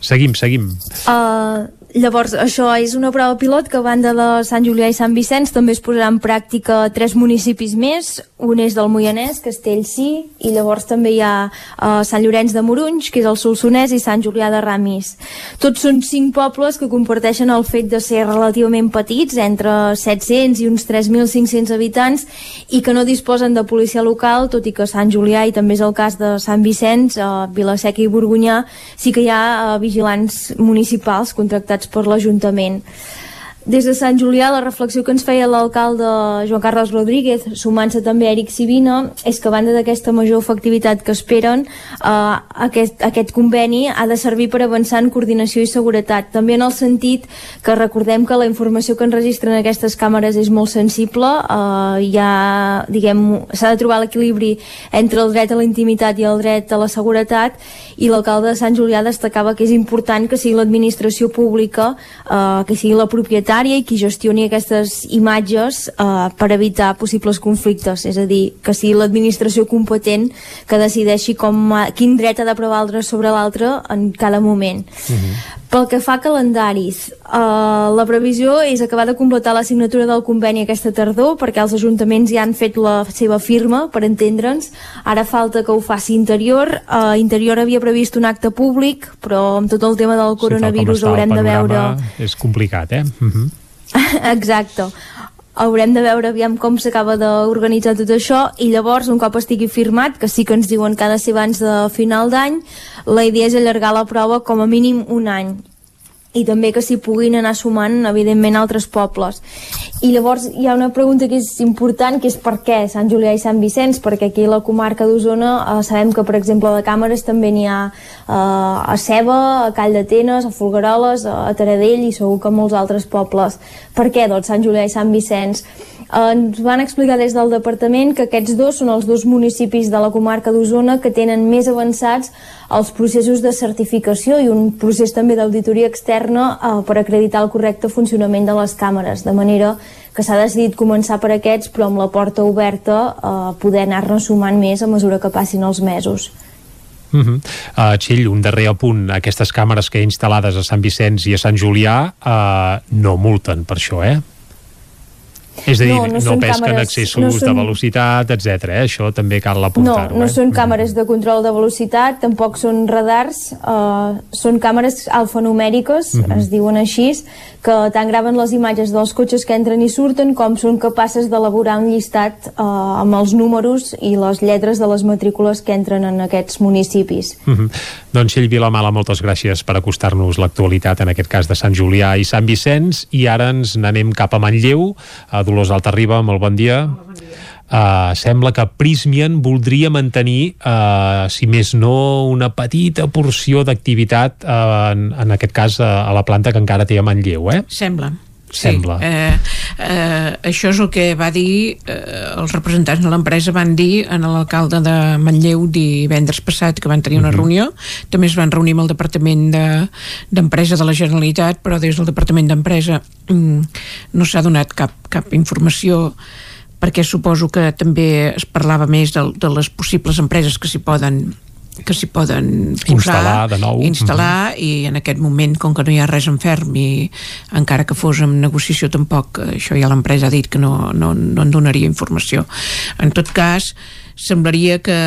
Seguim, seguim. Uh, Llavors, això és una prova pilot que a banda de Sant Julià i Sant Vicenç també es posarà en pràctica tres municipis més. Un és del Moianès, Castellcí, i llavors també hi ha uh, Sant Llorenç de Morunys, que és el Solsonès, i Sant Julià de Ramis. Tots són cinc pobles que comparteixen el fet de ser relativament petits, entre 700 i uns 3.500 habitants, i que no disposen de policia local, tot i que Sant Julià, i també és el cas de Sant Vicenç, uh, Vilaseca i Borgunyà, sí que hi ha uh, vigilants municipals contractats per l'Ajuntament. Des de Sant Julià, la reflexió que ens feia l'alcalde Joan Carles Rodríguez, sumant-se també a Eric Sivina, és que a banda d'aquesta major efectivitat que esperen, eh, aquest, aquest conveni ha de servir per avançar en coordinació i seguretat. També en el sentit que recordem que la informació que enregistren aquestes càmeres és molt sensible, eh, ja, diguem, s'ha de trobar l'equilibri entre el dret a la intimitat i el dret a la seguretat, i l'alcalde de Sant Julià destacava que és important que sigui l'administració pública, eh, que sigui la propietat sanitària i qui gestioni aquestes imatges eh, per evitar possibles conflictes, és a dir, que sigui l'administració competent que decideixi com, quin dret ha de prevaldre sobre l'altre en cada moment. Uh mhm. -huh. Pel que fa a calendaris, eh, la previsió és acabar de completar la signatura del conveni aquesta tardor perquè els ajuntaments ja han fet la seva firma, per entendre'ns. Ara falta que ho faci Interior. Eh, Interior havia previst un acte públic, però amb tot el tema del coronavirus sí, haurem de veure... És complicat, eh? Uh -huh. Exacte haurem de veure aviam com s'acaba d'organitzar tot això i llavors un cop estigui firmat, que sí que ens diuen que ha de ser abans de final d'any, la idea és allargar la prova com a mínim un any i també que s'hi puguin anar sumant evidentment altres pobles. I llavors hi ha una pregunta que és important que és per què Sant Julià i Sant Vicenç? Perquè aquí a la comarca d'Osona eh, sabem que per exemple de càmeres també n'hi ha eh, a Ceba, a Call d'Atenes a Folgueroles, a Taradell i segur que molts altres pobles. Per què doncs Sant Julià i Sant Vicenç ens van explicar des del departament que aquests dos són els dos municipis de la comarca d'Osona que tenen més avançats els processos de certificació i un procés també d'auditoria externa eh, per acreditar el correcte funcionament de les càmeres, de manera que s'ha decidit començar per aquests però amb la porta oberta eh, poder anar-ne sumant més a mesura que passin els mesos. Uh -huh. uh, Txill, un darrer apunt aquestes càmeres que hi ha instal·lades a Sant Vicenç i a Sant Julià uh, no multen per això, eh? És a dir, No, no, no no pesquen càmeres- excessos no de són- velocitat, etc. Eh? Això també cal No, apuntar-ho. no eh? són càmeres de control de velocitat, tampoc són radars, eh, són càmeres alfanumèriques, Mhm. es diuen així, que tant graven les imatges dels cotxes que entren i surten com són capaces d'elaborar un llistat eh, amb els números i les lletres de les matrícules que entren en aquests municipis. Mm -hmm. Doncs Txell Vilamala, moltes gràcies per acostar-nos l'actualitat, en aquest cas de Sant Julià i Sant Vicenç, i ara ens n'anem cap a Manlleu, a Dolors Altarriba, molt bon dia. Uh, sembla que Prismian voldria mantenir, uh, si més no, una petita porció d'activitat, uh, en, en aquest cas, uh, a la planta que encara té a Manlleu, eh? Sembla. Sembla. Sí, eh, eh, això és el que va dir eh, els representants de l'empresa van dir en l'alcalde de Manlleu divendres passat que van tenir una Mhm. reunió també es van reunir amb el Departament de- d'Empresa de, de la Generalitat però des del Departament d'Empresa mm, no s'ha donat cap, cap informació perquè suposo que també es parlava més de, de les possibles empreses que s'hi poden que s'hi poden posar, Instal·lar de nou. instal·lar i en aquest moment, com que no hi ha res en ferm i encara que fos en negociació tampoc, eh, això ja l'empresa ha dit que no, no, no en donaria informació. En tot cas, semblaria que,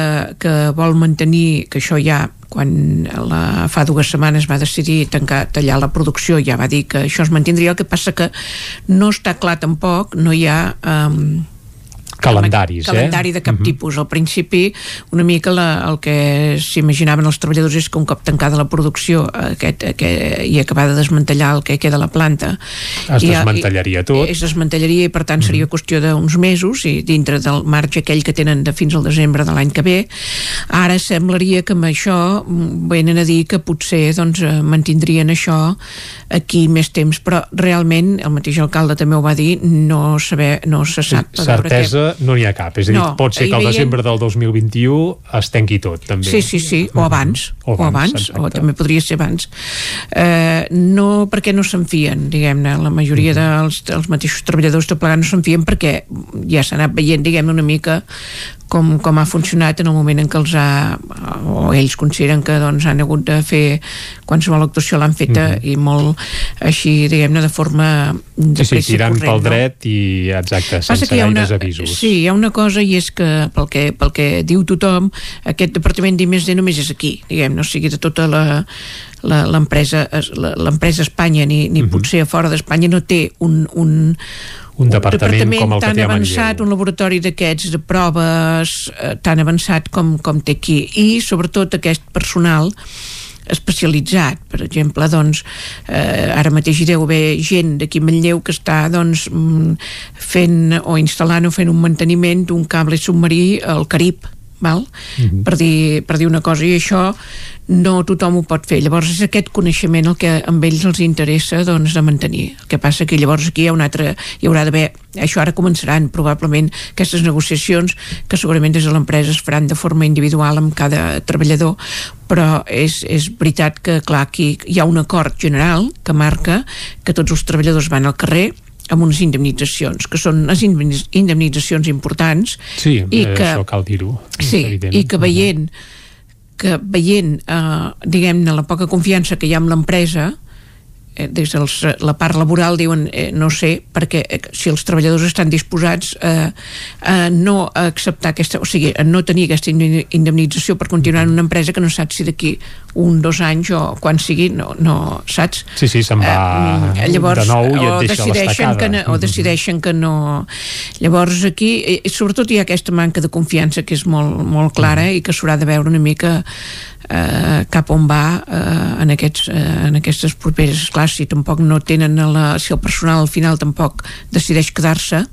que vol mantenir, que això ja quan la, fa dues setmanes va decidir tancar, tallar la producció ja va dir que això es mantindria, el que passa que no està clar tampoc, no hi ha... Um, Calendaris, calendari eh? de cap Mhm. tipus. Al principi, una mica la, el que s'imaginaven els treballadors és que un cop tancada la producció aquest, aquest, i acabar de desmantellar el que queda a la planta Es i- desmantellaria i, tot. es desmantellaria i per tant seria qüestió d'uns mesos i dintre del marge aquell que tenen de fins al desembre de l'any que ve ara semblaria que amb això mm, venen a dir que potser doncs, eh, mantindrien això aquí més temps però realment el mateix alcalde també ho va dir no, saber, no se sap a no n'hi ha cap. És a dir, No, pot ser que al veien- desembre del 2021 es tanqui tot, també. Sí, sí, sí, o abans, O o abans, abans, o també podria ser abans. Eh, no perquè no se'n fien, diguem-ne, la majoria dels, dels mateixos treballadors de plegar no se'n fien perquè ja s'ha anat veient, diguem una mica com, com ha funcionat en el moment en què els ha, o ells consideren que doncs, han hagut de fer qualsevol actuació l'han feta i molt així, diguem-ne, de forma de Sí, sí, tirant corrent, pel no? dret i, exacte, Passa sense que hi ha una, avisos. Sí, hi ha una cosa i és que pel que, pel que diu tothom aquest departament d'I+D només és aquí diguem, no o sigui de tota la l'empresa Espanya ni, ni potser a fora d'Espanya no té un, un, un departament, com el que tan té a avançat, un laboratori d'aquests de proves eh, tan avançat com, com té aquí. I sobretot aquest personal especialitzat, per exemple doncs, eh, ara mateix hi deu haver gent d'aquí a Manlleu que està doncs, mm, fent o instal·lant o fent un manteniment d'un cable submarí al Carib val? Mhm. per, dir, per dir una cosa i això no tothom ho pot fer llavors és aquest coneixement el que amb ells els interessa doncs, de mantenir el que passa que llavors aquí hi ha un altre hi haurà d'haver, això ara començaran probablement aquestes negociacions que segurament des de l'empresa es faran de forma individual amb cada treballador però és, és veritat que clar aquí hi ha un acord general que marca que tots els treballadors van al carrer amb unes indemnitzacions, que són indemnitz- indemnitzacions importants Sí, i eh, que, això cal dir-ho. sí, evident. i que veient que veient eh, diguem-ne la poca confiança que hi ha amb l'empresa eh, des de la part laboral diuen eh, no sé, perquè eh, si els treballadors estan disposats eh, a no acceptar aquesta, o sigui, a no tenir aquesta inde- indemnització per continuar en una empresa que no saps si d'aquí un, dos anys o quan sigui, no, no saps? Sí, sí, se'n va Eh, llavors, de nou i et deixa decideixen que no, o decideixen que no. Llavors aquí, eh, sobretot hi ha aquesta manca de confiança que és molt, molt clara i que s'haurà de veure una mica eh, cap on va eh, en, aquests, eh, en aquestes properes. Clar, si tampoc no tenen la, si el personal al final tampoc decideix quedar-se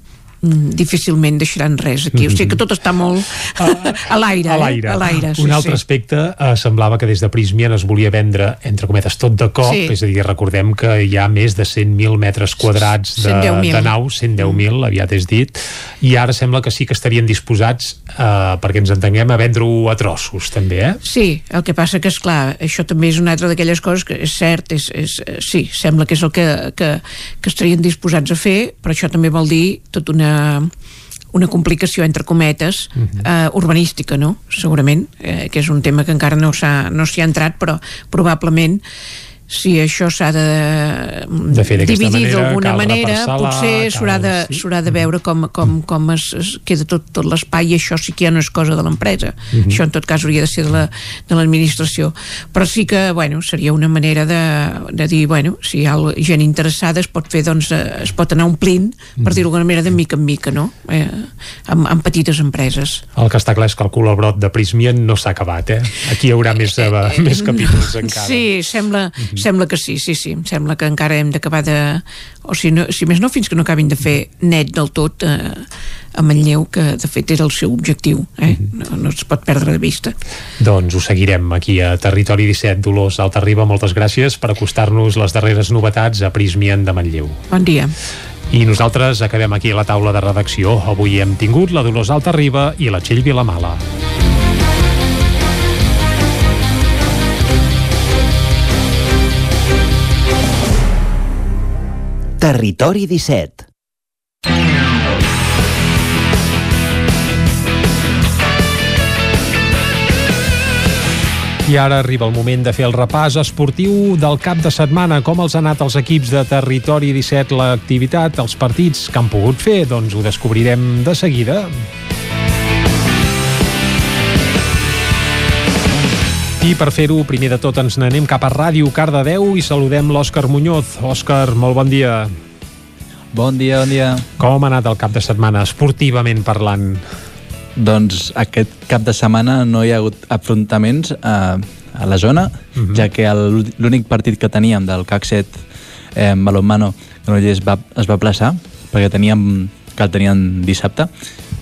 difícilment deixaran res aquí, o sigui que tot està molt a l'aire, a eh? l'aire. a l'aire sí, Un altre sí. aspecte, eh, semblava que des de Prismian es volia vendre, entre cometes, tot de cop, Sí. és a dir, recordem que hi ha més de 100.000 metres quadrats de, 110.000. de nau, 110.000, aviat és dit, i ara sembla que sí que estarien disposats, eh, perquè ens entenguem, a vendre-ho a trossos, també, eh? Sí, el que passa que, és clar, això també és una altra d'aquelles coses que és cert, és, és, eh, sí, sembla que és el que, que, que estarien disposats a fer, però això també vol dir tota una una complicació entre cometes eh, urbanística, no? Segurament, eh, que és un tema que encara no s'ha no s'hi ha entrat, però probablement si això s'ha de, de fer dividir manera, d'alguna manera, repassar-la, potser s'haurà de, sí. de veure com, com, com es, es queda tot, tot l'espai i això sí que ja no és cosa de l'empresa. Mhm. Mm -hmm. Això en tot cas hauria de ser de la- l'administració. Però sí que, bueno, seria una manera de, de dir, bueno, si hi ha gent interessada es pot fer, doncs, eh, es pot anar omplint, per dir-ho d'alguna manera, de mica en mica, no? Eh, amb, amb petites empreses. El que està clar és que el al brot de Prismien no s'ha acabat, eh? Aquí hi haurà més, eh, més capítols encara. Sí, sembla, sembla que sí, sí, sí. Em sembla que encara hem d'acabar de... O si, no, si més no, fins que no acabin de fer net del tot eh, a Manlleu, que de fet era el seu objectiu. Eh? No, no es pot perdre de vista. Doncs ho seguirem aquí a Territori 17. Dolors Altarriba, moltes gràcies per acostar-nos les darreres novetats a Prismien de Manlleu. Bon dia. I nosaltres acabem aquí la taula de redacció. Avui hem tingut la Dolors Altarriba i la Txell Vilamala. Territori 17 I ara arriba el moment de fer el repàs esportiu del cap de setmana. Com els han anat els equips de Territori 17, l'activitat, els partits que han pogut fer? Doncs ho descobrirem de seguida. I per fer-ho, primer de tot ens n'anem cap a Ràdio Cardedeu i saludem l'Òscar Muñoz. Òscar, molt bon dia. Bon dia, bon dia. Com ha anat el cap de setmana, esportivament parlant? Doncs aquest cap de setmana no hi ha hagut afrontaments a, a la zona, uh -huh. ja que l'únic partit que teníem del CAC 7 eh, Balonmano Granollers va, es va plaçar, perquè teníem que el tenien dissabte,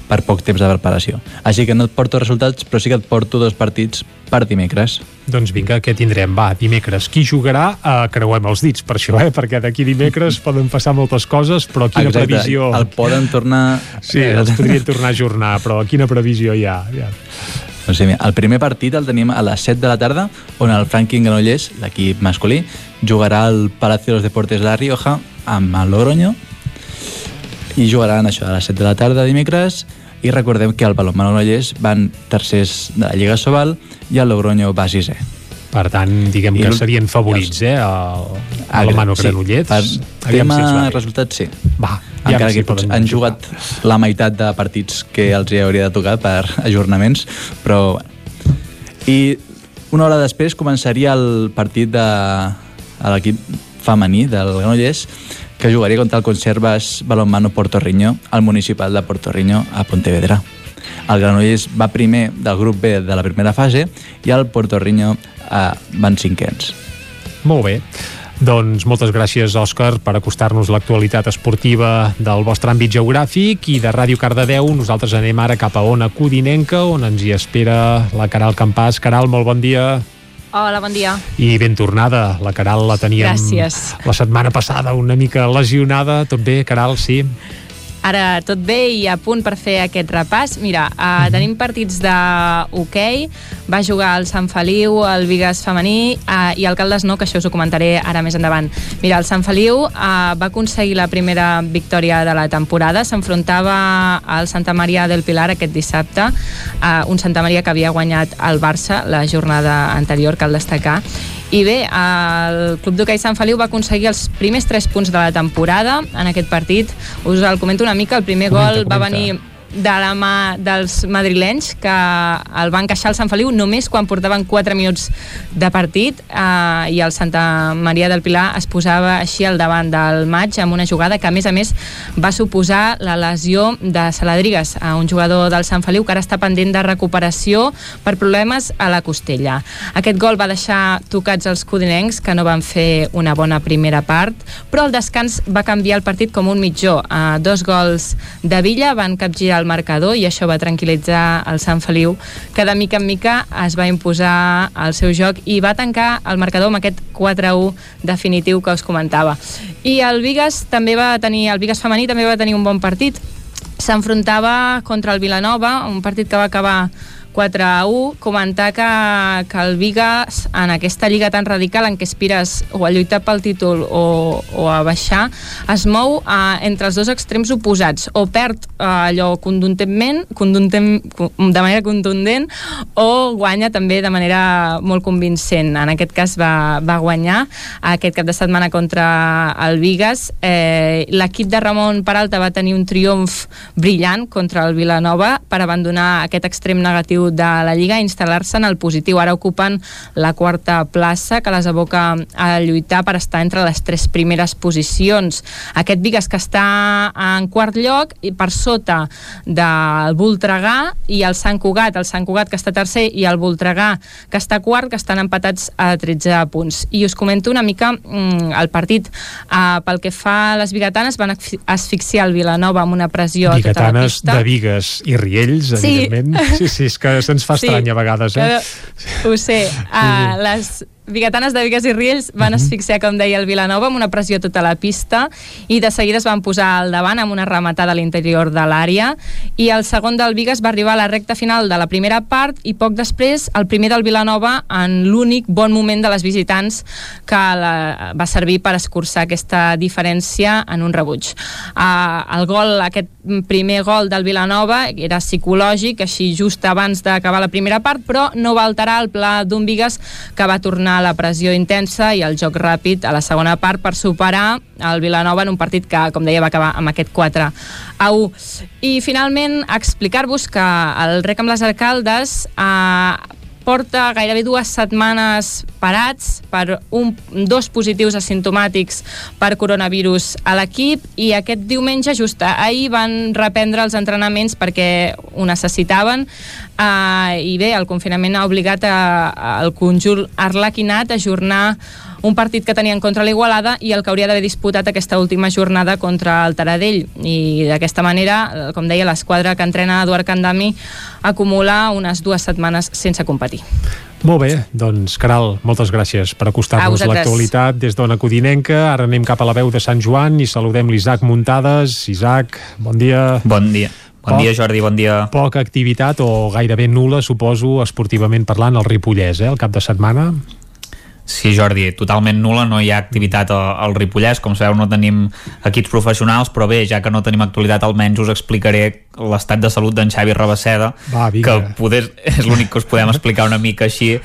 per poc temps de preparació. Així que no et porto resultats, però sí que et porto dos partits per dimecres. Doncs vinga, què tindrem? Va, dimecres. Qui jugarà? Uh, creuem els dits per això, eh? perquè d'aquí dimecres poden passar moltes coses, però quina Exacte, previsió... El poden tornar... Sí, els podrien tornar a ajornar, però quina previsió hi ha? Ja. Doncs sí, mira, el primer partit el tenim a les 7 de la tarda, on el Franklin Granollers, l'equip masculí, jugarà al Palacio de los Deportes de La Rioja amb el Logroño i jugaran això a les 7 de la tarda dimecres i recordem que el Balonmano Granollers van tercers de la Lliga Sobal i el Logroño va sisè. Per tant, diguem I que serien favorits, eh? El, Mano sí, Granollers. Per tema si resultats, sí. Va, Encara si que potser han jugat la meitat de partits que els hi hauria de tocar per ajornaments, però bueno. I una hora després començaria el partit de l'equip femení del Granollers que jugaria contra el Conservas Balonmano Portorriño al municipal de Portorriño a Pontevedra. El Granollers va primer del grup B de la primera fase i el Portorriño eh, van cinquens. Molt bé. Doncs moltes gràcies, Òscar, per acostar-nos l'actualitat esportiva del vostre àmbit geogràfic i de Ràdio Cardedeu. Nosaltres anem ara cap a Ona Codinenca, on ens hi espera la Caral Campàs. Caral, molt bon dia. Hola, bon dia. I ben tornada. La Caral la teníem Gràcies. la setmana passada una mica lesionada. Tot bé, Caral, sí? Ara tot bé i a punt per fer aquest repàs. Mira, uh, tenim partits de hoquei, va jugar el Sant Feliu, el Vigas femení uh, i el Caldes no, que això us ho comentaré ara més endavant. Mira, el Sant Feliu uh, va aconseguir la primera victòria de la temporada, s'enfrontava al Santa Maria del Pilar aquest dissabte, uh, un Santa Maria que havia guanyat el Barça la jornada anterior, cal destacar, i bé, el Club d'Hockey Sant Feliu va aconseguir els primers tres punts de la temporada en aquest partit. Us el comento una mica, el primer Comenta, gol va comenta. venir de la mà dels madrilenys que el van encaixar al Sant Feliu només quan portaven 4 minuts de partit eh, i el Santa Maria del Pilar es posava així al davant del maig amb una jugada que a més a més va suposar la lesió de Saladrigues a un jugador del Sant Feliu que ara està pendent de recuperació per problemes a la costella. Aquest gol va deixar tocats els codinencs que no van fer una bona primera part però el descans va canviar el partit com un mitjó. Eh, dos gols de Villa van capgirar el marcador i això va tranquil·litzar el Sant Feliu que de mica en mica es va imposar el seu joc i va tancar el marcador amb aquest 4-1 definitiu que us comentava. I el Vigas també va tenir, el Vigas femení també va tenir un bon partit s'enfrontava contra el Vilanova, un partit que va acabar 4 a 1, comentar que, que el Vigas, en aquesta lliga tan radical en què aspires o a lluitar pel títol o, o a baixar, es mou uh, entre els dos extrems oposats. O perd uh, allò contundentment, contundent, de manera contundent, o guanya també de manera molt convincent. En aquest cas va, va guanyar aquest cap de setmana contra el Vigas. Eh, L'equip de Ramon Peralta va tenir un triomf brillant contra el Vilanova per abandonar aquest extrem negatiu de la Lliga i instal·lar-se en el positiu. Ara ocupen la quarta plaça que les aboca a lluitar per estar entre les tres primeres posicions. Aquest Vigas que està en quart lloc i per sota del Voltregà i el Sant Cugat, el Sant Cugat que està tercer i el Voltregà que està quart, que estan empatats a 13 punts. I us comento una mica mm, el partit. Uh, pel que fa a les bigatanes, van asfixiar el Vilanova amb una pressió bigatanes a tota la pista. de Vigues i Riells, Sí. evidentment. Sí, sí, és que se'ns fa estrany a vegades, eh? Que, ho sé. Uh, les bigatanes de Vigues i Riells van asfixiar, com deia el Vilanova, amb una pressió tota la pista i de seguida es van posar al davant amb una rematada a l'interior de l'àrea i el segon del Vigues va arribar a la recta final de la primera part i poc després el primer del Vilanova en l'únic bon moment de les visitants que la, va servir per escurçar aquesta diferència en un rebuig. Uh, el gol, aquest primer gol del Vilanova era psicològic, així just abans d'acabar la primera part, però no va alterar el pla d'un Vigues que va tornar a la pressió intensa i el joc ràpid a la segona part per superar el Vilanova en un partit que, com deia, va acabar amb aquest 4 a 1. I finalment explicar-vos que el rec amb les alcaldes eh, porta gairebé dues setmanes parats per un, dos positius asimptomàtics per coronavirus a l'equip i aquest diumenge just ahir van reprendre els entrenaments perquè ho necessitaven. Uh, i bé, el confinament ha obligat a, a, al conjunt arlequinat a ajornar un partit que tenien contra l'Igualada i el que hauria d'haver disputat aquesta última jornada contra el Taradell i d'aquesta manera, eh, com deia l'esquadra que entrena Eduard Candami acumula unes dues setmanes sense competir Molt bé, doncs Caral, moltes gràcies per A acostar-nos l'actualitat des d'Ona Codinenca. Ara anem cap a la veu de Sant Joan i saludem l'Isaac Muntades. Isaac, bon dia. Bon dia. Bon dia, Jordi, bon dia. Poca activitat o gairebé nula, suposo, esportivament parlant, al Ripollès, eh, el cap de setmana. Sí, Jordi, totalment nula, no hi ha activitat al, Ripollès, com sabeu no tenim equips professionals, però bé, ja que no tenim actualitat almenys us explicaré l'estat de salut d'en Xavi Rabaseda, Va, vinga. que poder, és l'únic que us podem explicar una mica així uh,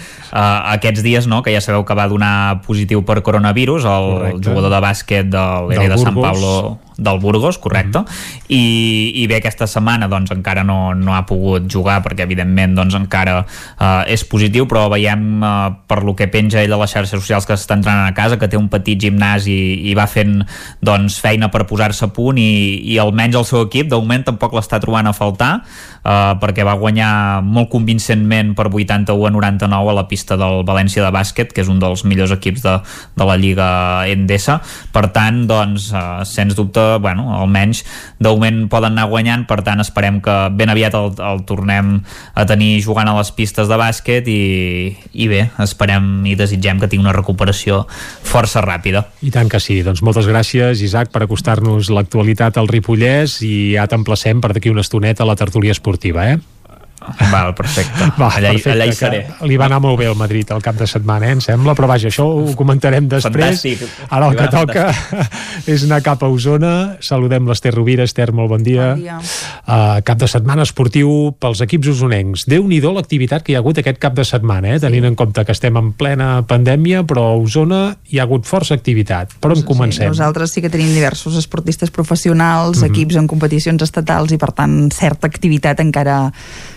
aquests dies, no?, que ja sabeu que va donar positiu per coronavirus, el Correcte. jugador de bàsquet del, Del de Sant Burgos. Pablo del Burgos, correcte, mm -hmm. I, i bé, aquesta setmana doncs encara no, no ha pogut jugar perquè evidentment doncs encara uh, és positiu, però veiem uh, per lo que penja ell a les xarxes socials que s'està entrenant a casa, que té un petit gimnàs i, i va fent doncs feina per posar-se a punt i, i almenys el seu equip de moment tampoc l'està trobant a faltar uh, perquè va guanyar molt convincentment per 81 a 99 a la pista del València de bàsquet, que és un dels millors equips de, de la Lliga Endesa per tant, doncs, uh, sens dubte bueno, almenys de moment poden anar guanyant, per tant esperem que ben aviat el, el tornem a tenir jugant a les pistes de bàsquet i, i bé, esperem i desitgem que tingui una recuperació força ràpida. I tant que sí. Doncs moltes gràcies, Isaac, per acostar-nos l'actualitat al Ripollès i ja t'emplacem per d'aquí una estoneta a la tertúlia esportiva, eh? Val, perfecte. Va, allà, perfecte, allà hi seré. Li va anar molt bé el Madrid el cap de setmana, eh, em sembla, però vaja, això ho comentarem després. Fantàstic. Ara el que toca és anar cap a Osona. Saludem l'Ester Rovira. Ester, molt bon dia. Bon dia. Uh, cap de setmana esportiu pels equips usonencs. Déu-n'hi-do l'activitat que hi ha hagut aquest cap de setmana, eh? tenint en compte que estem en plena pandèmia, però a Osona hi ha hagut força activitat. Per on comencem? Nosaltres sí que tenim diversos esportistes professionals, Mhm. equips en competicions estatals i per tant certa activitat encara,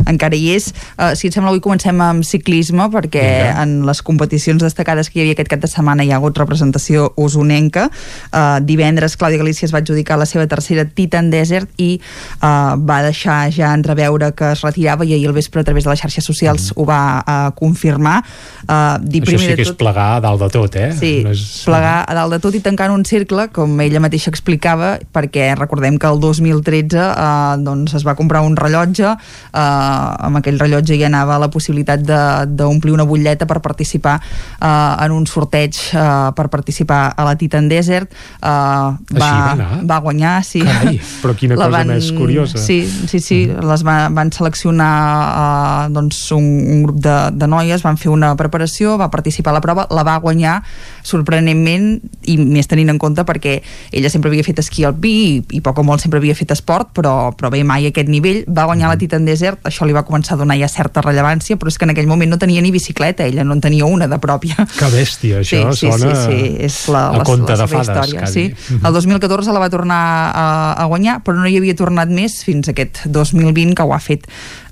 encara hi és. Uh, si et sembla avui comencem amb ciclisme perquè Vinga. en les competicions destacades que hi havia aquest cap de setmana hi ha hagut representació osonenca. Uh, divendres Clàudia Galícia es va adjudicar la seva tercera Titan Desert i uh, va deixar ja entreveure que es retirava i ahir al vespre a través de les xarxes socials ho va uh, confirmar. Uh, dir Això sí que és tot- plegar a dalt de tot, eh? Sí, No és... plegar a dalt de tot i tancant un cercle, com ella mateixa explicava, perquè recordem que el 2013 eh, doncs es va comprar un rellotge eh, amb aquell rellotge hi anava la possibilitat de- d'omplir una butlleta per participar uh, en un sorteig uh, per participar a la Titan Desert uh, va, va anar? va guanyar sí. Carai, però quina La cosa més curiosa. sí, sí, sí, les va, van seleccionar uh, doncs un, un grup de, de noies, van fer una preparació, va participar a la prova, la va guanyar sorprenentment i més tenint en compte perquè ella sempre havia fet esquí alpí i, i poc o molt sempre havia fet esport, però, però bé, mai a aquest nivell, va guanyar la Titan Desert, això li va començar a donar ja certa rellevància, però és que en aquell moment no tenia ni bicicleta, ella no en tenia una de pròpia. Que bèstia, això sí, sí, sona sí, sí, és la, a la, conte la de fades, història. quasi. Sí. El 2014 la va tornar a, a guanyar, però no hi havia tornat més fins aquest 2020 que ho ha fet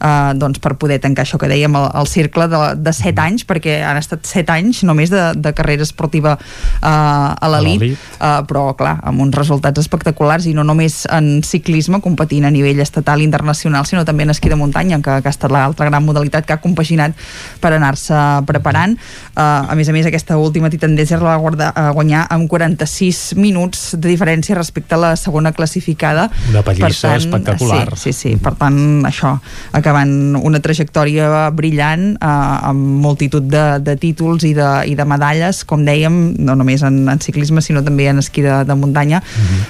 eh, doncs per poder tancar això que dèiem, el, el cercle de, de 7 anys, perquè han estat 7 anys només de, de carrera esportiva eh, a l'elit, l'elit. eh, però clar, amb uns resultats espectaculars i no només en ciclisme, competint a nivell estatal i internacional, sinó també en esquí de muntanya, que, que ha estat l'altra gran modalitat que ha compaginat per anar-se preparant. Eh, a més a més, aquesta última Titan Desert la va guardar, eh, guanyar amb 46 minuts de diferència respecte a la segona classificada. Una pallissa espectacular. Sí, sí, sí. Per tant, això, acabant una trajectòria brillant eh, amb multitud de, de títols i de, i de medalles, com dèiem, no només en, en ciclisme, sinó també en esquí de, de muntanya,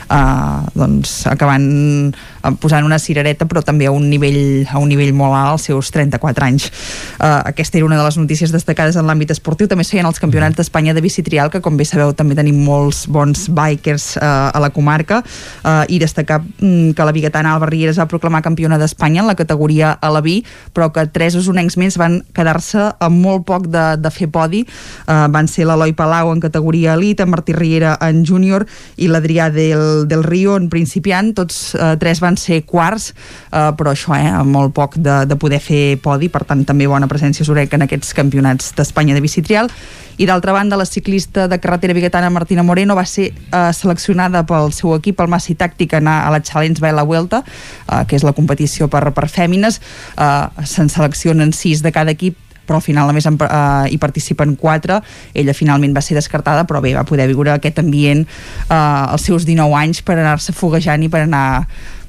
eh, doncs acabant posant una cirereta, però també a un nivell, a un nivell molt alt, als seus 34 anys. Eh, aquesta era una de les notícies destacades en l'àmbit esportiu. També es feien els campionats d'Espanya de bicitrial, que com bé sabeu també tenim molts bons bikers eh, a la comarca, eh, i destacar mm, que la biguetana Alba Riera es va proclamar campiona d'Espanya en la categoria a la vi, però que tres usonencs més van quedar-se amb molt poc de, de fer podi. Eh, van ser l'Eloi Palau en categoria elit, en Martí Riera en júnior i l'Adrià del, del Rio en principiant. Tots eh, tres van ser quarts, eh, però això, eh, amb molt poc de, de poder fer podi, per tant també bona presència Surec en aquests campionats d'Espanya de bicitrial. I d'altra banda, la ciclista de carretera biguetana Martina Moreno va ser eh, seleccionada pel seu equip, el Massi Tàctic, a anar a la Challenge by la Vuelta, eh, que és la competició per, per fèmines. Eh, Se'n seleccionen sis de cada equip però al final només en, uh, hi participen quatre. Ella finalment va ser descartada però bé, va poder viure aquest ambient uh, als seus 19 anys per anar-se foguejant i per anar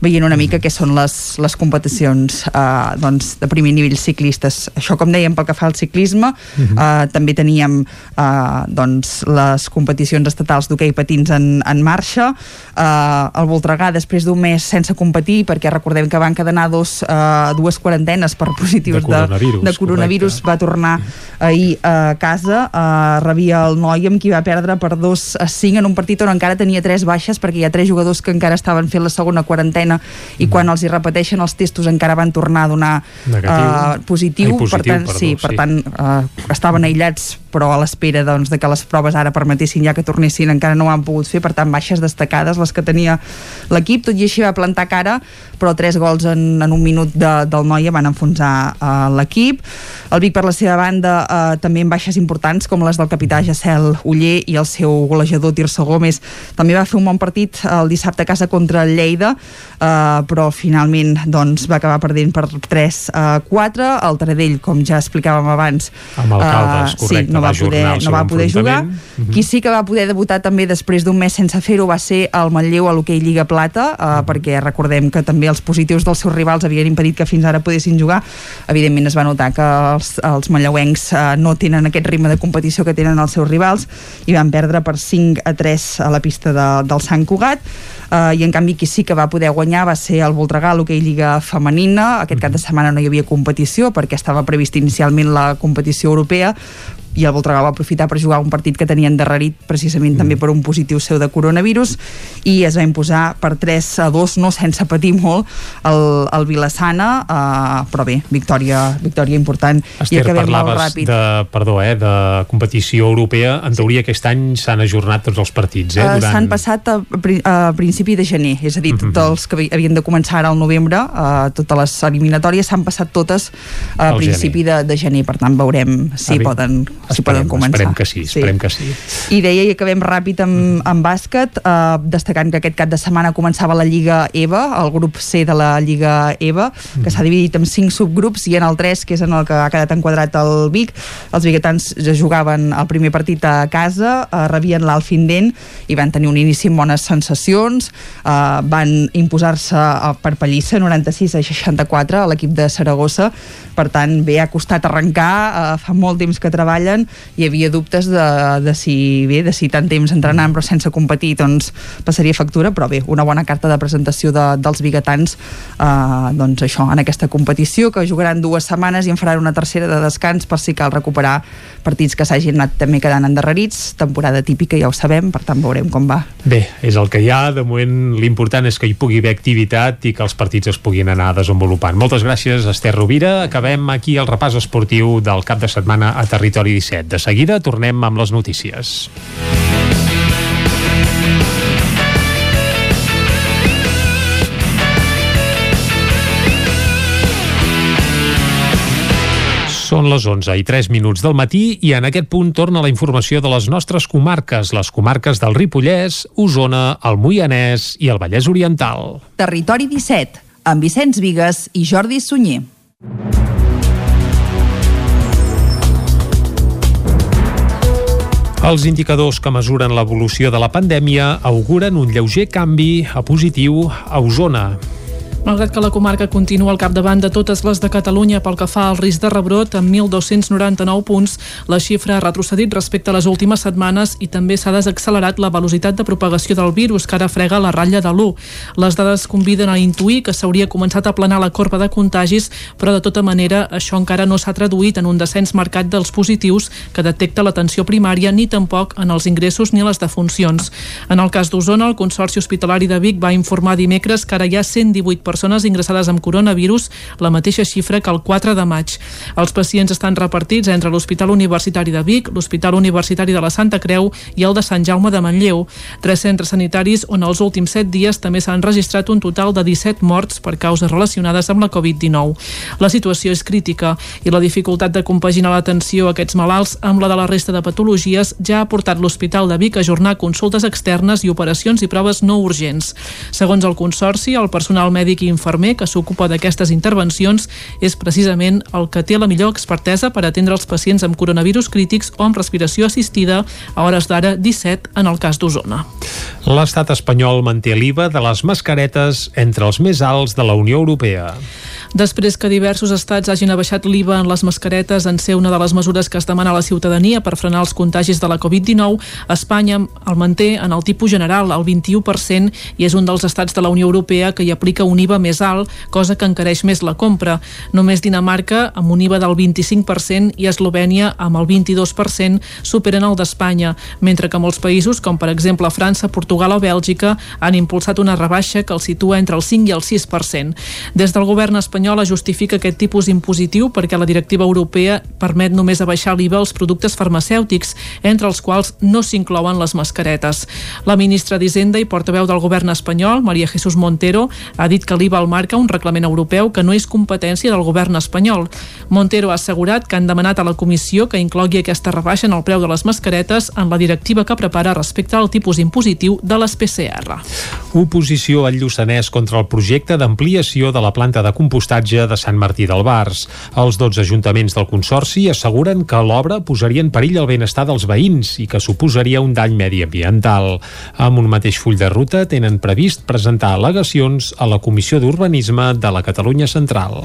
veient una mica què són les, les competicions uh, doncs, de primer nivell ciclistes. Això com dèiem pel que fa al ciclisme uh, també teníem uh, doncs, les competicions estatals d'hoquei patins en, en marxa uh, el Voltregà després d'un mes sense competir perquè recordem que van cadenar dos, uh, dues quarantenes per positius De coronavirus, de, de coronavirus va tornar ahir a casa uh, rebia el noi amb qui va perdre per 2 a 5 en un partit on encara tenia tres baixes perquè hi ha tres jugadors que encara estaven fent la segona quarantena i quan els hi repeteixen els testos encara van tornar a donar Negatiu. uh, positiu, Ai, positiu, per tant, perdó, sí, sí. per tant uh, estaven aïllats però a l'espera doncs, de que les proves ara permetessin ja que tornessin encara no ho han pogut fer, per tant baixes destacades les que tenia l'equip, tot i així va plantar cara però tres gols en, en un minut de, del Noia van enfonsar uh, l'equip. El Vic per la seva banda uh, també amb baixes importants com les del capità Jacel Uller i el seu golejador Tirso Gómez. També va fer un bon partit el dissabte a casa contra el Lleida uh, però finalment doncs, va acabar perdent per 3 a 4 el Taradell, com ja explicàvem abans Amb Alcaldes, eh, correcte, sí, no va poder, no va poder jugar enfrontament. Mhm. qui sí que va poder debutar també després d'un mes sense fer-ho va ser el Manlleu a l'hoquei Lliga Plata eh, Mhm. perquè recordem que també els positius dels seus rivals havien impedit que fins ara poguessin jugar evidentment es va notar que els, els manlleuencs eh, no tenen aquest ritme de competició que tenen els seus rivals i van perdre per 5 a 3 a la pista de, del Sant Cugat eh, i en canvi qui sí que va poder guanyar va ser el Voltregà a l'hoquei Lliga Femenina aquest cap de setmana no hi havia competició perquè estava previst inicialment la competició europea i el Voltregà va aprofitar per jugar un partit que tenien endarrerit precisament també per un positiu seu de coronavirus i es va imposar per 3 a 2 no sense patir molt el, el Vilassana. Uh, però bé, victòria, victòria important. I Esther, acabem molt parlaves ràpid. de, perdó, eh, de competició europea. En teoria aquest any s'han ajornat tots els partits, eh? Uh, Durant... S'han passat a, a principi de gener, és a dir, tots els que havi- havien de començar ara al novembre, uh, totes les eliminatòries s'han passat totes a Al principi de, de gener, per tant veurem si Ah, poden si poden començar. Esperem que sí, esperem que sí. I deia, i acabem ràpid amb, amb bàsquet, eh, destacant que aquest cap de setmana començava la Lliga EVA, el grup C de la Lliga EVA, que s'ha dividit en cinc subgrups, i en el 3, que és en el que ha quedat enquadrat el Vic, els biguetans ja jugaven el primer partit a casa, eh, rebien l'Alfindent i van tenir un inici amb bones sensacions, eh, van imposar-se eh, per pallissa 96 a 64 a l'equip de Saragossa, per tant bé ha costat arrencar, eh, fa molt temps que treballen, hi havia dubtes de, de si bé, de si tant temps entrenant però sense competir doncs passaria factura, però bé, una bona carta de presentació de, dels biguetans eh, doncs això, en aquesta competició que jugaran dues setmanes i en faran una tercera de descans per si cal recuperar partits que s'hagin anat també quedant endarrerits, temporada típica ja ho sabem, per tant veurem com va. Bé, és el que hi ha, de moment l'important és que hi pugui haver activitat i que els partits es puguin anar desenvolupant. Moltes gràcies, Esther Rovira. Acabem aquí el repàs esportiu del cap de setmana a Territori 17. De seguida tornem amb les notícies. Són les 11 i 3 minuts del matí i en aquest punt torna la informació de les nostres comarques, les comarques del Ripollès, Osona, el Moianès i el Vallès Oriental. Territori 17, amb Vicenç Vigues i Jordi Sunyer. Els indicadors que mesuren l'evolució de la pandèmia auguren un lleuger canvi a positiu a Osona. Malgrat que la comarca continua al capdavant de totes les de Catalunya pel que fa al risc de rebrot, amb 1.299 punts, la xifra ha retrocedit respecte a les últimes setmanes i també s'ha desaccelerat la velocitat de propagació del virus, que ara frega la ratlla de l'1. Les dades conviden a intuir que s'hauria començat a planar la corba de contagis, però de tota manera això encara no s'ha traduït en un descens marcat dels positius que detecta l'atenció primària ni tampoc en els ingressos ni les defuncions. En el cas d'Osona, el Consorci Hospitalari de Vic va informar dimecres que ara hi ha 118 persones persones ingressades amb coronavirus, la mateixa xifra que el 4 de maig. Els pacients estan repartits entre l'Hospital Universitari de Vic, l'Hospital Universitari de la Santa Creu i el de Sant Jaume de Manlleu. Tres centres sanitaris on els últims 7 dies també s'han registrat un total de 17 morts per causes relacionades amb la Covid-19. La situació és crítica i la dificultat de compaginar l'atenció a aquests malalts amb la de la resta de patologies ja ha portat l'Hospital de Vic a ajornar consultes externes i operacions i proves no urgents. Segons el Consorci, el personal mèdic i infermer que s'ocupa d'aquestes intervencions és precisament el que té la millor expertesa per atendre els pacients amb coronavirus crítics o amb respiració assistida a hores d'ara 17 en el cas d'Osona. L'estat espanyol manté l'IVA de les mascaretes entre els més alts de la Unió Europea. Després que diversos estats hagin abaixat l'IVA en les mascaretes en ser una de les mesures que es demana a la ciutadania per frenar els contagis de la Covid-19, Espanya el manté en el tipus general, al 21%, i és un dels estats de la Unió Europea que hi aplica un IVA més alt, cosa que encareix més la compra. Només Dinamarca, amb un IVA del 25%, i Eslovènia, amb el 22%, superen el d'Espanya, mentre que molts països, com per exemple França, Portugal o Bèlgica, han impulsat una rebaixa que el situa entre el 5 i el 6%. Des del govern espanyol espanyola justifica aquest tipus impositiu perquè la directiva europea permet només abaixar l'IVA als productes farmacèutics, entre els quals no s'inclouen les mascaretes. La ministra d'Hisenda i portaveu del govern espanyol, Maria Jesús Montero, ha dit que l'IVA el marca un reglament europeu que no és competència del govern espanyol. Montero ha assegurat que han demanat a la comissió que inclogui aquesta rebaixa en el preu de les mascaretes en la directiva que prepara respecte al tipus impositiu de les PCR. Oposició al Lluçanès contra el projecte d'ampliació de la planta de compostatge de Sant Martí del Bars. Els 12 ajuntaments del Consorci asseguren que l'obra posaria en perill el benestar dels veïns i que suposaria un dany mediambiental. Amb un mateix full de ruta tenen previst presentar al·legacions a la Comissió d'Urbanisme de la Catalunya Central.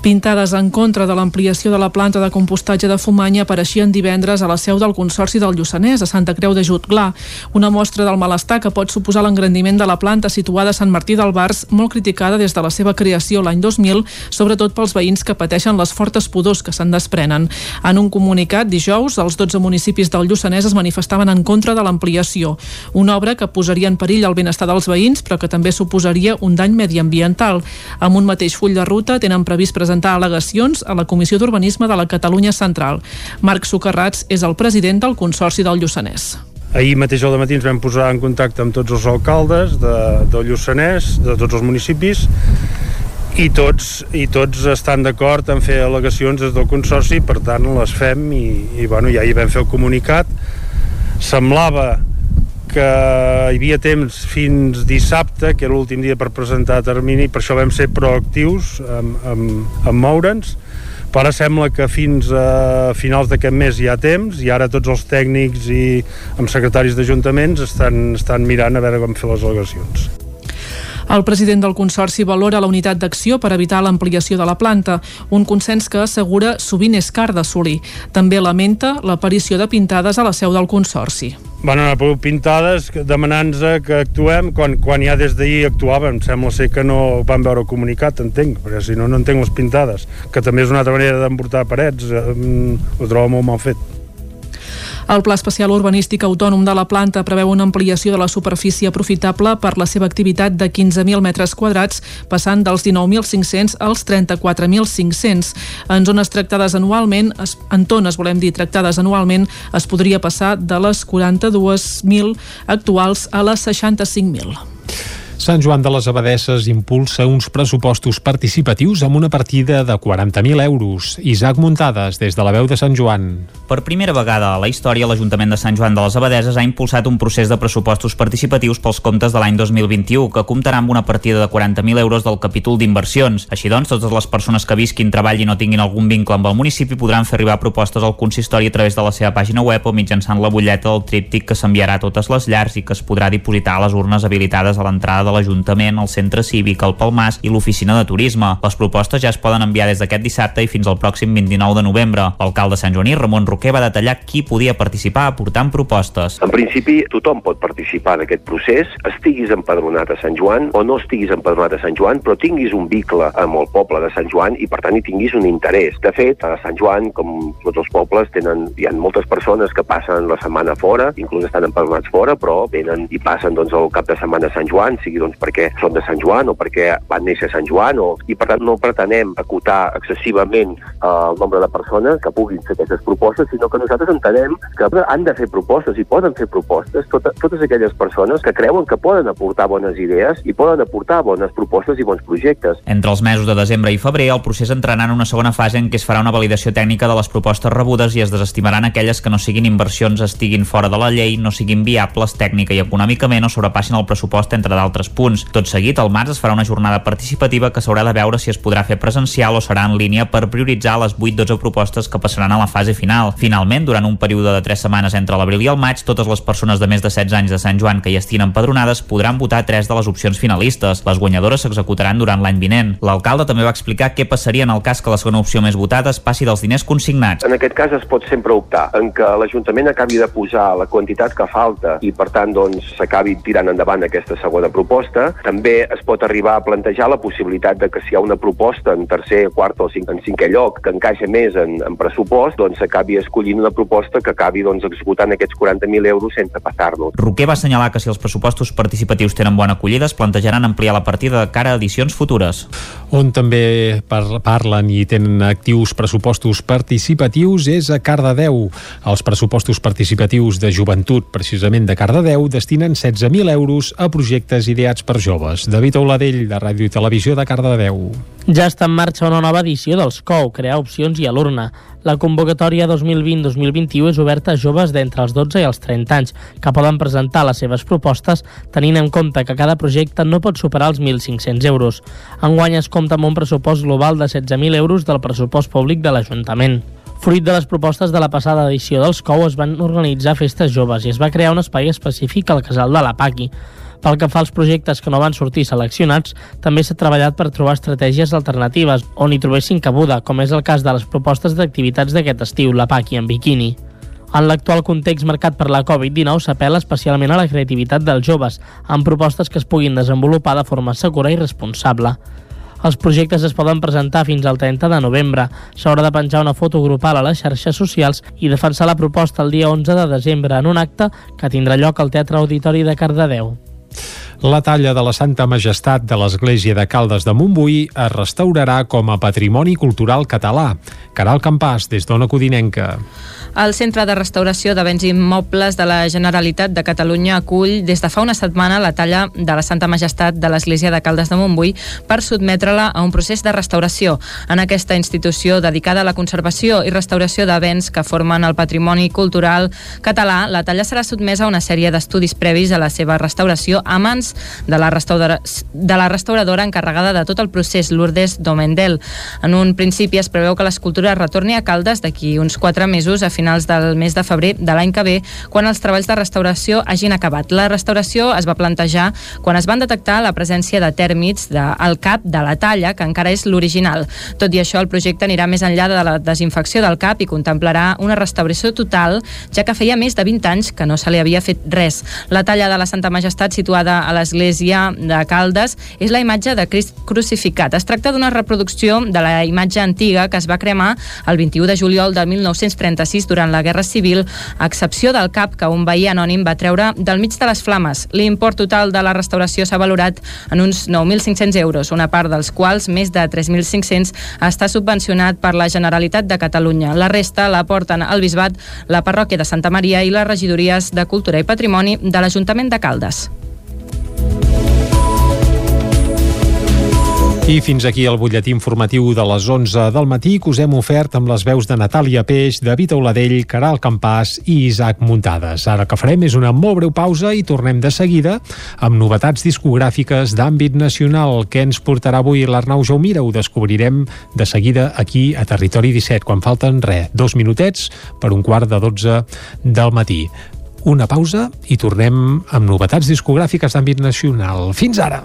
Pintades en contra de l'ampliació de la planta de compostatge de Fumanya apareixien divendres a la seu del Consorci del Lluçanès, a Santa Creu de Jutglar. Una mostra del malestar que pot suposar l'engrandiment de la planta situada a Sant Martí del Bars, molt criticada des de la seva creació l'any 2000, sobretot pels veïns que pateixen les fortes pudors que se'n desprenen. En un comunicat dijous, els 12 municipis del Lluçanès es manifestaven en contra de l'ampliació, una obra que posaria en perill el benestar dels veïns, però que també suposaria un dany mediambiental. Amb un mateix full de ruta tenen previst presentar presentar al·legacions a la Comissió d'Urbanisme de la Catalunya Central. Marc Socarrats és el president del Consorci del Lluçanès. Ahir mateix al matí ens vam posar en contacte amb tots els alcaldes de, del Lluçanès, de tots els municipis, i tots, i tots estan d'acord en fer al·legacions des del Consorci, per tant les fem i, i bueno, ja hi vam fer el comunicat. Semblava que hi havia temps fins dissabte, que era l'últim dia per presentar termini, per això vam ser proactius en, en, en moure'ns, però ara sembla que fins a finals d'aquest mes hi ha temps i ara tots els tècnics i amb secretaris d'ajuntaments estan, estan mirant a veure com fer les al·legacions. El president del Consorci valora la unitat d'acció per evitar l'ampliació de la planta, un consens que assegura sovint és car d'assolir. També lamenta l'aparició de pintades a la seu del Consorci. Van anar per pintades demanant-nos que actuem quan, quan ja des d'ahir actuàvem. Sembla ser que no van veure comunicat, entenc, perquè si no, no entenc les pintades, que també és una altra manera d'emportar parets. Eh, ho trobo molt mal fet. El Pla Especial Urbanístic Autònom de la planta preveu una ampliació de la superfície aprofitable per la seva activitat de 15.000 metres quadrats, passant dels 19.500 als 34.500. En zones tractades anualment, en tones, volem dir, tractades anualment, es podria passar de les 42.000 actuals a les 65.000. Sant Joan de les Abadesses impulsa uns pressupostos participatius amb una partida de 40.000 euros. Isaac Muntades, des de la veu de Sant Joan. Per primera vegada a la història, l'Ajuntament de Sant Joan de les Abadeses ha impulsat un procés de pressupostos participatius pels comptes de l'any 2021, que comptarà amb una partida de 40.000 euros del capítol d'inversions. Així doncs, totes les persones que visquin, treballin o tinguin algun vincle amb el municipi podran fer arribar propostes al consistori a través de la seva pàgina web o mitjançant la butlleta del tríptic que s'enviarà a totes les llars i que es podrà dipositar a les urnes habilitades a l'entrada de l'Ajuntament, el Centre Cívic, el Palmàs i l'Oficina de Turisme. Les propostes ja es poden enviar des d'aquest dissabte i fins al pròxim 29 de novembre. L'alcalde Sant Joaní, Ramon Roquer, va detallar qui podia participar aportant propostes. En principi, tothom pot participar en aquest procés, estiguis empadronat a Sant Joan o no estiguis empadronat a Sant Joan, però tinguis un vincle amb el poble de Sant Joan i, per tant, hi tinguis un interès. De fet, a Sant Joan, com tots els pobles, tenen, hi ha moltes persones que passen la setmana fora, inclús estan empadronats fora, però venen i passen doncs, el cap de setmana a Sant Joan, sigui doncs, perquè són de Sant Joan o perquè van néixer a Sant Joan, o... i per tant no pretenem acotar excessivament eh, el nombre de persones que puguin fer aquestes propostes, sinó que nosaltres entenem que han de fer propostes i poden fer propostes tot, totes aquelles persones que creuen que poden aportar bones idees i poden aportar bones propostes i bons projectes. Entre els mesos de desembre i febrer, el procés entrarà en una segona fase en què es farà una validació tècnica de les propostes rebudes i es desestimaran aquelles que no siguin inversions, estiguin fora de la llei, no siguin viables tècnica i econòmicament o sobrepassin el pressupost entre d'altres punts. Tot seguit, al març es farà una jornada participativa que s'haurà de veure si es podrà fer presencial o serà en línia per prioritzar les 8-12 propostes que passaran a la fase final. Finalment, durant un període de 3 setmanes entre l'abril i el maig, totes les persones de més de 16 anys de Sant Joan que hi estiguin empadronades podran votar tres de les opcions finalistes. Les guanyadores s'executaran durant l'any vinent. L'alcalde també va explicar què passaria en el cas que la segona opció més votada es passi dels diners consignats. En aquest cas es pot sempre optar en que l'Ajuntament acabi de posar la quantitat que falta i per tant doncs s'acabi tirant endavant aquesta segona proposta. També es pot arribar a plantejar la possibilitat de que si hi ha una proposta en tercer, quart o cinc, en cinquè lloc que encaixa més en, en pressupost, doncs s'acabi escollint una proposta que acabi doncs, executant aquests 40.000 euros sense passar-nos. Roquer va assenyalar que si els pressupostos participatius tenen bona acollida es plantejaran ampliar la partida de cara a edicions futures. On també par parlen i tenen actius pressupostos participatius és a Cardedeu. Els pressupostos participatius de joventut, precisament de Cardedeu, destinen 16.000 euros a projectes ideats per joves. David Oladell, de Ràdio i Televisió de Cardedeu. Ja està en marxa una nova edició dels COU, crear opcions i a l'urna. La convocatòria 2020-2021 és oberta a joves d'entre els 12 i els 30 anys, que poden presentar les seves propostes tenint en compte que cada projecte no pot superar els 1.500 euros. Enguany es compta amb un pressupost global de 16.000 euros del pressupost públic de l'Ajuntament. Fruit de les propostes de la passada edició dels COU es van organitzar festes joves i es va crear un espai específic al casal de la Paqui. Pel que fa als projectes que no van sortir seleccionats, també s'ha treballat per trobar estratègies alternatives on hi trobessin cabuda, com és el cas de les propostes d'activitats d'aquest estiu, la Paqui en biquini. En l'actual context marcat per la Covid-19 s'apela especialment a la creativitat dels joves, amb propostes que es puguin desenvolupar de forma segura i responsable. Els projectes es poden presentar fins al 30 de novembre. S'haurà de penjar una foto grupal a les xarxes socials i defensar la proposta el dia 11 de desembre en un acte que tindrà lloc al Teatre Auditori de Cardedeu. La talla de la Santa Majestat de l'Església de Caldes de Montbui es restaurarà com a patrimoni cultural català. Caral Campàs, des d'Ona Codinenca. El Centre de Restauració de Béns Immobles de la Generalitat de Catalunya acull des de fa una setmana la talla de la Santa Majestat de l'Església de Caldes de Montbui per sotmetre-la a un procés de restauració. En aquesta institució dedicada a la conservació i restauració de béns que formen el patrimoni cultural català, la talla serà sotmesa a una sèrie d'estudis previs a la seva restauració a mans de la, restauradora, de la restauradora encarregada de tot el procés, Lourdes Domendel. En un principi es preveu que l'escultura retorni a Caldes d'aquí uns quatre mesos a finals del mes de febrer de l'any que ve, quan els treballs de restauració hagin acabat. La restauració es va plantejar quan es van detectar la presència de tèrmits de, al cap de la talla, que encara és l'original. Tot i això, el projecte anirà més enllà de la desinfecció del cap i contemplarà una restauració total, ja que feia més de 20 anys que no se li havia fet res. La talla de la Santa Majestat, situada a l'església de Caldes, és la imatge de Crist crucificat. Es tracta d'una reproducció de la imatge antiga que es va cremar el 21 de juliol de 1936 durant la Guerra Civil, a excepció del cap que un veí anònim va treure del mig de les flames. L'import total de la restauració s'ha valorat en uns 9.500 euros, una part dels quals, més de 3.500, està subvencionat per la Generalitat de Catalunya. La resta la porten al Bisbat, la parròquia de Santa Maria i les regidories de Cultura i Patrimoni de l'Ajuntament de Caldes. I fins aquí el butlletí informatiu de les 11 del matí que us hem ofert amb les veus de Natàlia Peix, David Auladell, Caral Campàs i Isaac Muntades. Ara que farem és una molt breu pausa i tornem de seguida amb novetats discogràfiques d'àmbit nacional. Què ens portarà avui l'Arnau Jaumira? Ho descobrirem de seguida aquí a Territori 17, quan falten, res, dos minutets per un quart de 12 del matí una pausa i tornem amb novetats discogràfiques d'àmbit nacional. Fins ara!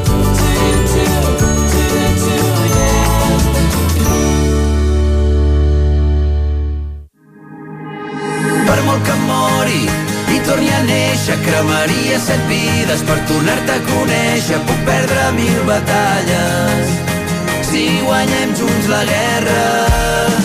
A néixer, cremaria set vides per tornar-te a conèixer. Puc perdre mil batalles si guanyem junts la guerra.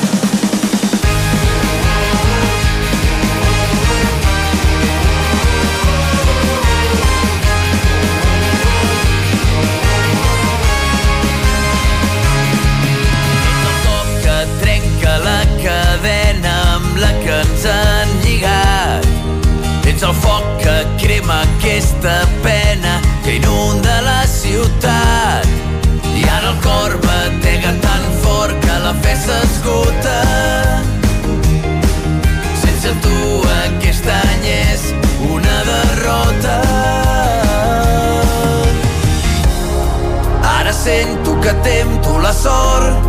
Foc que crema aquesta pena que inunda la ciutat. I ara el cor batega tan fort que la fe s'esgota. Sense tu aquest any és una derrota. Ara sento que tempto la sort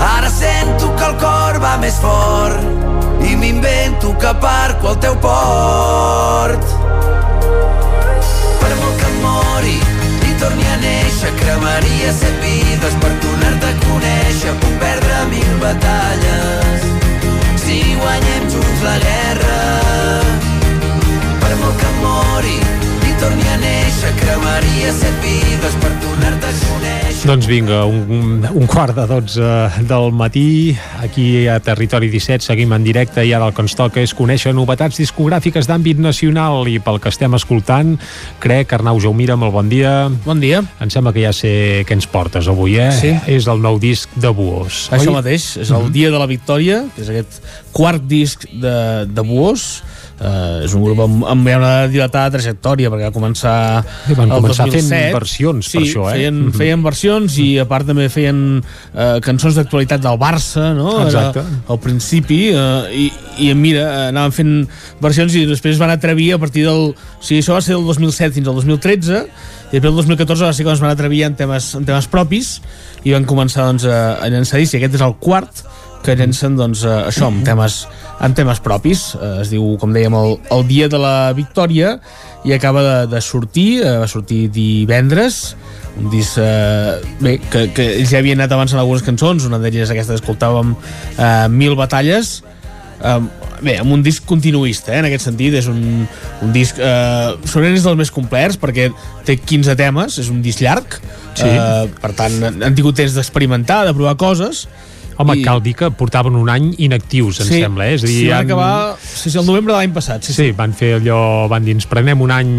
Ara sento que el cor va més fort i m'invento que aparco al teu port. Per molt que mori i torni a néixer, cremaria set vides per tornar-te a conèixer. Puc perdre mil batalles si guanyem junts la guerra. Per molt que mori torni a néixer, cremaria set vides per tornar-te a conèixer. Doncs vinga, un, un quart de 12 del matí, aquí a Territori 17 seguim en directe i ara el que ens toca és conèixer novetats discogràfiques d'àmbit nacional i pel que estem escoltant, crec, Arnau Jaumira, molt bon dia. Bon dia. Em sembla que ja sé què ens portes avui, eh? Sí. És el nou disc de Buós. Això oi? mateix, és el Dia de la Victòria, que és aquest quart disc de, de Buós, Uh, és un grup amb, amb una dilatada trajectòria perquè va començar Sí, van el començar fent 2007. versions sí, per això, eh? feien, Mhm. feien versions i a part també feien uh, cançons d'actualitat del Barça no? Exacte. Era al principi uh, i, i mira, anaven fent versions i després es van atrevir a partir del o sigui, això va ser del 2007 fins al 2013 i després el 2014 va ser quan es van atrevir en temes, en temes propis i van començar doncs, a, a llançar i aquest és el quart que llencen doncs, eh, això amb temes, amb temes propis. Eh, es diu, com dèiem, el, el dia de la victòria i acaba de, de sortir, eh, va sortir divendres. Un disc eh, bé, que, que ells ja havien anat abans en algunes cançons. Una d'elles aquesta que escoltàvem eh, Mil batalles. Eh, bé, amb un disc continuista eh, en aquest sentit, és un, un disc eh, segurament és dels més complets perquè té 15 temes, és un disc llarg. Sí. eh, per tant han tingut temps d'experimentar, de provar coses Home, I... cal dir que portaven un any inactius, em sí, sembla, eh? És a dir, sí, van han- acabar sí, sí, el novembre de l'any passat sí, Sí, van fer allò, van dir, ens prenem un any,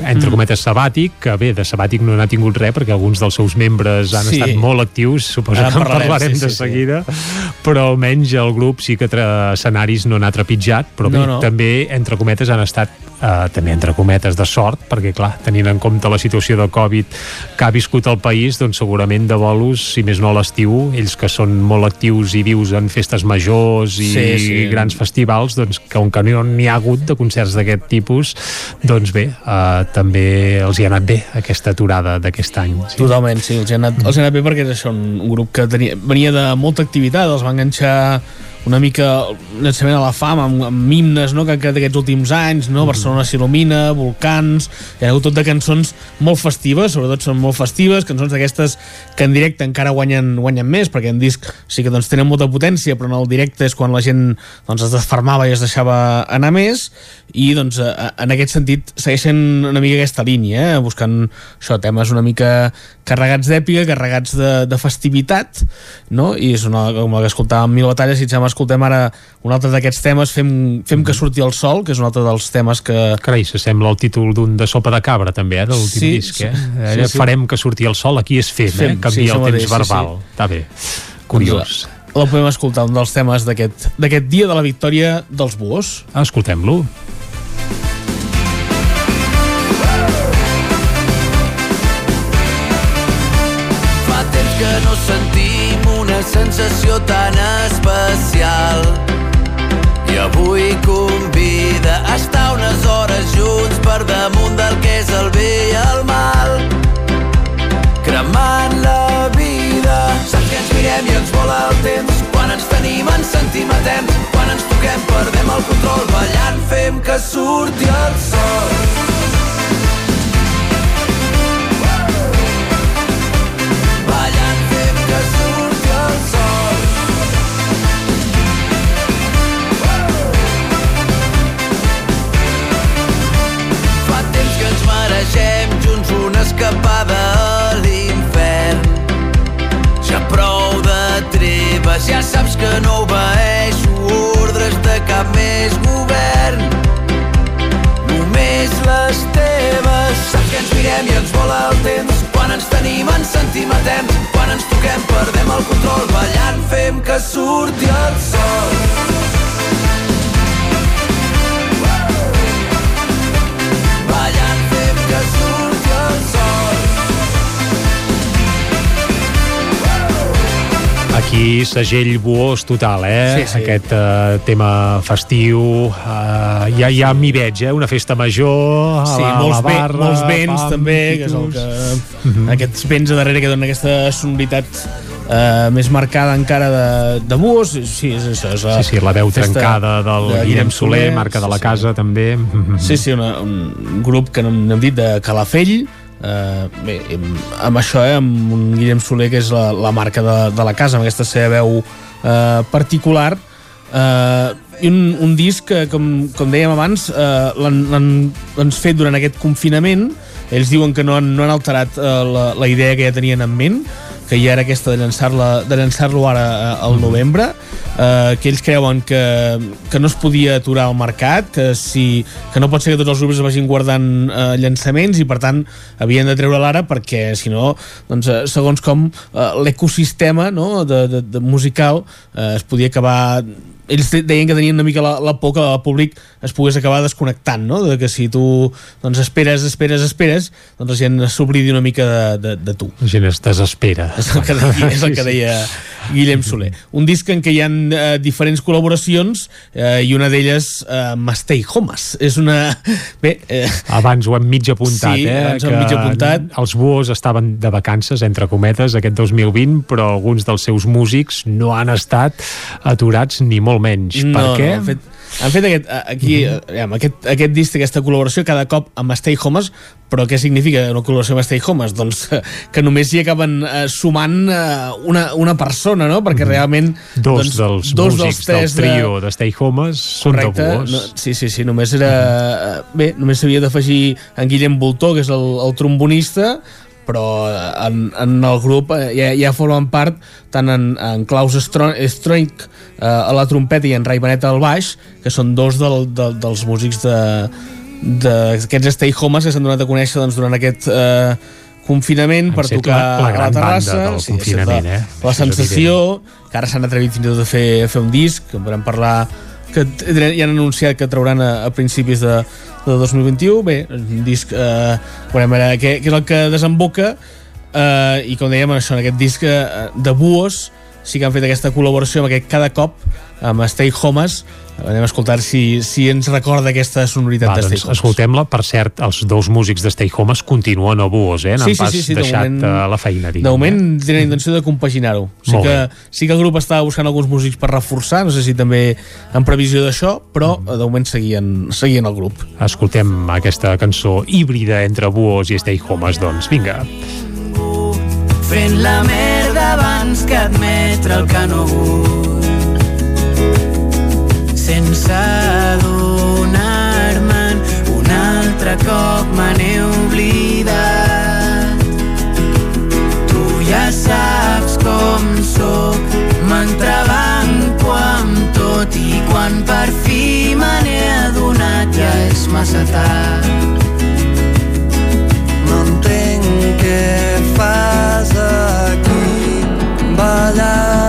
entre Mm. cometes, sabàtic, que bé, de sabàtic no n'ha tingut res, perquè alguns dels seus membres han Sí. estat molt actius, suposo Ara que en parlarem, parlarem sí, de sí, sí. seguida, però almenys el grup sí que tra escenaris no n'ha trepitjat, però bé, No, no. també, entre cometes, han estat eh, també entre cometes de sort, perquè clar, tenint en compte la situació de Covid que ha viscut el país, doncs segurament de bolos, si més no a l'estiu, ells que són molt actius i vius en festes majors i Sí, sí. grans festivals, doncs com que no n'hi ha hagut de concerts d'aquest tipus, doncs bé, eh, també els hi ha anat bé aquesta aturada d'aquest any. Sí. Totalment, sí, els ha anat, els ha anat bé perquè és això, un, un grup que tenia, venia de molta activitat, els va enganxar una mica llançament a la fama amb, amb himnes no, que han quedat aquests últims anys no? Barcelona s'il·lumina, Volcans hi ha hagut tot de cançons molt festives sobretot són molt festives, cançons d'aquestes que en directe encara guanyen, guanyen més perquè en disc sí que doncs, tenen molta potència però en el directe és quan la gent doncs, es desfermava i es deixava anar més i doncs en aquest sentit segueixen una mica aquesta línia eh? buscant això, temes una mica carregats d'èpica, carregats de, de festivitat no? i és una, com la que escoltàvem Mil Batalles i si escoltem ara un altre d'aquests temes fem, fem que surti el sol que és un altre dels temes que... Carai, s'assembla al títol d'un de sopa de cabra també, eh, de l'últim Sí, disc eh? sí, sí, sí. farem que surti el sol, aquí és fem, Fem, eh? canvia sí, el temps sí, verbal sí. està bé, curiós Doncs, la podem escoltar, un dels temes d'aquest d'aquest dia de la victòria dels Buos. Escoltem-lo. Fa temps que no sentim sensació tan especial. I avui convida a estar unes hores junts per damunt del que és el bé i el mal. Cremant la vida. Saps que ens mirem i ens vola el temps. Quan ens tenim ens sentim a temps. Quan ens toquem perdem el control. Ballant fem que surti el sol saps que no obeeixo ordres de cap més govern. Només les teves. Saps que ens mirem i ens vola el temps. Quan ens tenim ens sentim a temps. Quan ens toquem perdem el control. Ballant fem que surti el sol. Aquí segell buós total, eh? Sí, sí. Aquest uh, tema festiu, uh, ja, ja m'hi veig, eh? Una festa major, a Sí, la, molts, a la ve, barra, molts vents pam, també, que és el que... Aquests vents a darrere que donen aquesta sonoritat eh, més marcada encara de, de bus, sí, és això. És Sí, sí, la veu festa trencada del de Guillem Soler, marca de sí, la sí. casa, també. Sí, sí, una, un grup que n'hem n'hem dit de Calafell, eh, bé, amb, això, eh, amb un Guillem Soler, que és la, la marca de, de la casa, amb aquesta seva veu eh, particular, eh, i un, un disc que, com, com dèiem abans, eh, l'han fet durant aquest confinament, ells diuen que no han, no han alterat eh, la, la idea que ja tenien en ment, que ja era aquesta de llançar-la de llançar-lo ara eh, al novembre. Eh, que ells creuen que, que no es podia aturar el mercat que, si, que no pot ser que tots els grups vagin guardant eh, llançaments i per tant havien de treure l'ara perquè si no, doncs, eh, segons com eh, l'ecosistema no, de, de, de musical eh, es podia acabar ells de- deien que tenien una mica la, la por que el públic es pogués acabar desconnectant, no? De que si tu doncs, esperes, esperes, esperes, doncs la gent s'oblidi una mica de, de, de tu. La gent es desespera. És el que deia, és el que deia Guillem Soler. Un disc en què hi ha eh, diferents col·laboracions eh, i una d'elles eh, Mastei Homes. És una... Bé, eh, Abans ho hem mig apuntat, Sí, eh? abans hem mig apuntat. Els buos estaven de vacances, entre cometes, aquest 2020, però alguns dels seus músics no han estat aturats ni molt menys. per no, què? No, han fet, han fet aquest, aquí, mm -hmm. aquest, aquest disc, aquesta col·laboració cada cop amb Stay Homes, però què significa una col·laboració amb Stay Homes? Doncs eh, que només hi acaben eh, sumant eh, una, una persona, no? Perquè realment... Mm. Dos doncs, dels dos músics tres del trio de, Stay Homes són de Correcte, buos. no, sí, sí, sí, només era... eh, Bé, només s'havia d'afegir en Guillem Voltó, que és el, el trombonista, però en, en el grup eh, ja, ja formen part tant en, en Klaus Stroink eh, a la trompeta i en Ray Benet al baix, que són dos del, del, dels músics de d'aquests stay homes que s'han donat a conèixer doncs, durant aquest eh, confinament per set tocar la- la a la gran terrassa del sí, confinament, la, eh? la sensació que ara s'han atrevit fins i tot a fer, a fer un disc que en podrem parlar que ja han anunciat que trauran a, a principis de, de 2021 bé, un disc eh, veurem ara què, què és el que desemboca eh, i com dèiem això, en aquest disc eh, de Buos sí que han fet aquesta col·laboració amb aquest cada cop amb Stay Homes anem a escoltar si, si ens recorda aquesta sonoritat Va, de Stay doncs Homes escoltem-la. Per cert, els dos músics de Stay Homes continuen a buos, eh? N'han pas de deixat moment- eh, la feina, De diguem. moment tenen intenció de compaginar-ho. Sí Molt que, bé. sí que el grup estava buscant alguns músics per reforçar, no sé si també en previsió d'això, però Mm. eh, de moment seguien, seguien el grup. Escoltem aquesta cançó híbrida entre buos i Stay Homes, doncs. Vinga. fent la abans que admetre el que no vull sense adonar-me'n un altre cop me n'he oblidat. Tu ja saps com sóc m'entrebanco amb tot i quan per fi me n'he adonat ja és massa tard. No entenc què fas ballant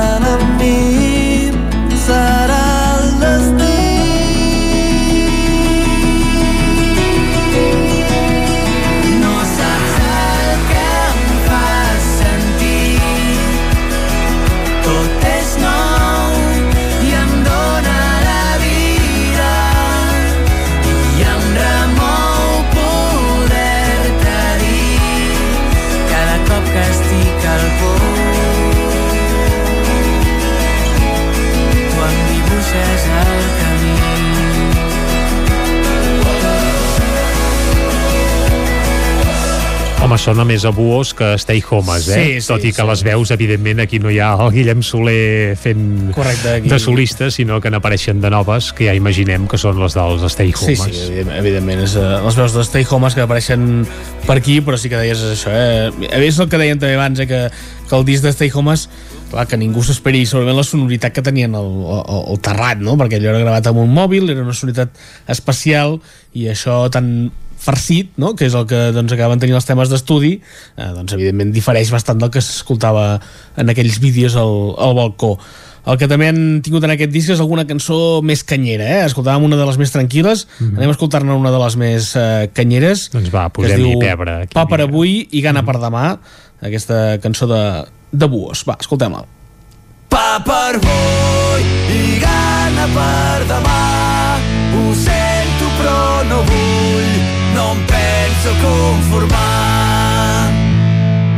Home, sona més a buos que a Stay Homes, eh? Sí, sí, Tot i que sí. les veus, evidentment, aquí no hi ha el Guillem Soler fent Correcte, aquí- de solista, sinó que n'apareixen de noves, que ja imaginem que són les dels Stay Sí, Homes. sí, evidentment, evidentment és, uh, les veus de Stay Homes que apareixen per aquí, però sí que deies això, eh? És el que deien també abans, eh? que, que el disc de Stay Homes clar, que ningú s'esperi segurament la sonoritat que tenien el, el, el terrat, no? perquè allò era gravat amb un mòbil, era una sonoritat especial i això tan farcit, no? que és el que doncs, acaben tenint els temes d'estudi, eh, doncs evidentment difereix bastant del que s'escoltava en aquells vídeos al, al balcó. El que també han tingut en aquest disc és alguna cançó més canyera, eh? Escoltàvem una de les més tranquil·les, mm -hmm. anem a escoltar-ne una de les més eh, canyeres. Doncs va, que es posem-hi diu pebre. Aquí, Pa per avui i gana per demà, aquesta cançó de, de Buos. Va, escoltem-la. Pa per avui i gana per demà. Ho sento però no vull, penso conformar.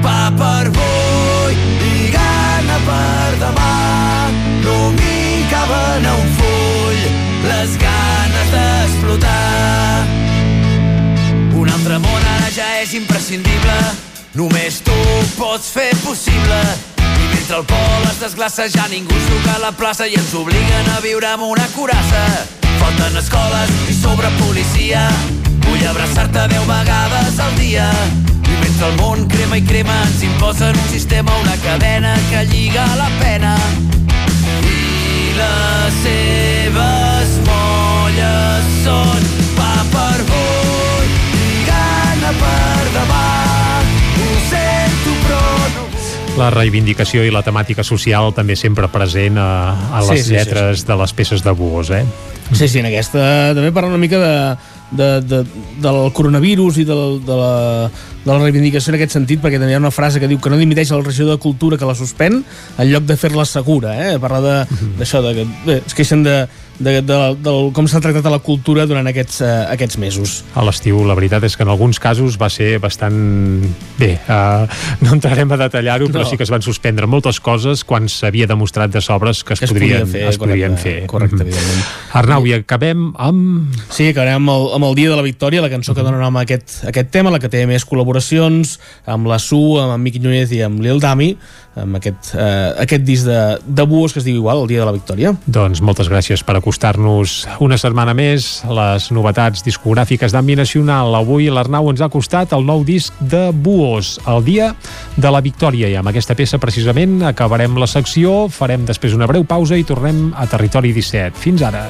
Pa per avui i gana per demà. No m'hi caben a un full les ganes d'explotar. Un altre món ara ja és imprescindible, només tu pots fer possible. I mentre el pol es desglaça ja ningú juga a la plaça i ens obliguen a viure amb una curassa. Falten escoles i sobre policia, vull abraçar-te deu vegades al dia. I mentre el món crema i crema ens imposen un sistema, una cadena que lliga la pena. I les seves molles són pa per avui i gana per demà. Ho sento però no La reivindicació i la temàtica social també sempre present a, a les Sí, sí, sí, lletres de les peces de Buos, eh? Sí, sí, en aquesta també parla una mica de, de, de, del coronavirus i del, de, la, de la reivindicació en aquest sentit, perquè també hi ha una frase que diu que no dimiteix el regidor de Cultura que la suspèn en lloc de fer-la segura, eh? Parla de- d'això, de, de, bé, es queixen de, de, de, de, com s'ha tractat a la cultura durant aquests, uh, aquests mesos. A l'estiu, la veritat és que en alguns casos va ser bastant... Bé, uh, no entrarem a detallar-ho, però No. sí que es van suspendre moltes coses quan s'havia demostrat de sobres que es, Que es podrien, podia fer, es podrien correcte, fer. correcte, Mhm. evidentment. Arnau, i acabem amb... Sí, acabarem amb el, amb el Dia de la Victòria, la cançó que dona nom a aquest, a aquest tema, la que té més col·laboracions, amb la Su, amb en Miqui Núñez i amb Lil Dami, amb aquest, eh, aquest disc de, de buos que es diu igual, el Dia de la Victòria. Doncs moltes gràcies per acostar-nos una setmana més les novetats discogràfiques d'àmbit nacional. Avui l'Arnau ens ha costat el nou disc de Buos, el dia de la victòria. I amb aquesta peça precisament acabarem la secció, farem després una breu pausa i tornem a Territori 17. Fins ara.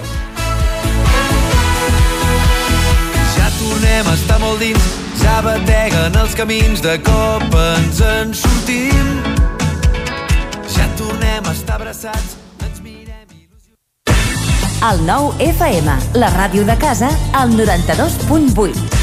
Ja tornem a estar molt dins, ja bateguen els camins, de cop ens en sortim. Estar abraçats, ens mirem i... El nou FM, la ràdio de casa, al 92.8.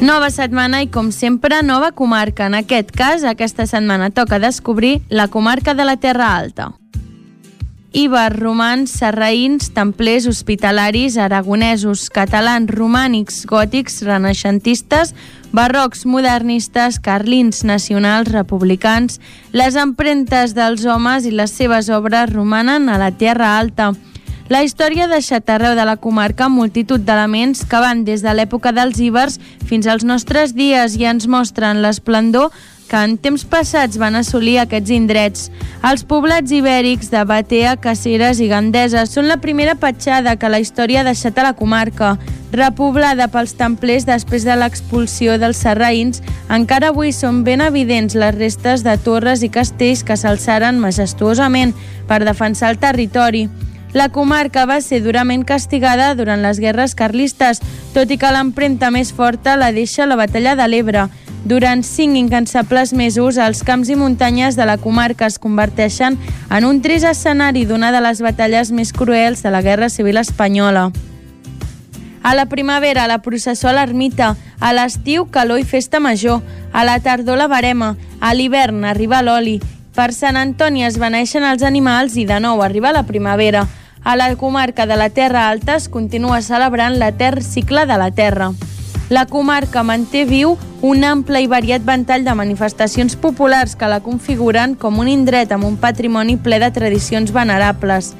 Nova setmana i, com sempre, nova comarca. En aquest cas, aquesta setmana toca descobrir la comarca de la Terra Alta. Ibers, romans, serraïns, templers, hospitalaris, aragonesos, catalans, romànics, gòtics, renaixentistes, barrocs, modernistes, carlins, nacionals, republicans, les empremtes dels homes i les seves obres romanen a la Terra Alta. La història ha deixat arreu de la comarca multitud d'elements que van des de l'època dels íbers fins als nostres dies i ens mostren l'esplendor que en temps passats van assolir aquests indrets. Els poblats ibèrics de Batea, Caceres i Gandesa són la primera petjada que la història ha deixat a la comarca. Repoblada pels templers després de l'expulsió dels serraïns, encara avui són ben evidents les restes de torres i castells que s'alçaren majestuosament per defensar el territori. La comarca va ser durament castigada durant les guerres carlistes, tot i que l'empremta més forta la deixa la batalla de l'Ebre. Durant cinc incansables mesos, els camps i muntanyes de la comarca es converteixen en un trist escenari d'una de les batalles més cruels de la Guerra Civil Espanyola. A la primavera, la processó a l'ermita. A l'estiu, calor i festa major. A la tardor, la barema. A l'hivern, arriba l'oli. Per Sant Antoni es beneixen els animals i de nou arriba la primavera. A la comarca de la Terra Alta es continua celebrant l'etern cicle de la Terra. La comarca manté viu un ample i variat ventall de manifestacions populars que la configuren com un indret amb un patrimoni ple de tradicions venerables.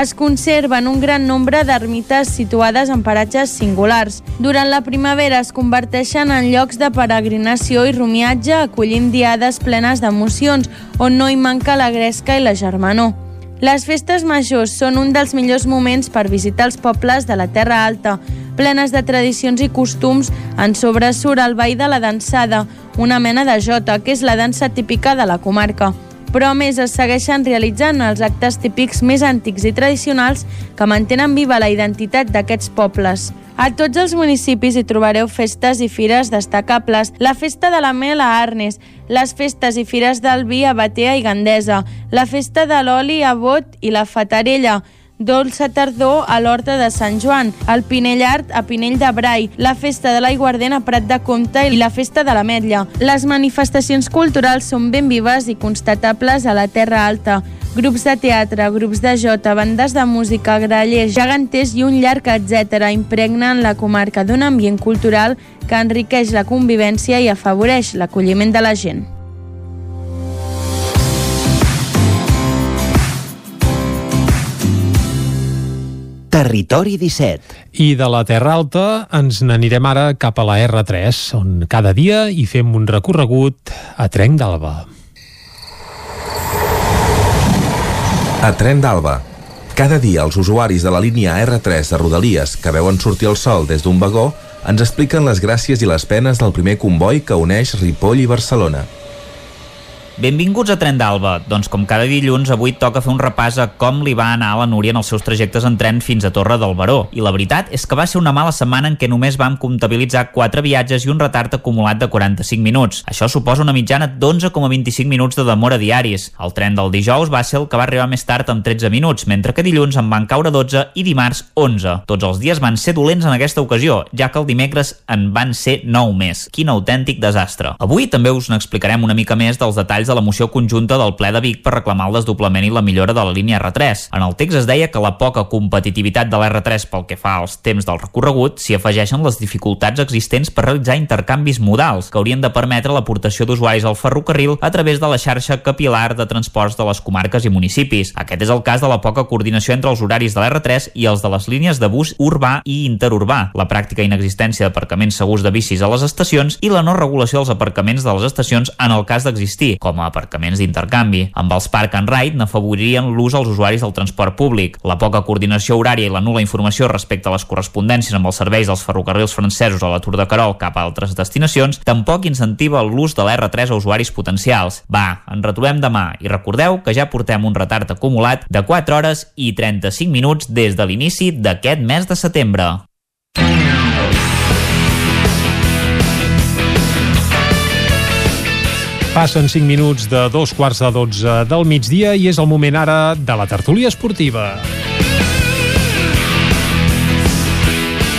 Es conserven un gran nombre d'ermites situades en paratges singulars. Durant la primavera es converteixen en llocs de peregrinació i rumiatge acollint diades plenes d'emocions on no hi manca la gresca i la germanor. Les festes majors són un dels millors moments per visitar els pobles de la Terra Alta, plenes de tradicions i costums, en sobresurt el ball de la dansada, una mena de jota, que és la dansa típica de la comarca. Però més es segueixen realitzant els actes típics més antics i tradicionals que mantenen viva la identitat d'aquests pobles. A tots els municipis hi trobareu festes i fires destacables. La festa de la mel a Arnes, les festes i fires del vi a Batea i Gandesa, la festa de l'oli a Bot i la Fatarella, Dolça Tardor a l'Horta de Sant Joan, el Pinellart a Pinell de Brai, la Festa de l'Aiguardent a Prat de Comte i la Festa de l'Ametlla. Les manifestacions culturals són ben vives i constatables a la Terra Alta. Grups de teatre, grups de jota, bandes de música, grallers, geganters i un llarg etc. impregnen la comarca d'un ambient cultural que enriqueix la convivència i afavoreix l'acolliment de la gent. Territori 17. I de la Terra Alta ens n'anirem ara cap a la R3, on cada dia hi fem un recorregut a Trenc d'Alba. A Tren d'Alba. Cada dia els usuaris de la línia R3 de Rodalies que veuen sortir el sol des d'un vagó ens expliquen les gràcies i les penes del primer comboi que uneix Ripoll i Barcelona. Benvinguts a Tren d'Alba. Doncs com cada dilluns, avui toca fer un repàs a com li va anar a la Núria en els seus trajectes en tren fins a Torre del Baró. I la veritat és que va ser una mala setmana en què només vam comptabilitzar 4 viatges i un retard acumulat de 45 minuts. Això suposa una mitjana d'11,25 minuts de demora diaris. El tren del dijous va ser el que va arribar més tard amb 13 minuts, mentre que dilluns en van caure 12 i dimarts 11. Tots els dies van ser dolents en aquesta ocasió, ja que el dimecres en van ser 9 més. Quin autèntic desastre. Avui també us n'explicarem una mica més dels detalls de la moció conjunta del ple de Vic per reclamar el desdoblament i la millora de la línia R3. En el text es deia que la poca competitivitat de l'R3 pel que fa als temps del recorregut s'hi afegeixen les dificultats existents per realitzar intercanvis modals que haurien de permetre l'aportació d'usuaris al ferrocarril a través de la xarxa capilar de transports de les comarques i municipis. Aquest és el cas de la poca coordinació entre els horaris de l'R3 i els de les línies de bus urbà i interurbà, la pràctica inexistència d'aparcaments segurs de bicis a les estacions i la no regulació dels aparcaments de les estacions en el cas d'existir, com a aparcaments d'intercanvi. Amb els Park and Ride n'afavoririen l'ús als usuaris del transport públic. La poca coordinació horària i la nula informació respecte a les correspondències amb els serveis dels ferrocarrils francesos a la Tour de Carol cap a altres destinacions tampoc incentiva l'ús de l'R3 a usuaris potencials. Va, ens retrobem demà i recordeu que ja portem un retard acumulat de 4 hores i 35 minuts des de l'inici d'aquest mes de setembre. Passen 5 minuts de dos quarts de 12 del migdia i és el moment ara de la tertúlia esportiva.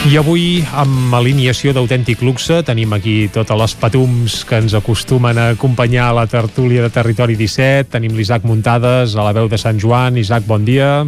I avui, amb alineació d'autèntic luxe, tenim aquí totes les patums que ens acostumen a acompanyar a la tertúlia de Territori 17. Tenim l'Isaac Muntades, a la veu de Sant Joan. Isaac, bon dia.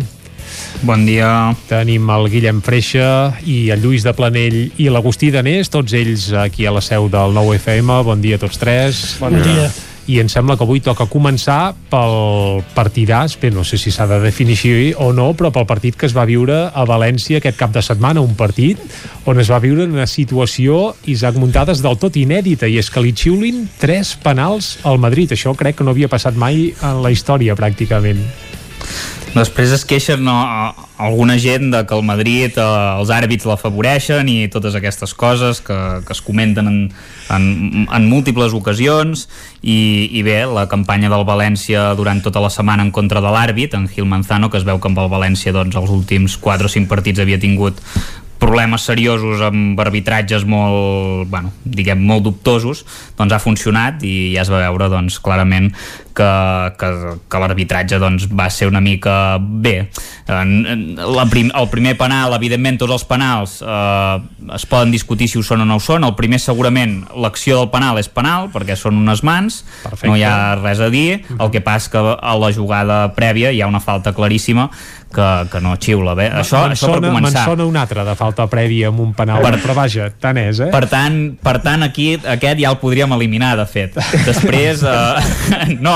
Bon dia. Tenim el Guillem Freixa i el Lluís de Planell i l'Agustí Danés, tots ells aquí a la seu del nou FM. Bon dia a tots tres. Bon dia. i em sembla que avui toca començar pel partidàs, bé, no sé si s'ha de definir així o no, però pel partit que es va viure a València aquest cap de setmana, un partit on es va viure una situació, Isaac Muntades, del tot inèdita, i és que li xiulin tres penals al Madrid. Això crec que no havia passat mai en la història, pràcticament. Després es queixen no, alguna gent de que el Madrid eh, els àrbits l'afavoreixen i totes aquestes coses que, que es comenten en, en, en múltiples ocasions. I, i bé, la campanya del València durant tota la setmana en contra de l'àrbit, en Gil Manzano, que es veu que amb el València doncs, els últims 4 o 5 partits havia tingut problemes seriosos amb arbitratges molt, bueno, diguem, molt dubtosos, doncs ha funcionat i ja es va veure doncs, clarament que, que, que l'arbitratge doncs, va ser una mica bé. La prim, el primer penal, evidentment, tots els penals eh, es poden discutir si ho són o no ho són. El primer, segurament, l'acció del penal és penal, perquè són unes mans, Perfecte. no hi ha res a dir. El que passa que a la jugada prèvia hi ha una falta claríssima que, que no xiula bé. Això, això per començar. Me'n sona una altra de falta prèvia amb un penal, per, però vaja, tant és, eh? Per tant, per tant, aquí aquest ja el podríem eliminar, de fet. Després, eh, no,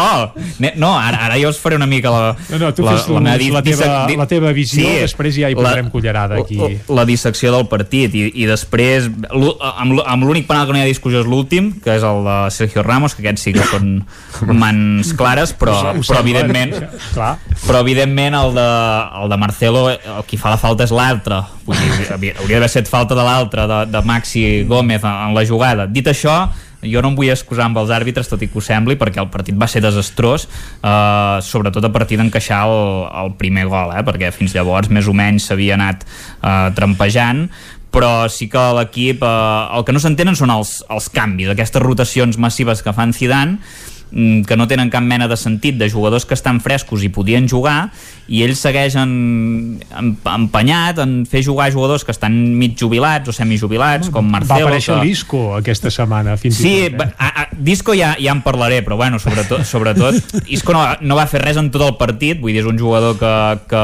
no, ara, ara jo us faré una mica la... No, no, tu la, fes la, la, la, teva, la teva visió, sí, després ja hi posarem la, cullerada aquí. La, la dissecció del partit i, i després, amb l'únic penal que no hi ha discussió és l'últim, que és el de Sergio Ramos, que aquests sí que són mans clares, però, però evidentment... Clar. Però evidentment el de, el de Marcelo, el qui fa la falta és l'altre. Hauria d'haver set falta de l'altre, de, de Maxi Gómez en, en la jugada. Dit això, jo no em vull excusar amb els àrbitres, tot i que ho sembli, perquè el partit va ser desastrós, eh, sobretot a partir d'encaixar el, el primer gol, eh, perquè fins llavors més o menys s'havia anat eh, trampejant, però sí que l'equip, eh, el que no s'entenen són els, els canvis, aquestes rotacions massives que fan Zidane, que no tenen cap mena de sentit de jugadors que estan frescos i podien jugar i ells segueixen empenyat en fer jugar jugadors que estan mig jubilats o semijubilats com Marcelo va aparèixer que... l'Isco aquesta setmana fins sí, i tot, eh? a, a, Disco ja, ja en parlaré però bueno, sobretot, sobretot Isco no, no va fer res en tot el partit vull dir, és un jugador que, que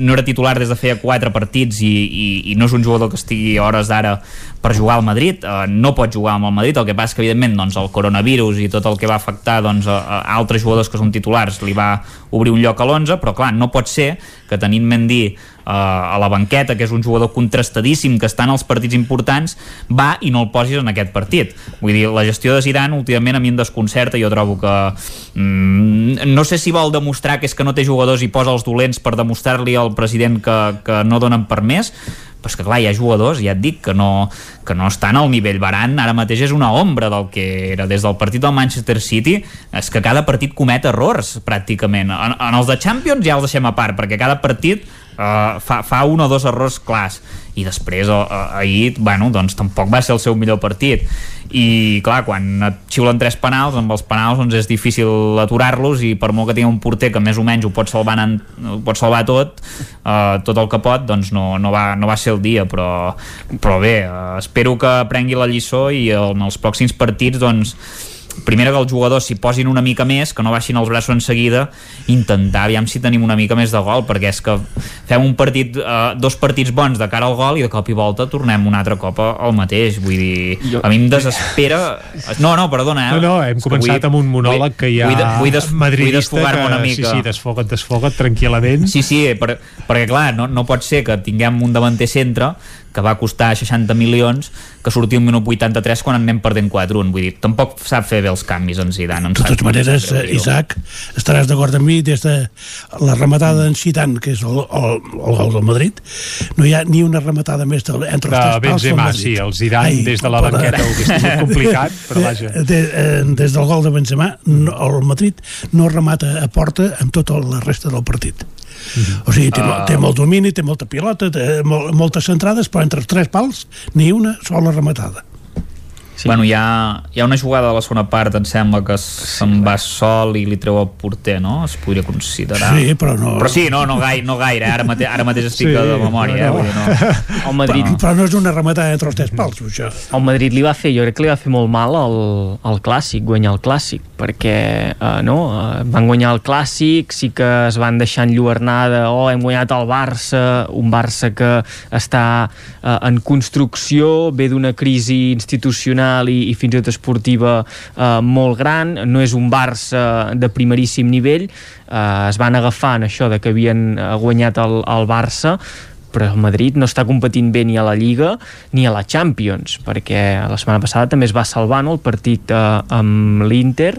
no era titular des de feia 4 partits i, i, i no és un jugador que estigui hores d'ara per jugar al Madrid, uh, no pot jugar amb el Madrid, el que passa que evidentment doncs, el coronavirus i tot el que va afectar doncs, a, a altres jugadors que són titulars li va obrir un lloc a l'11, però clar, no pot ser que tenint Mendy a la banqueta, que és un jugador contrastadíssim que està en els partits importants, va i no el posis en aquest partit. Vull dir, la gestió de Zidane últimament a mi em desconcerta, jo trobo que mm, no sé si vol demostrar que és que no té jugadors i posa els dolents per demostrar-li al president que, que no donen per més, però és que clar, hi ha jugadors, ja et dic, que no, que no estan al nivell Baran, ara mateix és una ombra del que era des del partit del Manchester City, és que cada partit comet errors, pràcticament. En, en els de Champions ja els deixem a part, perquè cada partit uh, fa, fa un o dos errors clars. I després uh, ahir, bueno, doncs tampoc va ser el seu millor partit. I clar, quan et xiulen tres penals amb els penals doncs és difícil aturar-los i per molt que tingui un porter que més o menys ho pot salvar, en, ho pot salvar tot uh, tot el que pot, doncs no, no, va, no va ser el dia, però, però bé uh, espero que prengui la lliçó i en els pròxims partits doncs primera que els jugadors s'hi posin una mica més, que no baixin els braços en seguida, intentar aviam si tenim una mica més de gol, perquè és que fem un partit, eh, dos partits bons de cara al gol i de cop i volta tornem un altre cop al mateix, vull dir, jo... a mi em desespera... No, no, perdona, eh? No, no, hem començat vull, amb un monòleg que ja... Vull, vull, des, vull desfogar-me una mica. Sí, sí, desfoga't, desfoga't tranquil·lament. Sí, sí, per, perquè clar, no, no pot ser que tinguem un davanter centre que va costar 60 milions, que sortia un minut 83 quan en anem perdent 4-1. Vull dir, tampoc sap fer bé els canvis en Zidane. De totes maneres, greu, Isaac, estaràs d'acord amb mi, des de la rematada en Citant, que és el, el, el gol del Madrid, no hi ha ni una rematada més del, entre els de tres pals Benzema, sí, el Zidane Ai, des de la banqueta ho complicat, però vaja. De, de, des del gol de Benzema, no, el Madrid no remata a porta amb tota la resta del partit. -huh. O sigui, té, uh... té molt domini, té molta pilota, té mol, moltes centrades, però entre els tres pals ni una sola rematada. Sí. Bueno, hi ha, hi ha una jugada de la segona part, em sembla, que se'n sí, va sol i li treu el porter, no? Es podria considerar. Sí, però no... Però sí, no, no, gaire, no gaire. Ara, mate, ara mateix estic sí, de memòria, no, no. eh? no. El Madrid... Però, però no és una rematada entre els tres pals, això. El Madrid li va fer, jo crec que li va fer molt mal al, al Clàssic, guanyar el Clàssic, perquè, uh, no, uh, van guanyar el Clàssic, sí que es van deixar enlluernada, oh, hem guanyat el Barça, un Barça que està uh, en construcció, ve d'una crisi institucional institucional i, i fins i tot esportiva eh, molt gran, no és un Barça de primeríssim nivell. Eh, es van agafar en això de que havien eh, guanyat el, el Barça però el Madrid no està competint bé ni a la Lliga ni a la Champions perquè la setmana passada també es va salvar no, el partit eh, amb l'Inter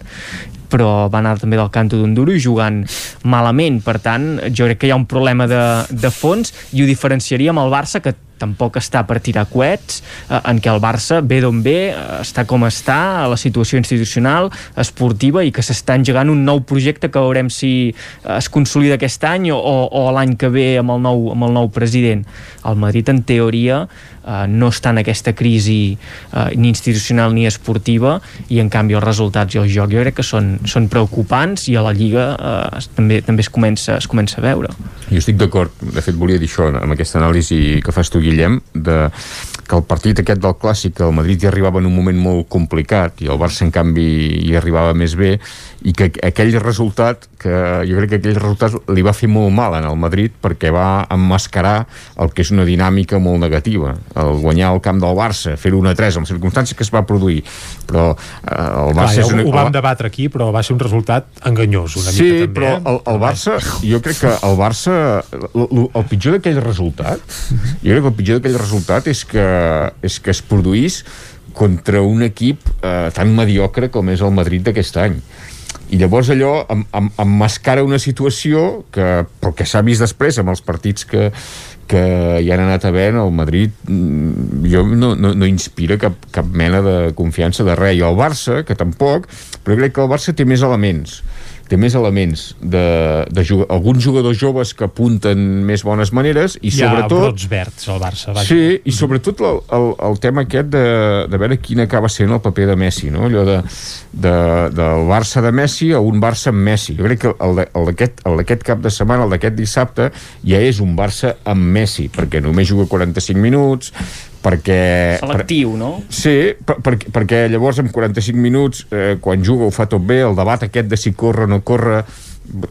però va anar també del canto d'un duro i jugant malament, per tant jo crec que hi ha un problema de, de fons i ho diferenciaria amb el Barça que tampoc està per tirar coets, eh, en què el Barça ve d'on ve, eh, està com està, a la situació institucional, esportiva, i que s'està engegant un nou projecte que veurem si eh, es consolida aquest any o, o l'any que ve amb el, nou, amb el nou president. El Madrid, en teoria, eh, no està en aquesta crisi eh, ni institucional ni esportiva i en canvi els resultats i el joc jo crec que són, són preocupants i a la Lliga eh, també, també es, comença, es comença a veure. Jo estic d'acord, de fet volia dir això amb aquesta anàlisi que fas tu Guillem de que el partit aquest del Clàssic el Madrid hi arribava en un moment molt complicat i el Barça en canvi hi arribava més bé i que aquell resultat que jo crec que aquell resultat li va fer molt mal en el Madrid perquè va emmascarar el que és una dinàmica molt negativa. El guanyar el camp del Barça fer-ho 1-3 en les circumstàncies que es va produir. Però eh, el Barça Clar, és una... ho vam debatre aquí però va ser un resultat enganyós una sí, mica també però eh? el, el Barça jo crec que el Barça el, el pitjor d'aquell resultat jo crec que el pitjor d'aquell resultat és que, és que es produís contra un equip eh, tan mediocre com és el Madrid d'aquest any i llavors allò em, em, emmascara una situació que, però que s'ha vist després amb els partits que, que hi han anat havent el Madrid mm, jo no, no, no inspira cap, cap mena de confiança de res. I el Barça, que tampoc però crec que el Barça té més elements té més elements de, de jug alguns jugadors joves que apunten més bones maneres i hi ha sobretot brots verds al Barça vaja. Sí, i sobretot el, el, el tema aquest de, de veure quin acaba sent el paper de Messi, no? allò de, de, del Barça de Messi a un Barça amb Messi. Jo crec que el, el d'aquest cap de setmana, el d'aquest dissabte, ja és un Barça amb Messi, perquè només juga 45 minuts, perquè... Selectiu, no? Sí, per, per, perquè llavors en 45 minuts, eh, quan juga ho fa tot bé, el debat aquest de si corre o no corre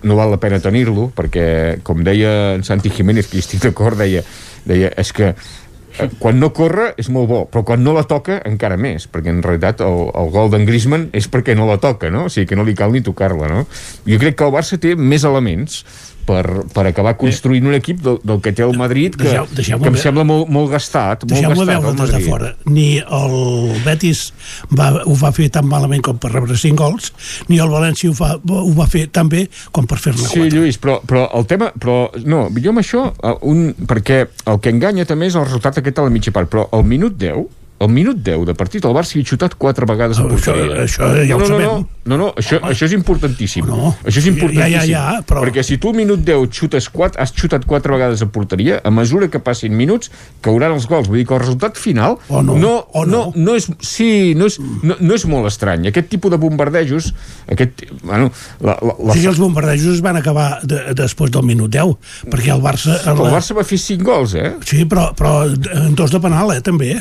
no val la pena tenir-lo, perquè, com deia en Santi Jiménez, que hi estic d'acord, deia, deia, és que eh, quan no corre és molt bo, però quan no la toca encara més, perquè en realitat el, el gol d'en Griezmann és perquè no la toca, no? O sigui que no li cal ni tocar-la, no? Jo crec que el Barça té més elements per, per acabar construint un equip del, del que té el Madrid que, Deixeu- deixeu-me que em ve- sembla molt, molt gastat molt Deixeu-me gastat veure des de fora. Ni el Betis va, ho va fer tan malament com per rebre 5 gols, ni el València ho, fa, ho va fer tan bé com per fer-ne Sí, Lluís, però, però el tema... Però, no, jo amb això, eh, un, perquè el que enganya també és el resultat aquest a la mitja part, però al minut 10, al minut 10 de partit, el Barça hi ha xutat quatre vegades a Oh, això- porteria. això ja ho no, no, sabem. No, no, no això, això és importantíssim. No, això és importantíssim. ja, ja, ja, però- Perquè si tu al minut 10 xutes quatre, has xutat quatre vegades a porteria, a mesura que passin minuts, cauran els gols. Vull dir que el resultat final O no, no, o no, no és, sí, no és, no, no és molt estrany. Aquest tipus de bombardejos, aquest, bueno, la, la, O la, sigui, els bombardejos van acabar de, després del minut 10, perquè el Barça... el Barça va fer 5 gols, eh? Sí, però, però en dos de penal, eh, també.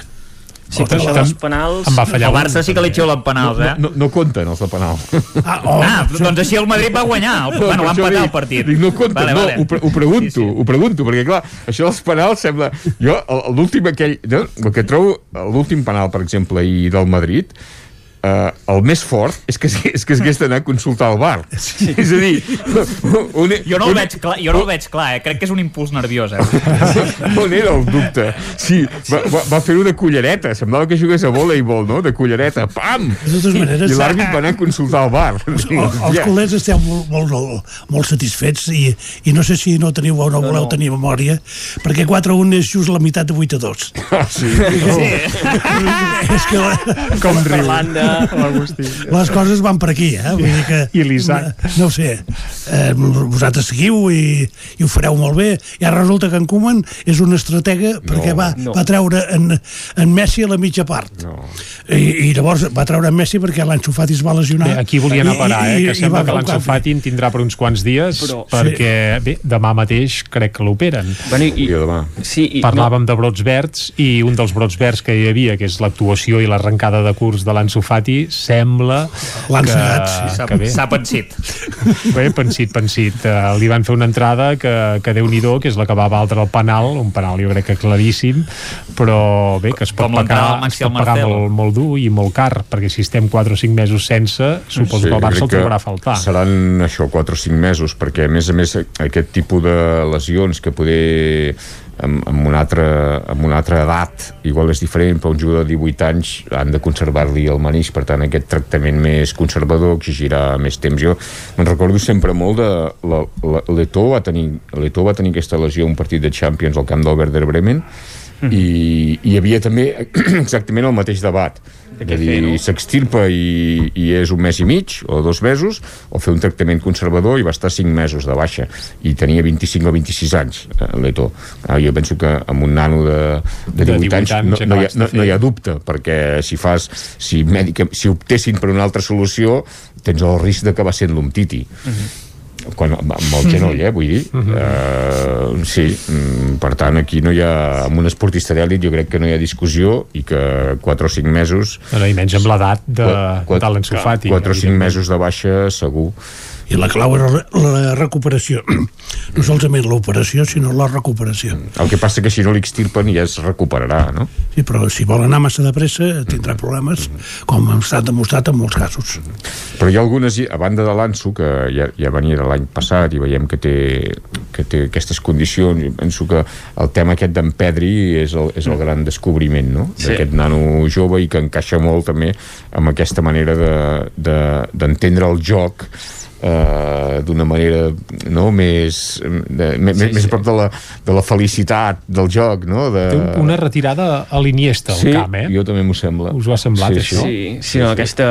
Sí, però això dels penals... Em va fallar El Barça sí que li xiula penals, eh? No, no, no compten els de penal. Ah, oh, ah, doncs així el Madrid va guanyar. El, No, bueno, va empatar dic- el partit. Dic, no compten, Vale, no, vale. ho, pre ho pregunto, sí, sí. ho pregunto, perquè clar, això dels penals sembla... Jo, el- l'últim aquell... Jo, el que trobo, l'últim penal, per exemple, i del Madrid, Uh, el més fort és que, és que s'hagués d'anar a consultar el bar sí. és a dir un, Jo no, el un- veig clar, jo no el veig clar, eh? crec que és un impuls nerviós. Eh? on era el dubte? Sí, va, va, va fer-ho de cullereta, semblava que jugués a voleibol, no? De cullereta, pam! De totes maneres, I l'àrbit va anar a consultar el bar. Els, els culers esteu molt, molt, molt, molt satisfets i, i no sé si no teniu o no voleu tenir memòria perquè 4-1 és just la meitat de 8-2 ah, sí. és que Com riu. Parlant de l'Agustí. les coses van per aquí eh? Vull dir que, I l'Isaac. no ho sé eh, vosaltres seguiu i, i ho fareu molt bé ara resulta que en Koeman és un estratega perquè va, no. va treure en, en Messi a la mitja part no. I, i llavors va treure en Messi perquè l'Anso Fati es va lesionar Bé, aquí volia anar a parar, eh? que sembla que canvi. Fati en tindrà per uns quants dies, Però- perquè bé, demà mateix crec que l'operen. Bueno, i, I demà. sí, i, Parlàvem de brots verds i un dels brots verds que hi havia, que és l'actuació i l'arrencada de curs de l'Anso Fati Fati sembla L'han que, cegat, sí. S'ha pensit. Bé, pensit, pensit. Uh, li van fer una entrada que, que déu nhi que és la que va valdre el penal, un penal jo crec que claríssim, però bé, que es pot Com pagar, es pot pagar molt, molt dur i molt car, perquè si estem 4 o 5 mesos sense, suposo que el Barça el trobarà a faltar. Seran això, 4 o 5 mesos, perquè a més a més aquest tipus de lesions que poder amb, amb, una altra, amb una altra edat igual és diferent, però un jugador de 18 anys han de conservar-li el manix, per tant aquest tractament més conservador exigirà més temps. Jo me'n recordo sempre molt de l'Eto va tenir l'Eto va tenir aquesta lesió un partit de Champions al camp del Werder Bremen i hi havia també exactament el mateix debat a dir, s'extirpa i, i és un mes i mig o dos mesos o fer un tractament conservador i va estar 5 mesos de baixa. I tenia 25 o 26 anys eh, l'Eto. Ah, jo penso que amb un nano de, de 18, De 18 anys, anys no, no, hi ha, de no, no hi ha dubte perquè si fas si, mèdica, si optessin per una altra solució tens el risc d'acabar sent l'Umtiti quan, amb el genoll, eh, vull dir. Uh, sí, mm, per tant aquí no hi ha, amb un esportista d'èlit jo crec que no hi ha discussió i que 4 o 5 mesos Bueno, I menys amb l'edat de, de l'Ansu Fati. 4 o 5 mesos de baixa segur I la clau era la, la recuperació. No solament l'operació, sinó la recuperació. el que passa que si no l'extirpen ja es recuperarà no? Sí, però si vol anar massa de pressa tindrà problemes, com ha estat demostrat en molts casos. Però hi ha algunes, a banda de l'Anso, que ja, ja venia de l'any passat i veiem que té, que té aquestes condicions, jo penso que el tema aquest d'en Pedri és el, és el gran descobriment, no? Sí. D'aquest nano jove i que encaixa molt també amb aquesta manera d'entendre de, d'entendre el joc eh, d'una manera no, més, de, més, Sí, més sí. a prop de la, de la felicitat del joc, no? De... Té un- una retirada a l'Iniesta, al sí, camp, eh? jo també m'ho sembla. Us ho ha semblat, això? Sí, sí, no, aquesta,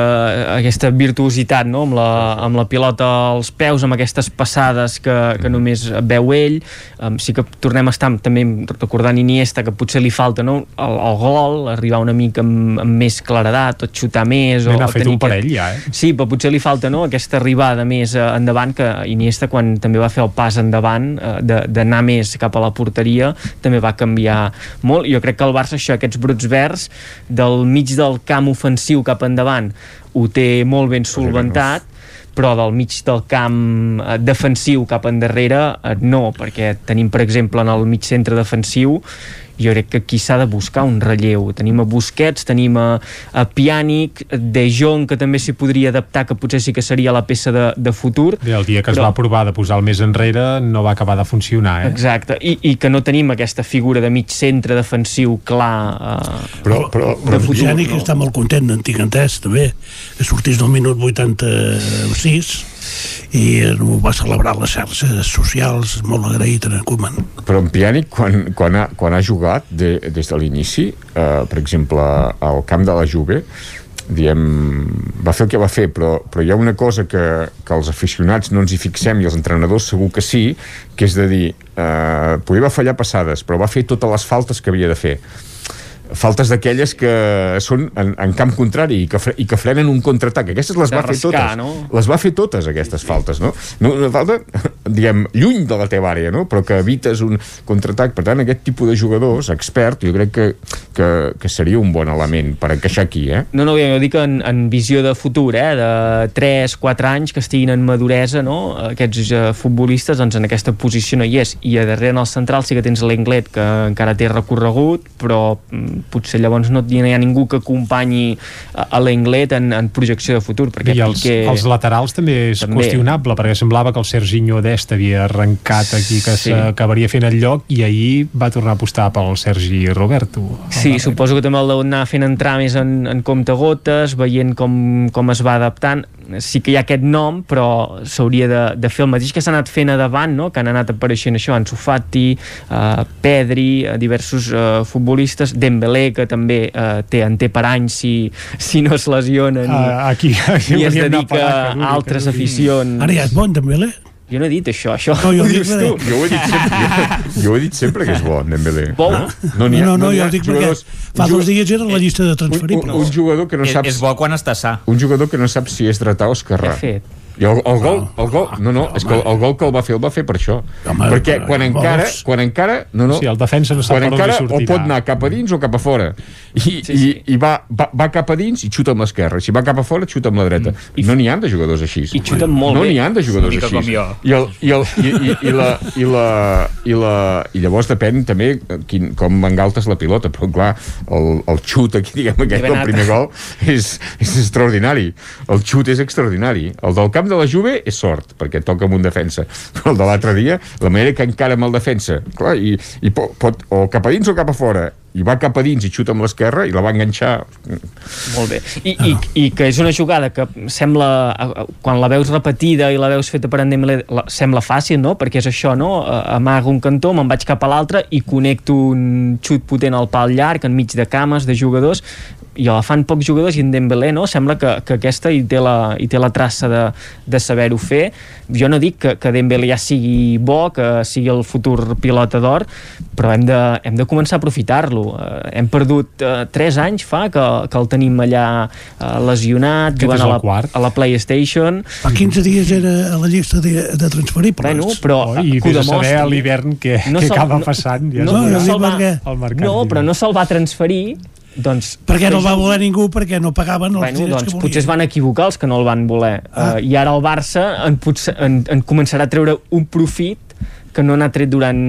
aquesta virtuositat no? amb, la, amb la pilota als peus, amb aquestes passades que, que només veu ell um, sí que tornem a estar també recordant Iniesta que potser li falta no? el, el gol, arribar una mica amb, amb més claredat, tot xutar més Bé, o, n'ha o fet tenir un parell ja, eh? Sí, però potser li falta no? aquesta arribada més eh, endavant que Iniesta quan també va fer el pas endavant eh, d'anar més cap a la porteria també va canviar molt. Jo crec que el Barça això, aquests brots verds del mig del camp ofensiu cap endavant ho té molt ben solventat però del mig del camp eh, defensiu cap endarrere eh, no, perquè tenim per exemple en el mig centre defensiu jo crec que aquí s'ha de buscar un relleu. Tenim a Busquets, tenim a, a Pjanic De Jong que també s'hi podria adaptar que potser sí que seria la peça de, de futur. Bé, el dia que es Però- va provar de posar el més enrere no va acabar de funcionar, eh? Exacte, I, i que no tenim aquesta figura de mig centre defensiu clar eh, però, però, Però Pjanic no? està molt content, en tinc entès, també, que sortís del minut 86 i ho va celebrar les xarxes socials, molt agraït en Koeman. però en Pjanic quan, quan, ha, quan ha jugat de, des de l'inici eh, per exemple al camp de la Juve diem, va fer el que va fer però, però hi ha una cosa que, que els aficionats no ens hi fixem i els entrenadors segur que sí que és de dir eh, poder va fallar passades però va fer totes les faltes que havia de fer faltes d'aquelles que són en, en camp contrari i que, fre, i que frenen un contraatac. Aquestes les De va fer rascar, totes. no? Les va fer totes, aquestes faltes, no? no una falta, diguem, lluny de la teva àrea, no? Però que evites un contraatac. Per tant, aquest tipus de jugadors, expert, jo crec que, que, que seria un bon element per encaixar aquí, eh? No, no, jo dic en, en visió de futur, eh, de 3, 4 anys que estiguin en maduresa, no? Aquests uh, futbolistes, doncs en aquesta posició no hi és. I a darrere en el central sí que tens l'Englet, que encara té recorregut, però mm, potser llavors no hi ha ningú que acompanyi a, a l'Englet en, en projecció de futur. Perquè I els, Piqué... els laterals també és També. qüestionable, perquè semblava que el Serginho Dest havia arrencat aquí, que Sí. s'acabaria fent el lloc, i ahir va tornar a apostar pel Sergi Roberto. Sí, suposo que també el deu anar fent entrar més en, en compte-gotes, veient com, com es va adaptant. Sí que hi ha aquest nom, però s'hauria de, de fer el mateix que s'ha anat fent a davant, no? que han anat apareixent això, Ansu Fati, uh, Pedri, uh, diversos uh, futbolistes, Dembélé, que també uh, té, en té per anys si, si no es lesionen i, Ah, aquí, aquí i es dedica parar, que a altres aficions. Ara ja és bon, Dembélé? Jo no he dit això, això No, jo ho dic dius tu. Jo ho he dit sempre, jo, jo ho he dit sempre que és bo, Dembélé. Bo? No, n'hi ha- no, no, n'hi jo dic perquè fa un dos dies era la llista de un, un, transferibles. un jugador que no És, saps és bo quan està sa. un jugador que no sap si és dretà o esquerrà Què ha fet? I el, el gol, el gol, no, no, és que el, el gol que el va fer, el va fer per això. Home, Perquè però, quan encara, vols? quan encara, no, no, Sí, el defensa no quan encara o pot anar cap a dins o cap a fora. I, sí, sí. i, i va, va, va cap a dins i xuta amb l'esquerra. Si va cap a fora, xuta amb la dreta. I no n'hi han de jugadors així. I xuten molt no bé. n'hi han de jugadors així. I, el, i, el, i, i, i, la, i, la, i, la, I llavors depèn també quin, com engaltes la pilota, però clar, el, el xut aquí, diguem, aquest anat. primer gol és, és extraordinari. El xut és extraordinari. El del camp de la Juve és sort, perquè toca amb un defensa. Però el de l'altre dia, la manera que encara amb el defensa, clar, i, i pot, pot, o cap a dins o cap a fora, i va cap a dins i xuta amb l'esquerra i la va enganxar. Molt bé. I, i, I que és una jugada que sembla, quan la veus repetida i la veus feta per en sembla fàcil, no? Perquè és això, no? Amago un cantó, me'n vaig cap a l'altre i connecto un xut potent al pal llarg, enmig de cames, de jugadors, i la fan pocs jugadors i en Dembélé, no? Sembla que, que aquesta hi té la, hi té la traça de, de saber-ho fer. Jo no dic que, que Dembélé ja sigui bo, que sigui el futur pilota d'or, però hem de, hem de començar a aprofitar-lo. Uh, hem perdut uh, 3 anys fa que, que el tenim allà uh, lesionat, Aquest jugant a la, quart. a la PlayStation. Fa 15 dies era a la llista de, de transferibles. Bueno, però Oh, I vés a saber a l'hivern què, No què acaba no- passant. Ja no, no, se'l va, perquè- al mercat, no, però no se'l va transferir doncs, Perquè no el va voler ningú, perquè no pagaven els Bueno, diners doncs que potser es volien. van equivocar els que no el van voler. Ah. Uh, I ara el Barça en, potser, en, en començarà a treure un profit que no n'ha tret durant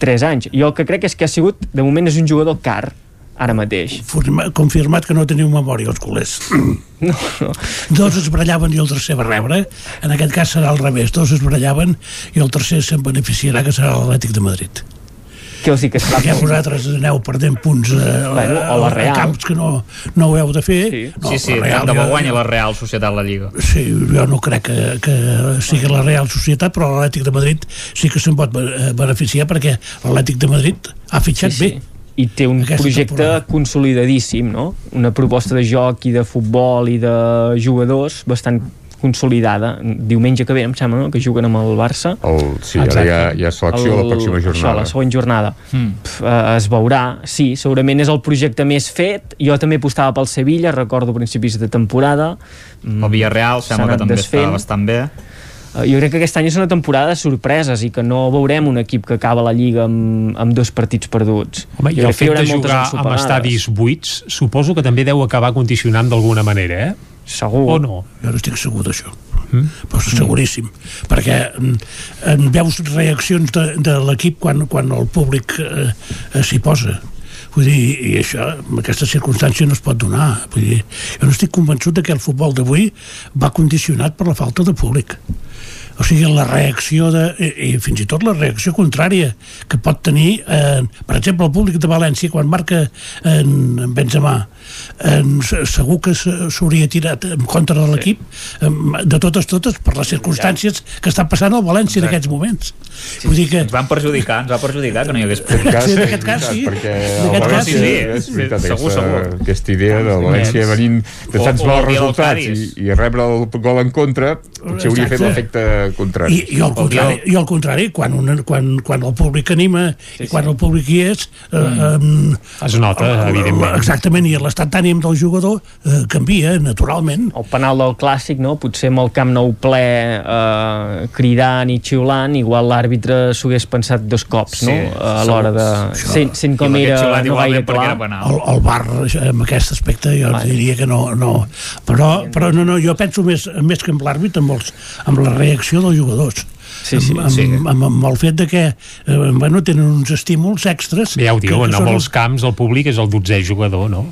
3 anys. Jo el que crec és que ha sigut, de moment és un jugador car, ara mateix. Forma- Confirmat que no teniu memòria, els culers. No, no. Dos es barallaven i el tercer va rebre. En aquest cas serà al revés. Dos es barallaven i el tercer se'n beneficiarà, que serà l'Atlètic de Madrid. Què vols dir? Que serà Perquè vosaltres aneu perdent punts a, Bueno, o la a, Real. a camps que no, no ho heu de fer. Sí. No, sí, sí, la tant de bo guanya la Real Societat la Lliga. Sí, jo no crec que, que sigui la Real Societat, però l'Atlètic de Madrid sí que se'n pot be- beneficiar perquè l'Atlètic de Madrid ha fitxat Sí, sí. bé. i té un Aquesta projecte temporada. consolidadíssim, no? Una proposta de joc i de futbol i de jugadors bastant consolidada. Diumenge que ve, em sembla, no? que juguen amb el Barça. El, sí, ara hi ha, hi ha selecció la pròxima Això, jornada. la següent jornada. Mm. Pf, eh, es veurà, sí, segurament és el projecte més fet. Jo també apostava pel Sevilla, recordo principis de temporada. Mm, El Villarreal s'ha sembla que també desfent. està bastant bé. Eh, Jo crec que aquest any és una temporada de sorpreses i que no veurem un equip que acaba la Lliga amb, amb dos partits perduts. Home, I Jo el que hi fet de jugar amb estadis buits suposo que també deu acabar condicionant d'alguna manera, eh? Segur. O no? Jo no estic segur d'això. Mm? Però seguríssim. Perquè mm, en veus reaccions de, de l'equip quan, quan el públic eh, eh, s'hi posa. Vull dir, i això, en aquesta circumstància no es pot donar. Vull dir, jo no estic convençut de que el futbol d'avui va condicionat per la falta de públic. O sigui, la reacció de, i, i fins i tot la reacció contrària que pot tenir, eh, per exemple, el públic de València quan marca en, en Benzema en, se- segur que s'hauria tirat en contra de l'equip de totes totes per les circumstàncies que està passant al València en aquests moments vull dir que Ens van perjudicar, ens va perjudicar que no hi hagués cas, Sí, en aquest cas, sí. Perquè En aquest cas, sí. és veritat, Segur, aquesta, segur. aquesta idea del València venint de O- tants o mals resultats i, i rebre el gol en contra potser hauria fet Exacte. L'efecte contrari. I, i, al contrari, i al contrari quan, una, quan, quan el públic anima sí, i quan el públic hi és eh, mm. Es nota, evidentment. exactament, i l'estat d'ànim del jugador eh, canvia naturalment el penal del clàssic, no? potser amb el Camp Nou ple eh, cridant i xiulant, igual l'àrbitre s'ho hagués pensat dos cops, no? Sí, a l'hora de... Això- Sent, sent com era no gaire clar. el, el bar en aquest aspecte jo Vale. diria que no, no. Però, però no, no, jo penso més, més que amb l'àrbit amb, els, amb la reacció dels jugadors Sí, sí, amb, amb, sí. amb, amb, el fet de que eh, bueno, tenen uns estímuls extres Ja ho que- diuen, són molts camps el públic és el dotzè jugador, no?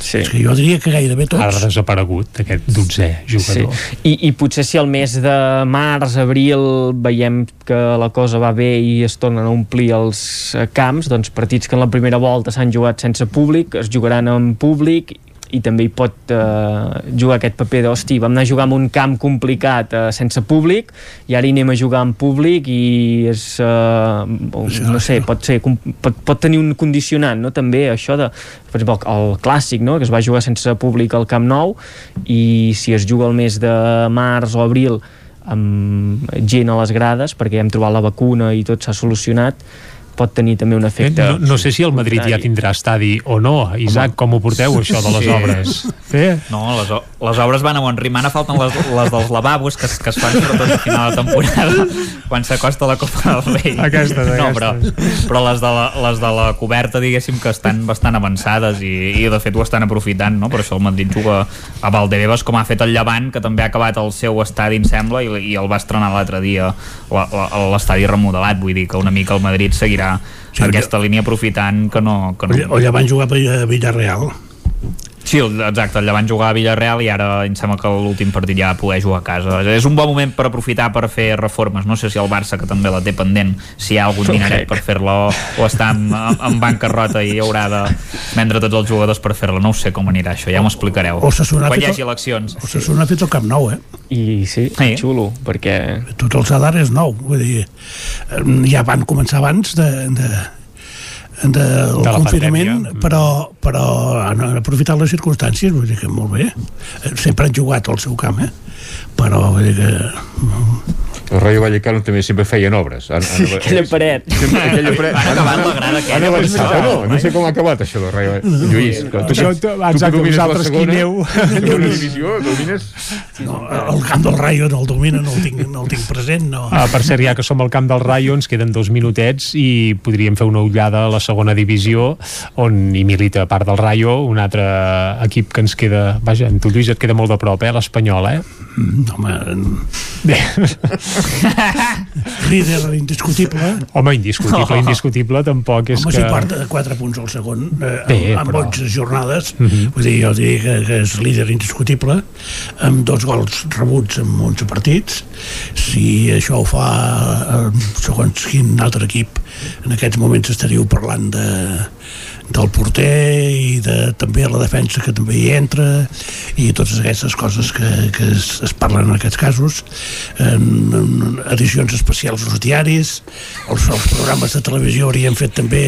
Sí. els, que jo diria que gairebé Ha tots desaparegut aquest dotzè Sí. jugador. I, I potser si al mes de març, abril, veiem que la cosa va bé i es tornen a omplir els eh, camps, doncs partits que en la primera volta s'han jugat sense públic, es jugaran en públic i també hi pot eh, jugar aquest paper de, hosti, vam anar a jugar en un camp complicat eh, sense públic i ara hi anem a jugar en públic i és, eh, no sé, pot, ser, pot, pot tenir un condicionant, no? també això de, per exemple, el, el clàssic, no? que es va jugar sense públic al Camp Nou i si es juga el mes de març o abril amb gent a les grades perquè hem trobat la vacuna i tot s'ha solucionat pot tenir també un efecte... Eh, no, no sé si el Madrid ja tindrà estadi o no. Isaac, com ho porteu, això de les Sí. obres? Eh? No, les, les obres van a bon ritme. Ara falten les, les dels lavabos que, es- que es fan sobretot a final de temporada quan s'acosta la Copa del Rei. Aquestes, No, però, aquestes. però les, de la, les de la coberta, diguéssim, que estan bastant avançades i, i de fet ho estan aprofitant, no? Per això el Madrid juga a Valdebebas, com ha fet el Llevant, que també ha acabat el seu estadi, em sembla, i, i el va estrenar l'altre dia la- la- l'estadi remodelat. Vull dir que una mica el Madrid seguirà Sí, aquesta línia aprofitant que no... Que no... O ja van jugar a Villarreal. Sí, el- exacte, allà van jugar a Villarreal i ara em sembla que l'últim partit ja poder jugar a casa. És un bon moment per aprofitar per fer reformes. No sé si el Barça, que també la té pendent, si hi ha algun dineret per fer-la o, o està en, en bancarrota i haurà de vendre tots els jugadors per fer-la. No ho sé com anirà això, ja m'ho explicareu. Osasuna ha Quan hi hagi el- eleccions. Osasuna ha fet el Camp Nou, eh? I sí, Sí. xulo, perquè... Tot el Sadar és nou, vull dir, eh, ja van començar abans de, de, de, el la confinament, pandèmia. però, però han aprofitat les circumstàncies, vull dir que molt bé. Eh, Sempre han jugat al seu camp, eh? Però vull dir que... El Rayo Vallecano també sempre feien obres. Han, Sí, aquella paret. Sempre, aquella paret. Van acabar la grada aquella, no? No sé com ha acabat això del Rayo Vallecano. Lluís, que tu, Això, tu, tu- tu exacte, que domines la vosaltres qui aneu. segona divisió, domines... No, el camp del Rayo no el domina, no el tinc, no el tinc present, no. Ah, per cert, ja que som al camp del Rayo, ens queden dos minutets i podríem fer una ullada a la segona divisió, on hi milita a part del Rayo, un altre equip que ens queda... Vaja, en tu, Lluís, et queda molt de prop, eh, l'Espanyol, eh? Mm, Home, Bé. líder indiscutible. Home, indiscutible, indiscutible tampoc és Home, que... si porta 4 punts al segon eh, Bé, amb però- 11 jornades Mhm. vull dir, jo diria que, que és líder indiscutible amb dos gols rebuts en 11 partits si això ho fa eh, segons quin altre equip en aquests moments estaríeu parlant de del porter i de, també la defensa que també hi entra i totes aquestes coses que, que es, es parlen en aquests casos en, en edicions especials als diaris els, els programes de televisió haurien fet també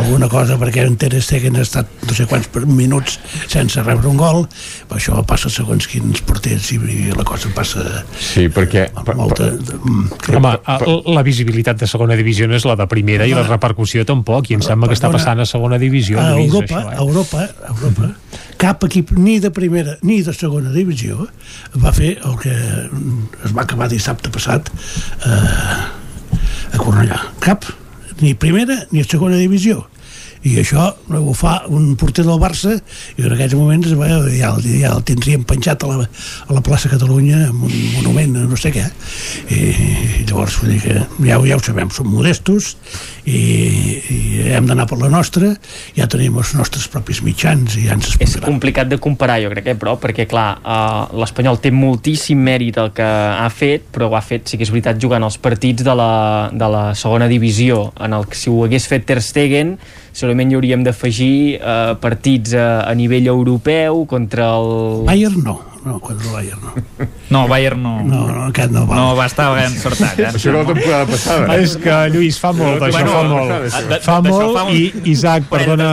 alguna cosa perquè en Ter Stegen ha estat no sé quants per- minuts sense rebre un gol però això passa segons quins porters i, i la cosa passa Sí, perquè... molta, Home, el- la visibilitat de segona divisió no és la de primera i la repercussió tampoc, i em sembla que està passant a segona divisió. A Lluís, Europa, això, a eh? Europa, a Europa cap equip ni de primera ni de segona divisió va fer el que es va acabar dissabte passat eh, a Cornellà cap, ni primera ni segona divisió i això ho fa un porter del Barça i en aquests moments bé, ja, el, ja el tindríem penjat a la, a la plaça Catalunya amb un monument, no sé què. I, i llavors vull dir que ja, ja ho sabem, som modestos i, i hem d'anar per la nostra ja tenim els nostres propis mitjans i ja ens És complicat de comparar, jo crec, eh, però, perquè, clar, uh, l'Espanyol té moltíssim mèrit el que ha fet, però ho ha fet, sí que és veritat, jugant els partits de la, de la segona divisió, en el que si ho hagués fet Ter Stegen, segurament hi hauríem d'afegir uh, partits a, a nivell europeu contra el... Bayern no, no, contra el Bayern no No, Bayern no. No, no, aquest no va. No, va estar ben encertat. Eh? Això era la temporada passada. És que, Lluís, fa molt, això Bueno, fa de- molt. Fa molt fa i, Isaac, 40 perdona...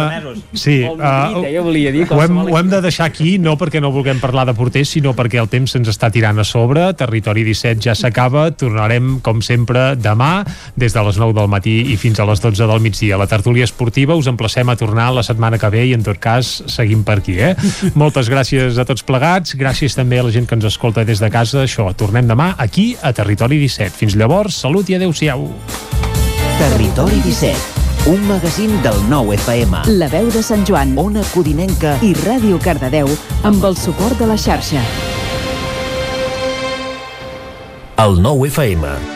Sí, eh, dir, ho, hem, ho hem de deixar aquí, no perquè no vulguem parlar de porters, sinó perquè el temps se'ns està tirant a sobre. Territori 17 ja s'acaba. Tornarem, com sempre, demà, des de les 9 del matí i fins a les 12 del migdia. La tertúlia esportiva us emplacem a tornar la setmana que ve i, en tot cas, seguim per aquí. Eh? Moltes gràcies a tots plegats. Gràcies també a la gent que ens escolta des de casa. Això, tornem demà aquí a Territori 17. Fins llavors, salut i adeu-siau. Territori 17, un magazín del nou FM. La veu de Sant Joan, Ona Codinenca i Ràdio Cardedeu amb el suport de la xarxa. El nou FM.